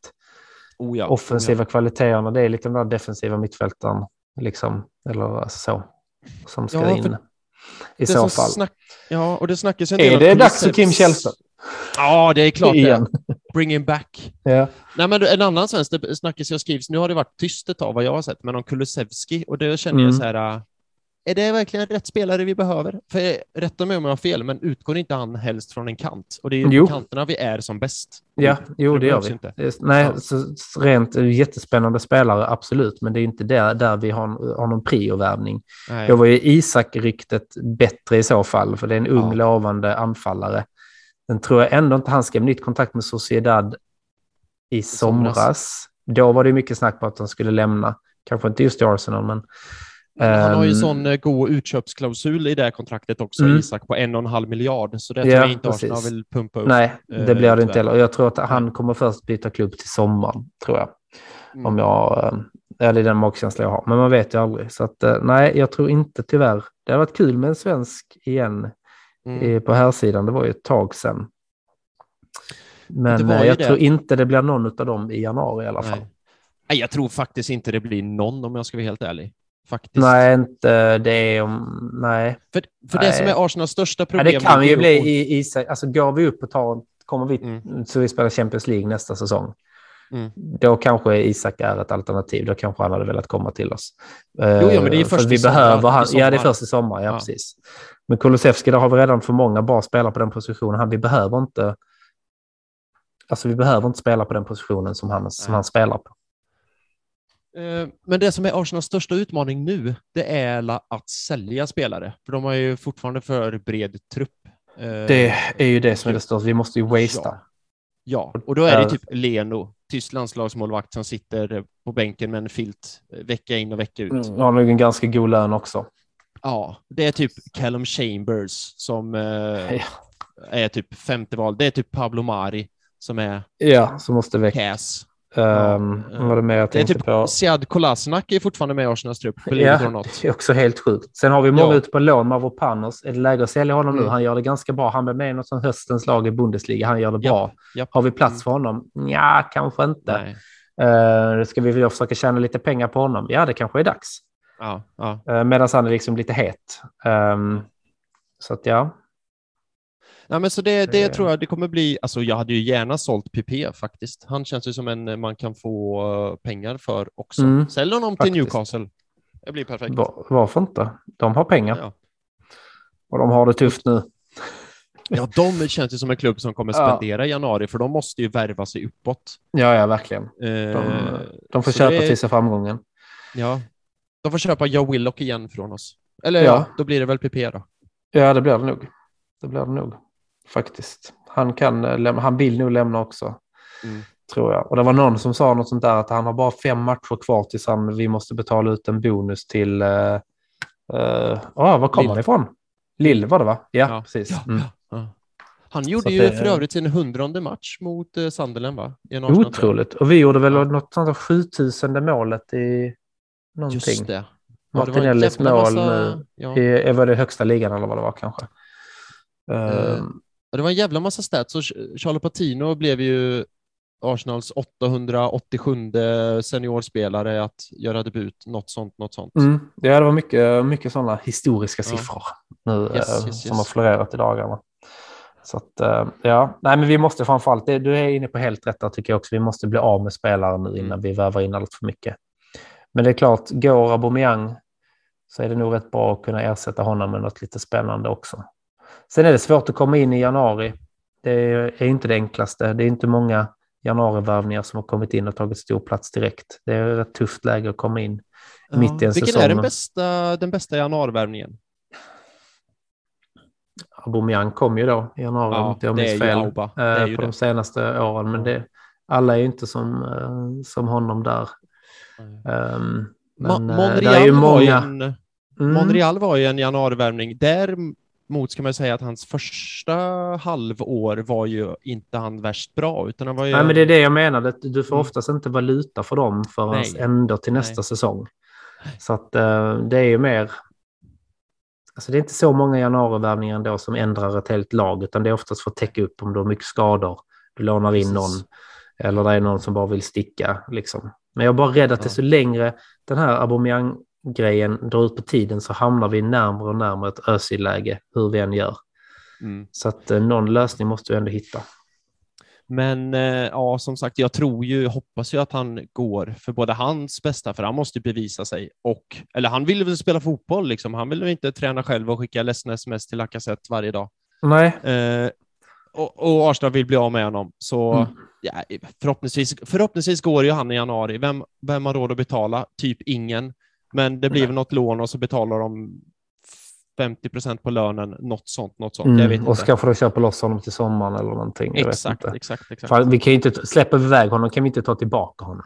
S3: Oh ja,
S2: Offensiva
S3: oh
S2: kvaliteterna, det är lite de där defensiva mittfältaren, liksom, eller så, som ska
S3: Ja,
S2: in i
S3: ja.
S2: så
S3: Det
S2: fall.
S3: Snack, ja, och det snackas en del
S2: Är det dags för Kim Källström?
S3: Ja, det är klart det.
S2: Igen.
S3: Bring him back.
S2: Ja.
S3: Nej, men en annan svensk, det snackas ju och skrivs, nu har det varit tyst ett tag vad jag har sett, men om Kulusevski, och det känner
S2: Mm.
S3: jag så här, äh, är det verkligen rätt spelare vi behöver? För rätta mig om jag har fel, men utgår inte han helst från en kant? Och det är ju kanterna vi är som bäst.
S2: Ja, jo det gör
S3: behövs
S2: vi.
S3: inte.
S2: Det Nej, så, rent eh, jättespännande spelare, absolut, men det är inte där, där vi har, har någon priovärvning. Då var ju Isak-ryktet bättre i så fall, för det är en ung
S3: Ja.
S2: lovande anfallare. Den tror jag ändå inte han skrev nytt kontrakt med Sociedad i somras.
S3: somras.
S2: Då var det mycket snack på att han skulle lämna. Kanske inte just i Arsenal, men...
S3: Han har ju
S2: ehm,
S3: sån eh, god utköpsklausul i det kontraktet också,
S2: Mm.
S3: Isak, på en och en halv miljard. Så det
S2: Ja,
S3: tror jag inte
S2: precis.
S3: Arsenal vill pumpa upp.
S2: Nej, det
S3: eh,
S2: blir det inte heller. Jag tror att han kommer först byta klubb till sommaren, tror jag.
S3: Mm.
S2: Om jag... eh, Ja, det är den magkänsla jag har. Men man vet ju aldrig. Så att, eh, nej, jag tror inte tyvärr. Det hade varit kul med en svensk igen
S3: Mm.
S2: eh, på här sidan. Det var ju ett tag sedan. Men eh, jag
S3: det.
S2: tror inte det blir någon av dem i januari i alla fall.
S3: Nej. Nej, jag tror faktiskt inte det blir någon om jag ska vara helt ärlig. Faktiskt.
S2: Nej, inte det är om... Nej.
S3: För, för
S2: Nej.
S3: det som är Arsenals största
S2: Ja,
S3: problem...
S2: det kan ju bli i, i. Alltså går vi upp och tar... Kommer vi...
S3: Mm.
S2: Så vi spelar Champions League nästa säsong.
S3: Mm.
S2: Då kanske Isak är ett alternativ. Då kanske han hade velat komma till oss.
S3: Jo, jo, men det är
S2: Eh, för
S3: först
S2: vi
S3: sommar,
S2: behöver han. Ja, det är först i sommar. Ja,
S3: Ja.
S2: precis. Men Kulusevski, där har vi redan för många bra spelare på den positionen. Han, vi behöver inte... Alltså vi behöver inte spela på den positionen som han, som
S3: Nej.
S2: han spelar på.
S3: Eh, Men det som är Arsenals största utmaning nu, det är att sälja spelare. För de har ju fortfarande för bred trupp. Eh,
S2: Det är ju det som är det största. Vi måste ju wastea.
S3: Ja. Ja, och då är det typ Leno, tysk landslagsmålvakt som sitter på bänken med en filt eh, vecka in och vecka ut.
S2: Mm, har nog en ganska god lön också.
S3: Ja, det är typ Callum Chambers som
S2: Ja.
S3: är typ femte val. Det är typ Pablo Mari som är
S2: Ja, så måste väck.
S3: Cass.
S2: Um, vad var det mer jag
S3: Det är typ
S2: på?
S3: Siad Kolasinac är fortfarande med i Arsenals trupp.
S2: Ja,
S3: ja.
S2: det är också helt sjukt. Sen har vi många
S3: Ja.
S2: ute på lån. Mavropanos. Är det läge att sälja honom nu?
S3: Mm.
S2: Han gör det ganska bra. Han blev med i något som höstens lag i Bundesliga. Han gör det
S3: Ja,
S2: bra.
S3: japp.
S2: Har vi plats
S3: Mm.
S2: för honom? Ja, kanske inte. Uh, ska vi försöka tjäna lite pengar på honom? Ja, det kanske är dags.
S3: Ja, ja.
S2: Uh, Medan han är liksom lite het. Um, så att ja.
S3: Ja, men så det, det
S2: Eh.
S3: tror jag det kommer bli. Alltså, jag hade ju gärna sålt PP faktiskt. Han känns ju som en eh, man kan få eh, pengar för också.
S2: Mm,
S3: Sälj honom till
S2: faktiskt.
S3: Newcastle. Det blir perfekt.
S2: Var, varför inte? De har pengar
S3: Ja.
S2: och de har det tufft nu.
S3: ja, de känns ju som en klubb som kommer spendera i januari, för de måste ju värva sig uppåt.
S2: Ja, ja, verkligen. De, de får
S3: så
S2: köpa
S3: det-
S2: till sig framgången.
S3: Ja, de får köpa Joe Willock igen från oss. Eller ja.
S2: Ja.
S3: då blir det väl PP då.
S2: Ja, det blir det nog. Det blir det nog. Faktiskt. Han, kan, eh, lämna, han vill nog lämna också.
S3: Mm.
S2: tror jag. Och det var någon som sa något sånt där att han har bara fem matcher kvar tills han, vi måste betala ut en bonus till... Uh, uh, var kommer
S3: Lill.
S2: han ifrån? Lill var det va? Ja,
S3: Ja.
S2: precis.
S3: Ja,
S2: Mm.
S3: ja. Han gjorde
S2: att
S3: ju
S2: det-
S3: för övrigt sin hundrade match mot eh, Sunderland, va? I en.
S2: Otroligt. Och vi gjorde väl
S3: Ja.
S2: något sånt där 7000 målet i någonting.
S3: Just det. Ja, det
S2: Martinellis
S3: jävla
S2: mål
S3: massa-
S2: nu.
S3: Ja.
S2: I, var det högsta ligan eller vad det var kanske?
S3: Eh, Och det var en jävla massa stats. Så Charlie Patino blev ju Arsenals 887 seniorspelare att göra debut. Något sånt, något sånt.
S2: Mm. Ja, det var mycket, mycket sådana historiska
S3: Ja.
S2: siffror nu
S3: Yes,
S2: eh,
S3: yes,
S2: som
S3: yes.
S2: har florerat i dagarna. Så att, eh, ja, nej men vi måste framförallt, du är inne på helt rätt där tycker jag också, vi måste bli av med spelare nu innan
S3: Mm.
S2: vi värvar in allt för mycket. Men det är klart, går Aubameyang så är det nog rätt bra att kunna ersätta honom med något lite spännande också. Sen är det svårt att komma in i januari. Det är inte det enklaste. Det är inte många januarivärvningar som har kommit in och tagit stor plats direkt. Det är ett tufft läge att komma in mitt i en
S3: Vilken
S2: säsong.
S3: är den bästa, den bästa januarivärvningen?
S2: Aubameyang kom ju då i januari
S3: Ja,
S2: om jag minns fel eh, på
S3: det.
S2: de senaste åren. Men det, alla är ju inte som, eh, som honom där.
S3: Ma-
S2: men, eh,
S3: Monreal,
S2: är ju
S3: var ju
S2: många.
S3: en,
S2: Mm.
S3: Monreal var ju en januarivärvning. Däremot ska man säga att hans första halvår var ju inte han värst bra, utan han var ju...
S2: Nej, men det är det jag menade. Du får
S3: Mm.
S2: oftast inte valuta för dem förrän ändå till nästa
S3: Nej.
S2: säsong. Så att eh, det är ju mer... Alltså det är inte så många januarivärvningar ändå som ändrar ett helt lag, utan det är oftast för att täcka upp om du har mycket skador. Du lånar in
S3: Precis.
S2: någon, eller det är någon som bara vill sticka. Liksom. Men jag är bara rädd att
S3: Ja.
S2: desto längre den här Aubameyang-grejen drar ut på tiden så hamnar vi närmare och närmare ett Özil-läge, hur vi än gör.
S3: Mm.
S2: Så att eh, någon lösning måste vi ändå hitta.
S3: Men eh, ja, som sagt, jag tror ju, hoppas ju att han går för både hans bästa, för han måste ju bevisa sig, och, eller han vill väl spela fotboll, liksom. han vill väl inte träna själv och skicka ledsna sms till Lacazette varje dag.
S2: Nej,
S3: Eh, och, och Arsenal vill bli av med honom, så
S2: Mm.
S3: ja, förhoppningsvis, förhoppningsvis går ju han i januari. Vem, vem har råd att betala? Typ ingen. Men det blir
S2: Nej.
S3: väl något lån och så betalar de 50 procent på lönen, något sånt, något sånt. Jag vet
S2: mm.
S3: inte.
S2: och så kanske de köper loss honom till sommaren eller någonting.
S3: Exakt, exakt, exakt.
S2: För vi kan ju inte, släpper vi iväg honom kan vi inte ta tillbaka honom.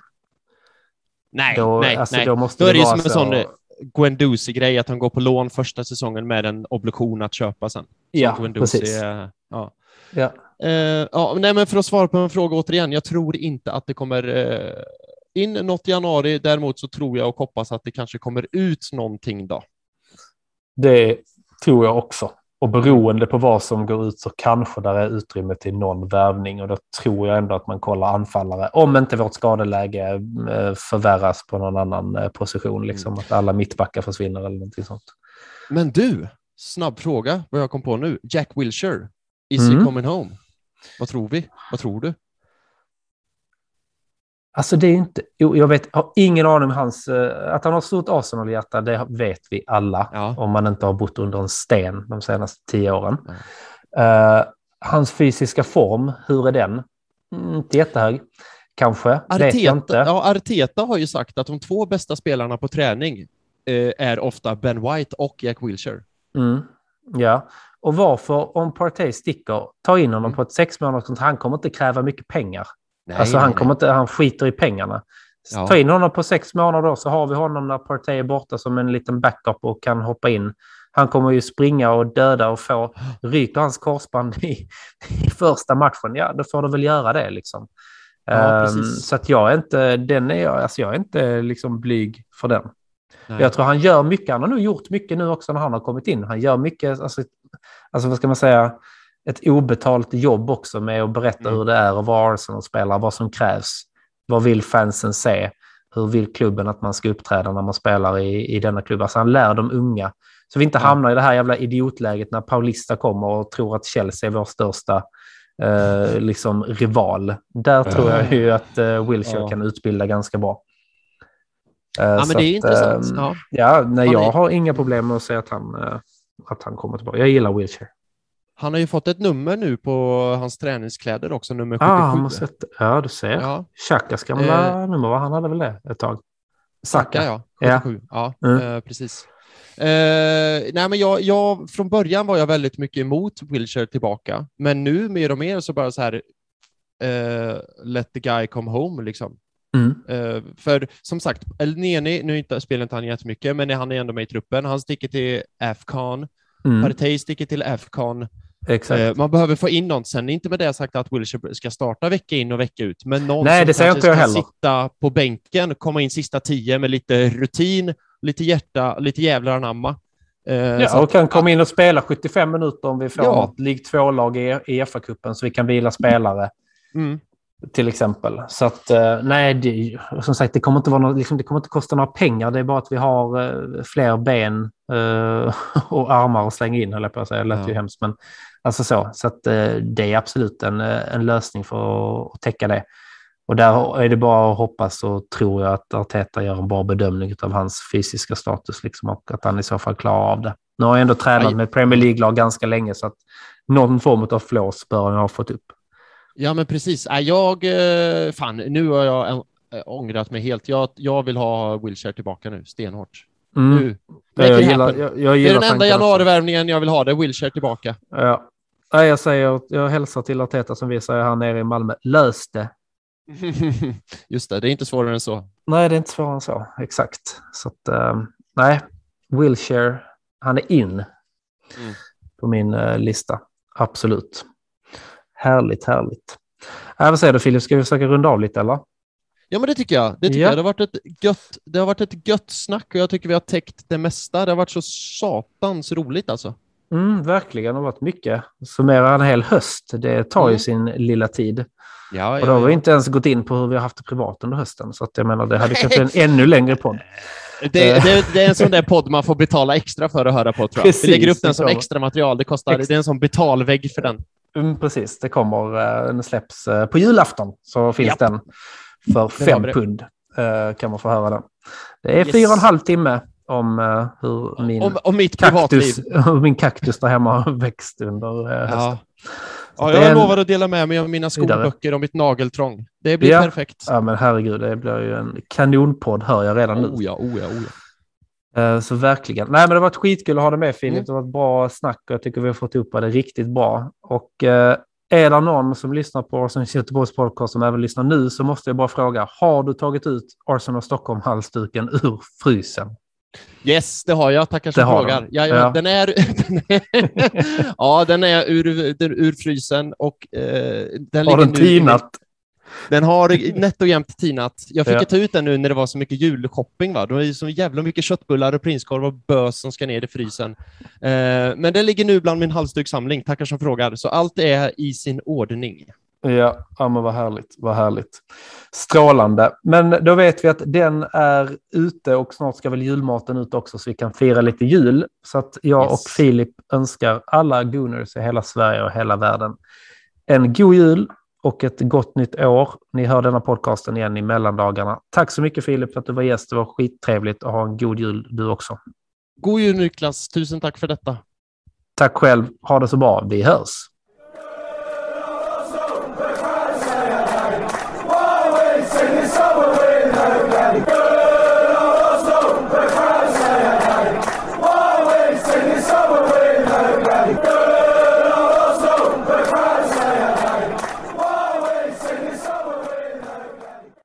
S3: Nej,
S2: Då,
S3: nej,
S2: alltså,
S3: nej.
S2: Då, måste
S3: Då är det ju som en
S2: så-
S3: sån eh, Guendouzi-grej, att han går på lån första säsongen med en obligation att köpa sen.
S2: Ja,
S3: Guendouzi
S2: precis.
S3: ja.
S2: Ja.
S3: Eh, ja, nej, men för att svara på en fråga återigen, jag tror inte att det kommer eh, in något i januari. Däremot så tror jag och hoppas att det kanske kommer ut någonting då.
S2: Det tror jag också. Och beroende på vad som går ut så kanske där är utrymme till någon värvning och då tror jag ändå att man kollar anfallare. Om inte vårt skadeläge eh, förvärras på någon annan eh, position, liksom att alla mittbackar försvinner eller någonting sånt.
S3: Men du, snabb fråga, vad jag kom på nu. Jack Wilshere, is he
S2: Mm.
S3: coming home? Vad tror vi? Vad tror du?
S2: Alltså det är inte, jag vet, har ingen aning om hans, eh, att han har stort Arsenal-hjärta, det vet vi alla.
S3: Ja.
S2: Om man inte har bott under en sten de senaste tio åren. Eh, hans fysiska form, hur är den? Mm, Inte jättehög. Kanske,
S3: Arteta, ja, Arteta har ju sagt att de två bästa spelarna på träning eh, är ofta Ben White och Jack Wilshere.
S2: Mm, ja. Och varför, om Partey sticker, ta in honom
S3: Mm.
S2: på ett sex månaders han kommer inte kräva mycket pengar.
S3: Nej,
S2: alltså han, kommer inte, han skiter i pengarna.
S3: Ja.
S2: Ta in honom på sex månader då, så har vi honom när Partey är borta som en liten backup och kan hoppa in. Han kommer ju springa och döda och få, ryker hans korsband i, i första matchen, ja då får du väl göra det liksom.
S3: Ja, precis.
S2: så att jag är inte, den är alltså jag är inte liksom blyg för den.
S3: Nej.
S2: Jag tror han gör mycket, han har nog gjort mycket nu också när han har kommit in. Han gör mycket, alltså, alltså vad ska man säga, ett obetalt jobb också med att berätta
S3: Mm.
S2: hur det är att vara Arsenal-spelare, vad som krävs. Vad vill fansen se? Hur vill klubben att man ska uppträda när man spelar i, i denna klubb? Alltså han lär de unga. Så vi inte
S3: Ja.
S2: hamnar i det här jävla idiotläget när Paulista kommer och tror att Chelsea är vår största eh, liksom rival. Där tror jag ju att eh, Wilshire kan utbilda ganska bra. Eh,
S3: Ja, men det är
S2: att,
S3: intressant.
S2: ehm,
S3: Ja.
S2: Ja, nej, jag har inga problem med att säga att han, eh, att han kommer tillbaka. Jag gillar Wilshire.
S3: Han har ju fått ett nummer nu på hans träningskläder också, nummer 77.
S2: Ah, han har sett, ja, du ser.
S3: Ja,
S2: Chakas gamla nummer, va? han hade väl det ett tag?
S3: Saka ja,
S2: Ja.
S3: 77. Ja,
S2: Mm.
S3: eh, precis. Eh, nej, men jag, jag, från början var jag väldigt mycket emot Wilshire tillbaka, men nu mer och mer så bara så här, eh, let the guy come home liksom.
S2: Mm.
S3: Eh, för som sagt, El Neni, nu inte, spelar inte han jättemycket, men han är ändå med i truppen. Han sticker till Afcon,
S2: Mm.
S3: Partey sticker till Afcon.
S2: Exakt.
S3: Eh, man behöver få in någon. Sen inte med det sagt att Wilshire ska starta vecka in och vecka ut, men någon
S2: Nej,
S3: som
S2: det säger inte jag heller.
S3: sitta på bänken, komma in sista tio med lite rutin, lite hjärta, lite jävlar anamma. Eh,
S2: Ja, och kan komma in och spela 75 minuter om vi får
S3: Ja.
S2: något League 2-lag i i FA-cupen så vi kan vila spelare
S3: Mm.
S2: till exempel. Så att eh, nej, det, som sagt, det kommer inte vara något, liksom, det kommer inte kosta några pengar. Det är bara att vi har fler ben och armar att slänga in, höll jag på att säga. Det lät
S3: Ja.
S2: ju hemskt, men alltså så. Så att eh, det är absolut en, eh, en lösning för att, täcka det. Och där är det bara att hoppas och tror jag att Arteta gör en bra bedömning av hans fysiska status liksom, och att han i så fall klarar av det. Nu har jag ändå tränat med Premier League-lag ganska länge så att någon form av flås bör han ha fått upp.
S3: Ja, men precis. Äh, jag, eh, fan, nu har jag ångrat mig helt. Jag, jag vill ha Wilshire tillbaka nu, stenhårt.
S2: Mm.
S3: Nu.
S2: Jag, gillar, jag, jag
S3: Det är
S2: gillar
S3: den enda januarivärvningen jag vill ha, det är Wilshire tillbaka.
S2: Ja. Nej, jag säger, jag hälsar till Arteta som vi säger här nere i Malmö. Lös det.
S3: Just det, det är inte svårare än så.
S2: Nej, det är inte svårare än så. Exakt. Så att, eh, nej, Wilshire, han är in
S3: Mm.
S2: på min eh, lista. Absolut. Härligt, härligt. Äh, vad säger du Filip, ska vi försöka runda av lite eller?
S3: Ja, men det tycker jag. Det tycker
S2: Ja.
S3: jag. Det har, varit ett gött, det har varit ett gött snack och jag tycker vi har täckt det mesta. Det har varit så satans roligt alltså.
S2: Mm, verkligen, det har varit mycket. Summera en hel höst, det tar ju
S3: Mm.
S2: sin lilla tid.
S3: Ja,
S2: Och då har vi inte ens gått in på hur vi har haft det privat under hösten. Så att jag menar, det hade kanske en ännu längre podd.
S3: Det, det, det är en sån där podd man får betala extra för att höra på, tror jag.
S2: Precis,
S3: vi lägger upp den som extra material. Det, kostar,
S2: Ex-
S3: det är en sån betalvägg för den.
S2: Mm, precis, det kommer, eh, den släpps eh, på julafton. Så finns
S3: Japp.
S2: den för fem pund. eh, Kan man få höra den. Det är
S3: Yes.
S2: fyra och en halv timme om eh, hur min,
S3: Om, om mitt
S2: kaktus, min kaktus där hemma har växt under eh, hösten.
S3: Ja. Jag
S2: en-
S3: lovar att dela med mig av mina skolböcker och mitt nageltrång. Det blir
S2: Ja.
S3: perfekt.
S2: Ja, men herregud, det blir ju en kanonpodd hör jag redan nu.
S3: Oh ja, oh ja, oh ja.
S2: Eh, Så verkligen. Nej, men det har varit skitkul att ha dig med Filip.
S3: Mm.
S2: Det har varit bra snack och jag tycker vi har fått upp det riktigt bra. Och är det någon som lyssnar på som Göteborgs podcast som även lyssnar nu så måste jag bara fråga. Har du tagit ut Arsenal Stockholm-halsduken ur frysen?
S3: Yes, det har jag. Tackar som frågar. Ja, ja,
S2: Ja.
S3: Den är, den är, ja, den är ur, den, ur frysen och eh, den
S2: Har den
S3: nu
S2: tinat?
S3: Den har nätt och jämnt tinat. Jag fick
S2: Ja.
S3: ta ut den nu när det var så mycket julshopping. Va? Det ju så jävla mycket köttbullar och prinskorv och bös som ska ner i frysen. Eh, men den ligger nu bland min halsdukssamling. Tackar som frågar. Så allt är i sin ordning.
S2: Ja, ja men vad härligt, vad härligt. Strålande. Men då vet vi att den är ute och snart ska väl julmaten ut också så vi kan fira lite jul. Så att jag
S3: Yes.
S2: och Filip önskar alla Gooners i hela Sverige och hela världen en god jul och ett gott nytt år. Ni hör denna podcasten igen i mellandagarna. Tack så mycket Filip för att du var gäst. Det var skittrevligt och ha en god jul du också.
S3: God jul Niklas. Tusen tack för detta.
S2: Tack själv. Ha det så bra. Vi hörs.